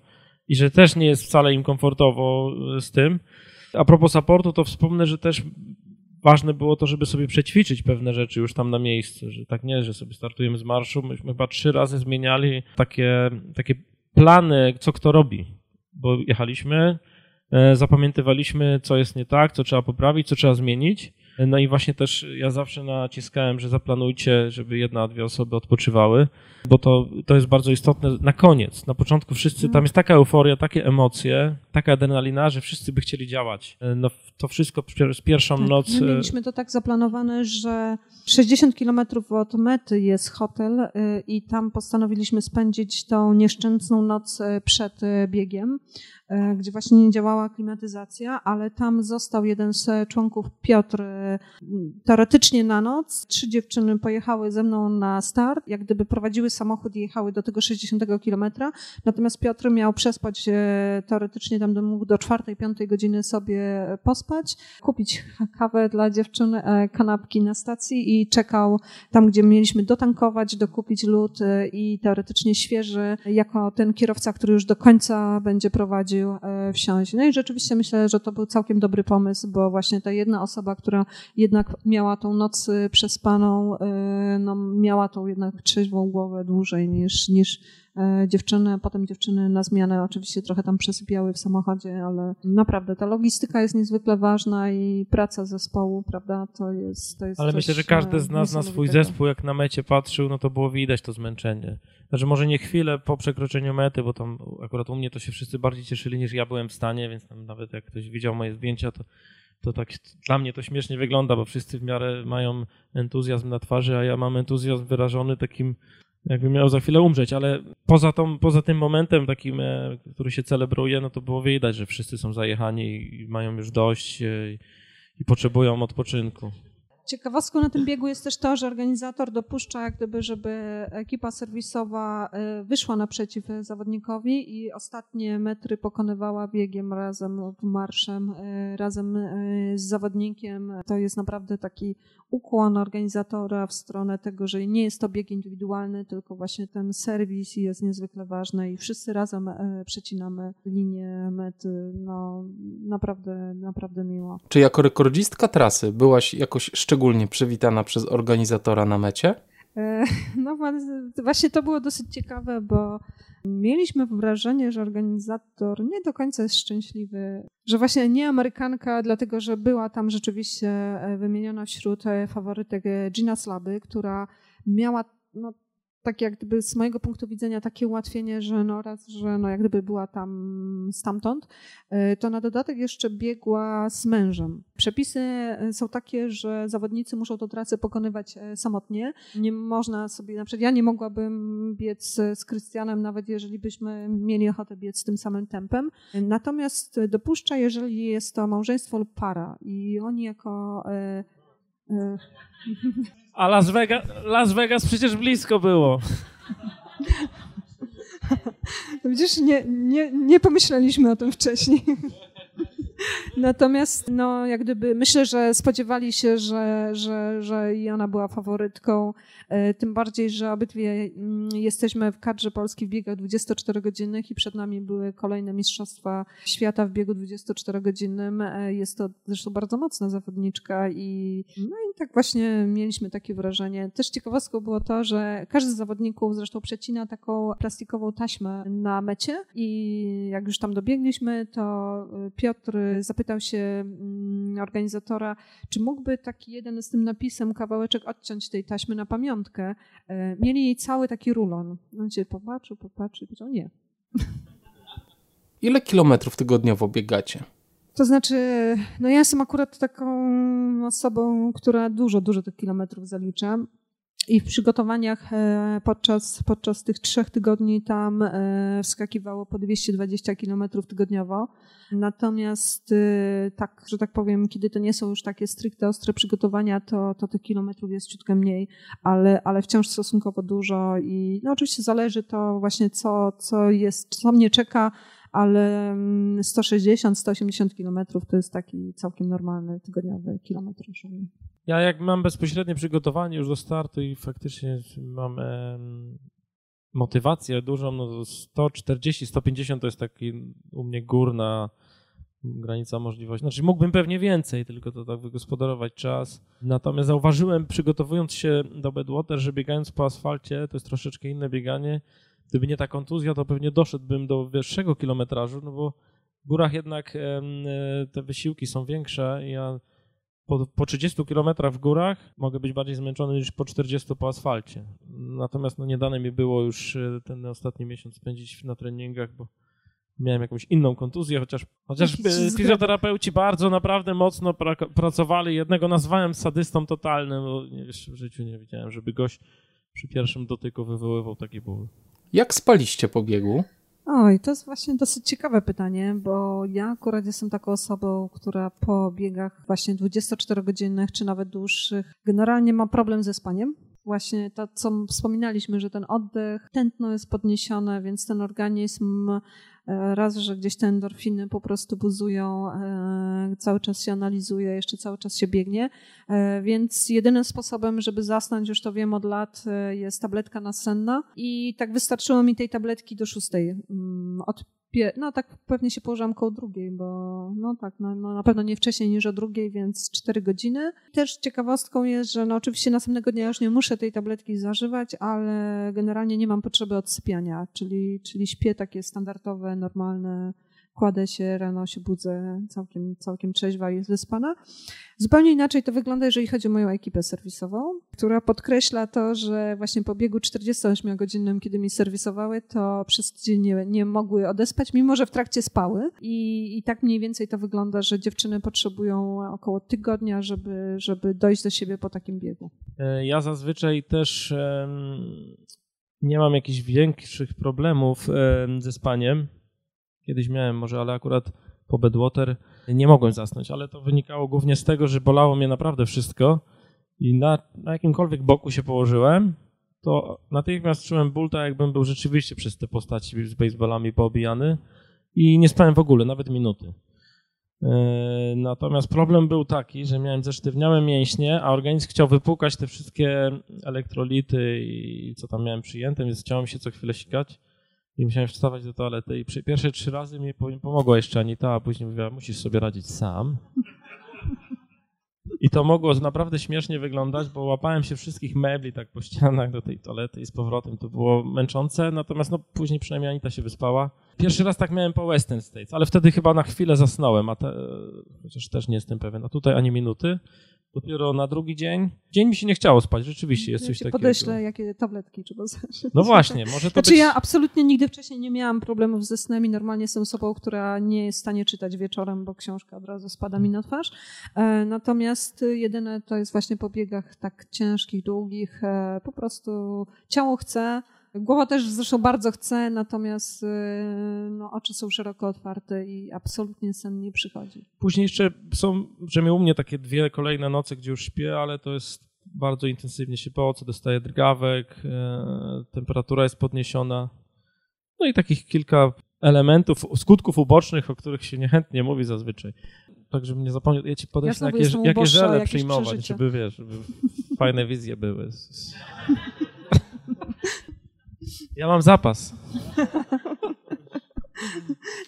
i że też nie jest wcale im komfortowo z tym. A propos supportu, to wspomnę, że też ważne było to, żeby sobie przećwiczyć pewne rzeczy już tam na miejscu, że tak nie, że sobie startujemy z marszu, myśmy chyba trzy razy zmieniali takie, takie plany, co kto robi, bo jechaliśmy, e, zapamiętywaliśmy, co jest nie tak, co trzeba poprawić, co trzeba zmienić. No i właśnie też ja zawsze naciskałem, że zaplanujcie, żeby jedna, dwie osoby odpoczywały, bo to, to jest bardzo istotne na koniec. Na początku wszyscy, tam jest taka euforia, takie emocje, taka adrenalina, że wszyscy by chcieli działać. No to wszystko z pierwszą tak, noc. My mieliśmy to tak zaplanowane, że 60 kilometrów od mety jest hotel y, i tam postanowiliśmy spędzić tą nieszczęsną noc przed biegiem. E, gdzie właśnie nie działała klimatyzacja, ale tam został jeden z członków, Piotr, e, teoretycznie na noc. Trzy dziewczyny pojechały ze mną na start, jak gdyby prowadziły samochód i jechały do tego 60 kilometra, natomiast Piotr miał przespać e, teoretycznie pamiętam, mógł do czwartej, piątej godziny sobie pospać, kupić kawę dla dziewczyn, e, kanapki na stacji i czekał tam, gdzie mieliśmy dotankować, dokupić lód e, i teoretycznie świeży, jako ten kierowca, który już do końca będzie prowadził, e, wsiąść. No i rzeczywiście myślę, że to był całkiem dobry pomysł, bo właśnie ta jedna osoba, która jednak miała tą noc przespaną, no, miała tą jednak trzeźwą głowę dłużej niż, niż dziewczyny, potem dziewczyny na zmianę oczywiście trochę tam przesypiały w samochodzie, ale naprawdę ta logistyka jest niezwykle ważna i praca zespołu, prawda, to jest to jest Ale myślę, że każdy z nas na swój zespół, jak na mecie patrzył, no to było widać to zmęczenie. Znaczy może nie chwilę po przekroczeniu mety, bo tam akurat u mnie to się wszyscy bardziej cieszyli niż ja byłem w stanie, więc tam nawet jak ktoś widział moje zdjęcia, to to tak dla mnie to śmiesznie wygląda, bo wszyscy w miarę mają entuzjazm na twarzy, a ja mam entuzjazm wyrażony takim jakby miał za chwilę umrzeć, ale poza, tą, poza tym momentem takim, e, który się celebruje, no to było widać, że wszyscy są zajechani i mają już dość e, i potrzebują odpoczynku. Ciekawostką na tym biegu jest też to, że organizator dopuszcza, jak gdyby, żeby ekipa serwisowa e, wyszła naprzeciw zawodnikowi i ostatnie metry pokonywała biegiem razem, marszem, razem z zawodnikiem. To jest naprawdę taki ukłon organizatora w stronę tego, że nie jest to bieg indywidualny, tylko właśnie ten serwis jest niezwykle ważny i wszyscy razem e, przecinamy linię mety. No, naprawdę, naprawdę miło. Czy jako rekordzistka trasy byłaś jakoś szczególnie przywitana przez organizatora na mecie? E, no właśnie to było dosyć ciekawe, bo mieliśmy wrażenie, że organizator nie do końca jest szczęśliwy, że właśnie nie Amerykanka, dlatego że była tam rzeczywiście e, wymieniona wśród e, faworytek Gina Slaby, która miała no, tak jak gdyby z mojego punktu widzenia takie ułatwienie, że no raz, że no jak gdyby była tam stamtąd, e, to na dodatek jeszcze biegła z mężem. Przepisy e, są takie, że zawodnicy muszą tę trasę pokonywać e, samotnie. Nie można sobie, na przykład ja nie mogłabym biec z Krystianem, nawet jeżeli byśmy mieli ochotę biec tym samym tempem. Natomiast dopuszcza, jeżeli jest to małżeństwo lub para i oni jako a Las Vegas, Las Vegas przecież blisko było. Widzisz, nie, nie, nie pomyśleliśmy o tym wcześniej. Natomiast no, jak gdyby myślę, że spodziewali się, że, że, że i ona była faworytką. E, tym bardziej, że obydwie mm, jesteśmy w kadrze Polski w biegach 24-godzinnych i przed nami były kolejne Mistrzostwa Świata w biegu 24-godzinnym. E, jest to zresztą bardzo mocna zawodniczka i no i tak właśnie mieliśmy takie wrażenie. Też ciekawostką było to, że każdy z zawodników zresztą przecina taką plastikową taśmę na mecie i jak już tam dobiegliśmy, to e, Piotr zapytał się mm, organizatora, czy mógłby taki jeden z tym napisem kawałeczek odciąć tej taśmy na pamiątkę. E, mieli jej cały taki rulon. On się popatrzył, popatrzył i powiedział nie. [LAUGHS] Ile kilometrów tygodniowo biegacie? To znaczy, no ja jestem akurat taką osobą, która dużo, dużo tych kilometrów zaliczam. I w przygotowaniach e, podczas, podczas tych trzech tygodni tam e, wskakiwało po 220 km tygodniowo. Natomiast e, tak, że tak powiem, kiedy to nie są już takie stricte ostre przygotowania, to, to tych kilometrów jest ciutkę mniej, ale, ale wciąż stosunkowo dużo i no oczywiście zależy to właśnie co, co jest, co mnie czeka, ale 160-180 mm, kilometrów to jest taki całkiem normalny tygodniowy kilometr. Ja jak mam bezpośrednie przygotowanie już do startu i faktycznie mam motywację dużą, no to 140-150 to jest taki u mnie górna granica możliwości. Znaczy mógłbym pewnie więcej, tylko to tak wygospodarować czas. Natomiast zauważyłem przygotowując się do Bedwater, że biegając po asfalcie to jest troszeczkę inne bieganie. Gdyby nie ta kontuzja, to pewnie doszedłbym do wyższego kilometrażu, no bo w górach jednak e, te wysiłki są większe. Ja po, po 30 km w górach mogę być bardziej zmęczony niż po 40 po asfalcie. Natomiast no, nie dane mi było już e, ten ostatni miesiąc spędzić na treningach, bo miałem jakąś inną kontuzję, chociaż, chociaż fizjoterapeuci bardzo naprawdę mocno pra pracowali. Jednego nazwałem sadystą totalnym, bo jeszcze w życiu nie widziałem, żeby gość przy pierwszym dotyku wywoływał taki ból. Jak spaliście po biegu? Oj, to jest właśnie dosyć ciekawe pytanie, bo ja akurat jestem taką osobą, która po biegach właśnie 24-godzinnych czy nawet dłuższych generalnie ma problem ze spaniem. Właśnie to, co wspominaliśmy, że ten oddech, tętno jest podniesione, więc ten organizm e, raz, że gdzieś te endorfiny po prostu buzują, e, cały czas się analizuje, jeszcze cały czas się biegnie, e, więc jedynym sposobem, żeby zasnąć, już to wiem od lat, jest tabletka nasenna i tak wystarczyło mi tej tabletki do szóstej. Mm, od no tak pewnie się położyłam koło drugiej, bo no tak, no, no, na pewno nie wcześniej niż o drugiej, więc cztery godziny. Też ciekawostką jest, że no oczywiście następnego dnia już nie muszę tej tabletki zażywać, ale generalnie nie mam potrzeby odsypiania, czyli, czyli śpię takie standardowe, normalne kładę się, rano się budzę całkiem, całkiem trzeźwa i wyspana. Zupełnie inaczej to wygląda, jeżeli chodzi o moją ekipę serwisową, która podkreśla to, że właśnie po biegu 48-godzinnym, kiedy mi serwisowały, to przez tydzień nie, nie mogły odespać, mimo że w trakcie spały. I, I tak mniej więcej to wygląda, że dziewczyny potrzebują około tygodnia, żeby, żeby dojść do siebie po takim biegu. E, ja zazwyczaj też nie mam jakichś większych problemów ze spaniem Kiedyś miałem może, ale akurat po Bedwater nie mogłem zasnąć, ale to wynikało głównie z tego, że bolało mnie naprawdę wszystko i na, na jakimkolwiek boku się położyłem, to natychmiast czułem ból, tak jakbym był rzeczywiście przez te postaci z baseballami poobijany i nie spałem w ogóle, nawet minuty. E, natomiast problem był taki, że miałem zesztywniałe mięśnie, a organizm chciał wypłukać te wszystkie elektrolity i co tam miałem przyjęte, więc chciało mi się co chwilę sikać i musiałem wstawać do toalety i przy pierwsze trzy razy mi pomogła jeszcze Anita, a później mówiła, musisz sobie radzić sam. I to mogło naprawdę śmiesznie wyglądać, bo łapałem się wszystkich mebli tak po ścianach do tej toalety i z powrotem. To było męczące, natomiast no, później przynajmniej Anita się wyspała. Pierwszy raz tak miałem po Western States, ale wtedy chyba na chwilę zasnąłem, a te, chociaż też nie jestem pewien, a tutaj ani minuty. Dopiero na drugi dzień. Dzień mi się nie chciało spać, rzeczywiście jest ja coś takiego. Podeślę, jakie tabletki trzeba zażyć. No właśnie, może to Znaczy być... ja absolutnie nigdy wcześniej nie miałam problemów ze snem i normalnie jestem osobą, która nie jest w stanie czytać wieczorem, bo książka od razu spada mi na twarz. E, natomiast jedyne to jest właśnie po biegach tak ciężkich, długich, e, po prostu ciało chce, Głowa też zresztą bardzo chce, natomiast y, no, oczy są szeroko otwarte i absolutnie sen nie przychodzi. Później jeszcze są, że u mnie takie dwie kolejne noce, gdzie już śpię, ale to jest bardzo intensywnie się po co dostaję drgawek, e, temperatura jest podniesiona. No i takich kilka elementów, skutków ubocznych, o których się niechętnie mówi zazwyczaj. Tak, żebym nie zapomniał, ja ci podeślę, ja jakie, jakie żele przyjmować, przeżycie. żeby wiesz, żeby fajne wizje były. [LAUGHS] Ja mam zapas. [LAUGHS]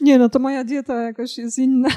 Nie, no to moja dieta jakoś jest inna,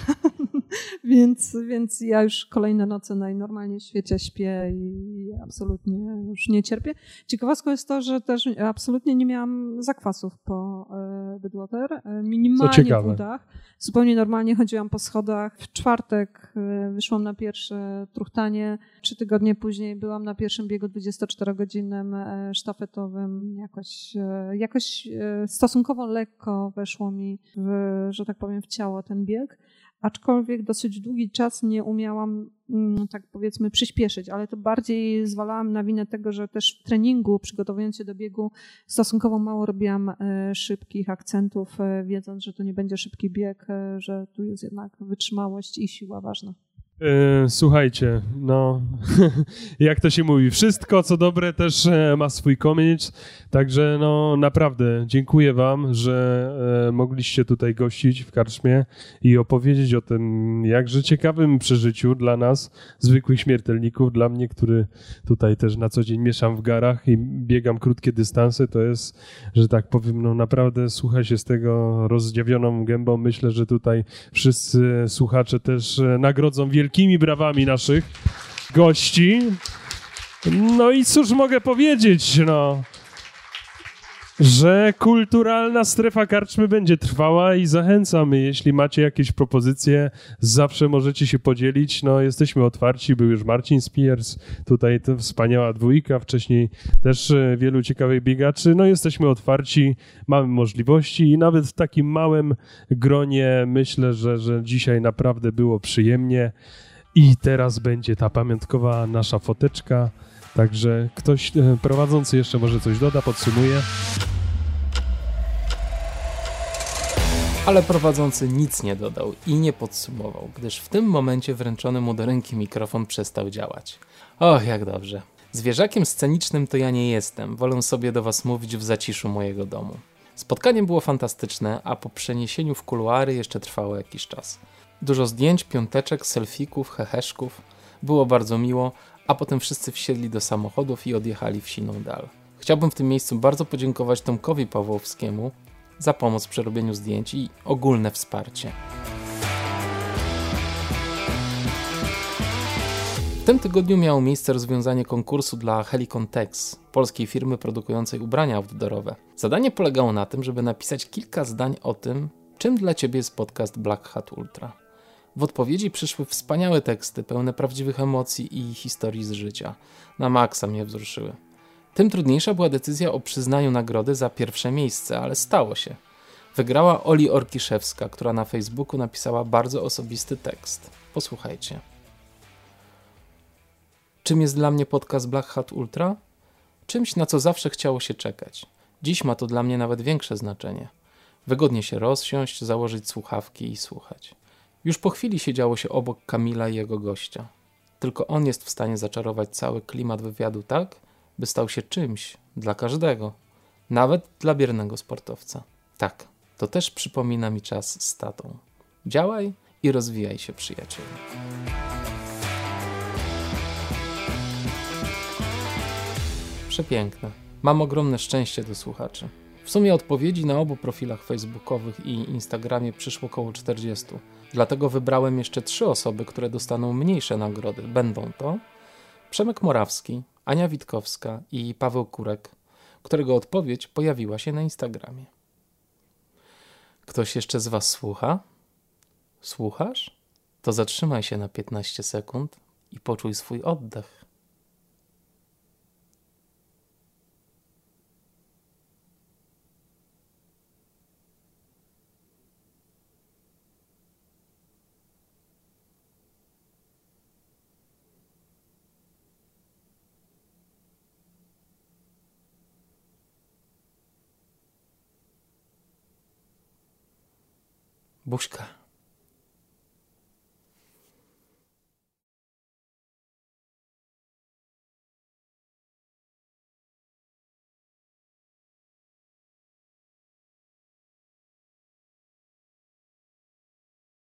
[LAUGHS] więc, więc ja już kolejne noce najnormalniej w świecie śpię i absolutnie już nie cierpię. Ciekawostką jest to, że też absolutnie nie miałam zakwasów po e, Bydwater, e, minimalnie w udach. Zupełnie normalnie chodziłam po schodach. W czwartek e, wyszłam na pierwsze truchtanie. Trzy tygodnie później byłam na pierwszym biegu 24-godzinnym sztafetowym. Jakoś, jakoś stosunkowo lekko weszło mi w, że tak powiem, w ciało ten bieg, aczkolwiek dosyć długi czas nie umiałam, mm, tak powiedzmy, przyspieszyć, ale to bardziej zwalałam na winę tego, że też w treningu, przygotowując się do biegu, stosunkowo mało robiłam e, szybkich akcentów, e, wiedząc, że to nie będzie szybki bieg, e, że tu jest jednak wytrzymałość i siła ważna. E, słuchajcie, no, [LAUGHS] jak to się mówi, wszystko co dobre też e, ma swój koniec, także no naprawdę dziękuję wam, że e, mogliście tutaj gościć w Karczmie i opowiedzieć o tym jakże ciekawym przeżyciu dla nas, zwykłych śmiertelników, dla mnie, który tutaj też na co dzień mieszam w garach i biegam krótkie dystanse, to jest, że tak powiem, no naprawdę słucha się z tego rozdziawioną gębą, myślę, że tutaj wszyscy słuchacze też nagrodzą wielkie wielkimi brawami naszych gości. No i cóż mogę powiedzieć, no że kulturalna strefa karczmy będzie trwała i zachęcamy. Jeśli macie jakieś propozycje, zawsze możecie się podzielić. No, jesteśmy otwarci. Był już Marcin Spiers, tutaj to wspaniała dwójka, wcześniej też e, wielu ciekawych biegaczy. No, jesteśmy otwarci, mamy możliwości i nawet w takim małym gronie myślę, że, że dzisiaj naprawdę było przyjemnie. I teraz będzie ta pamiątkowa nasza foteczka. Także ktoś e, prowadzący jeszcze może coś doda, podsumuje. Ale prowadzący nic nie dodał i nie podsumował, gdyż w tym momencie wręczony mu do ręki mikrofon przestał działać. Och, jak dobrze. Zwierzakiem scenicznym to ja nie jestem, wolę sobie do was mówić w zaciszu mojego domu. Spotkanie było fantastyczne, a po przeniesieniu w kuluary jeszcze trwało jakiś czas. Dużo zdjęć, piąteczek, selfików, heheszków. Było bardzo miło, a potem wszyscy wsiedli do samochodów i odjechali w siną dal. Chciałbym w tym miejscu bardzo podziękować Tomkowi Pawłowskiemu za pomoc w przerobieniu zdjęć i ogólne wsparcie. W tym tygodniu miało miejsce rozwiązanie konkursu dla Helicon Tex, polskiej firmy produkującej ubrania outdoorowe. Zadanie polegało na tym, żeby napisać kilka zdań o tym, czym dla ciebie jest podcast Black Hat Ultra. W odpowiedzi przyszły wspaniałe teksty, pełne prawdziwych emocji i historii z życia. Na maksa mnie wzruszyły. Tym trudniejsza była decyzja o przyznaniu nagrody za pierwsze miejsce, ale stało się. Wygrała Oli Orkiszewska, która na Facebooku napisała bardzo osobisty tekst. Posłuchajcie. Czym jest dla mnie podcast Black Hat Ultra? Czymś, na co zawsze chciało się czekać. Dziś ma to dla mnie nawet większe znaczenie. Wygodnie się rozsiąść, założyć słuchawki i słuchać. Już po chwili siedziało się obok Kamila i jego gościa. Tylko on jest w stanie zaczarować cały klimat wywiadu tak, by stał się czymś dla każdego, nawet dla biernego sportowca. Tak, to też przypomina mi czas z tatą. Działaj i rozwijaj się, przyjacielu. Przepiękne. Mam ogromne szczęście do słuchaczy. W sumie odpowiedzi na obu profilach facebookowych i Instagramie przyszło około 40. Dlatego wybrałem jeszcze trzy osoby, które dostaną mniejsze nagrody. Będą to Przemek Morawski, Ania Witkowska i Paweł Kurek, którego odpowiedź pojawiła się na Instagramie. Ktoś jeszcze z Was słucha? Słuchasz? To zatrzymaj się na 15 sekund i poczuj swój oddech. Buźka.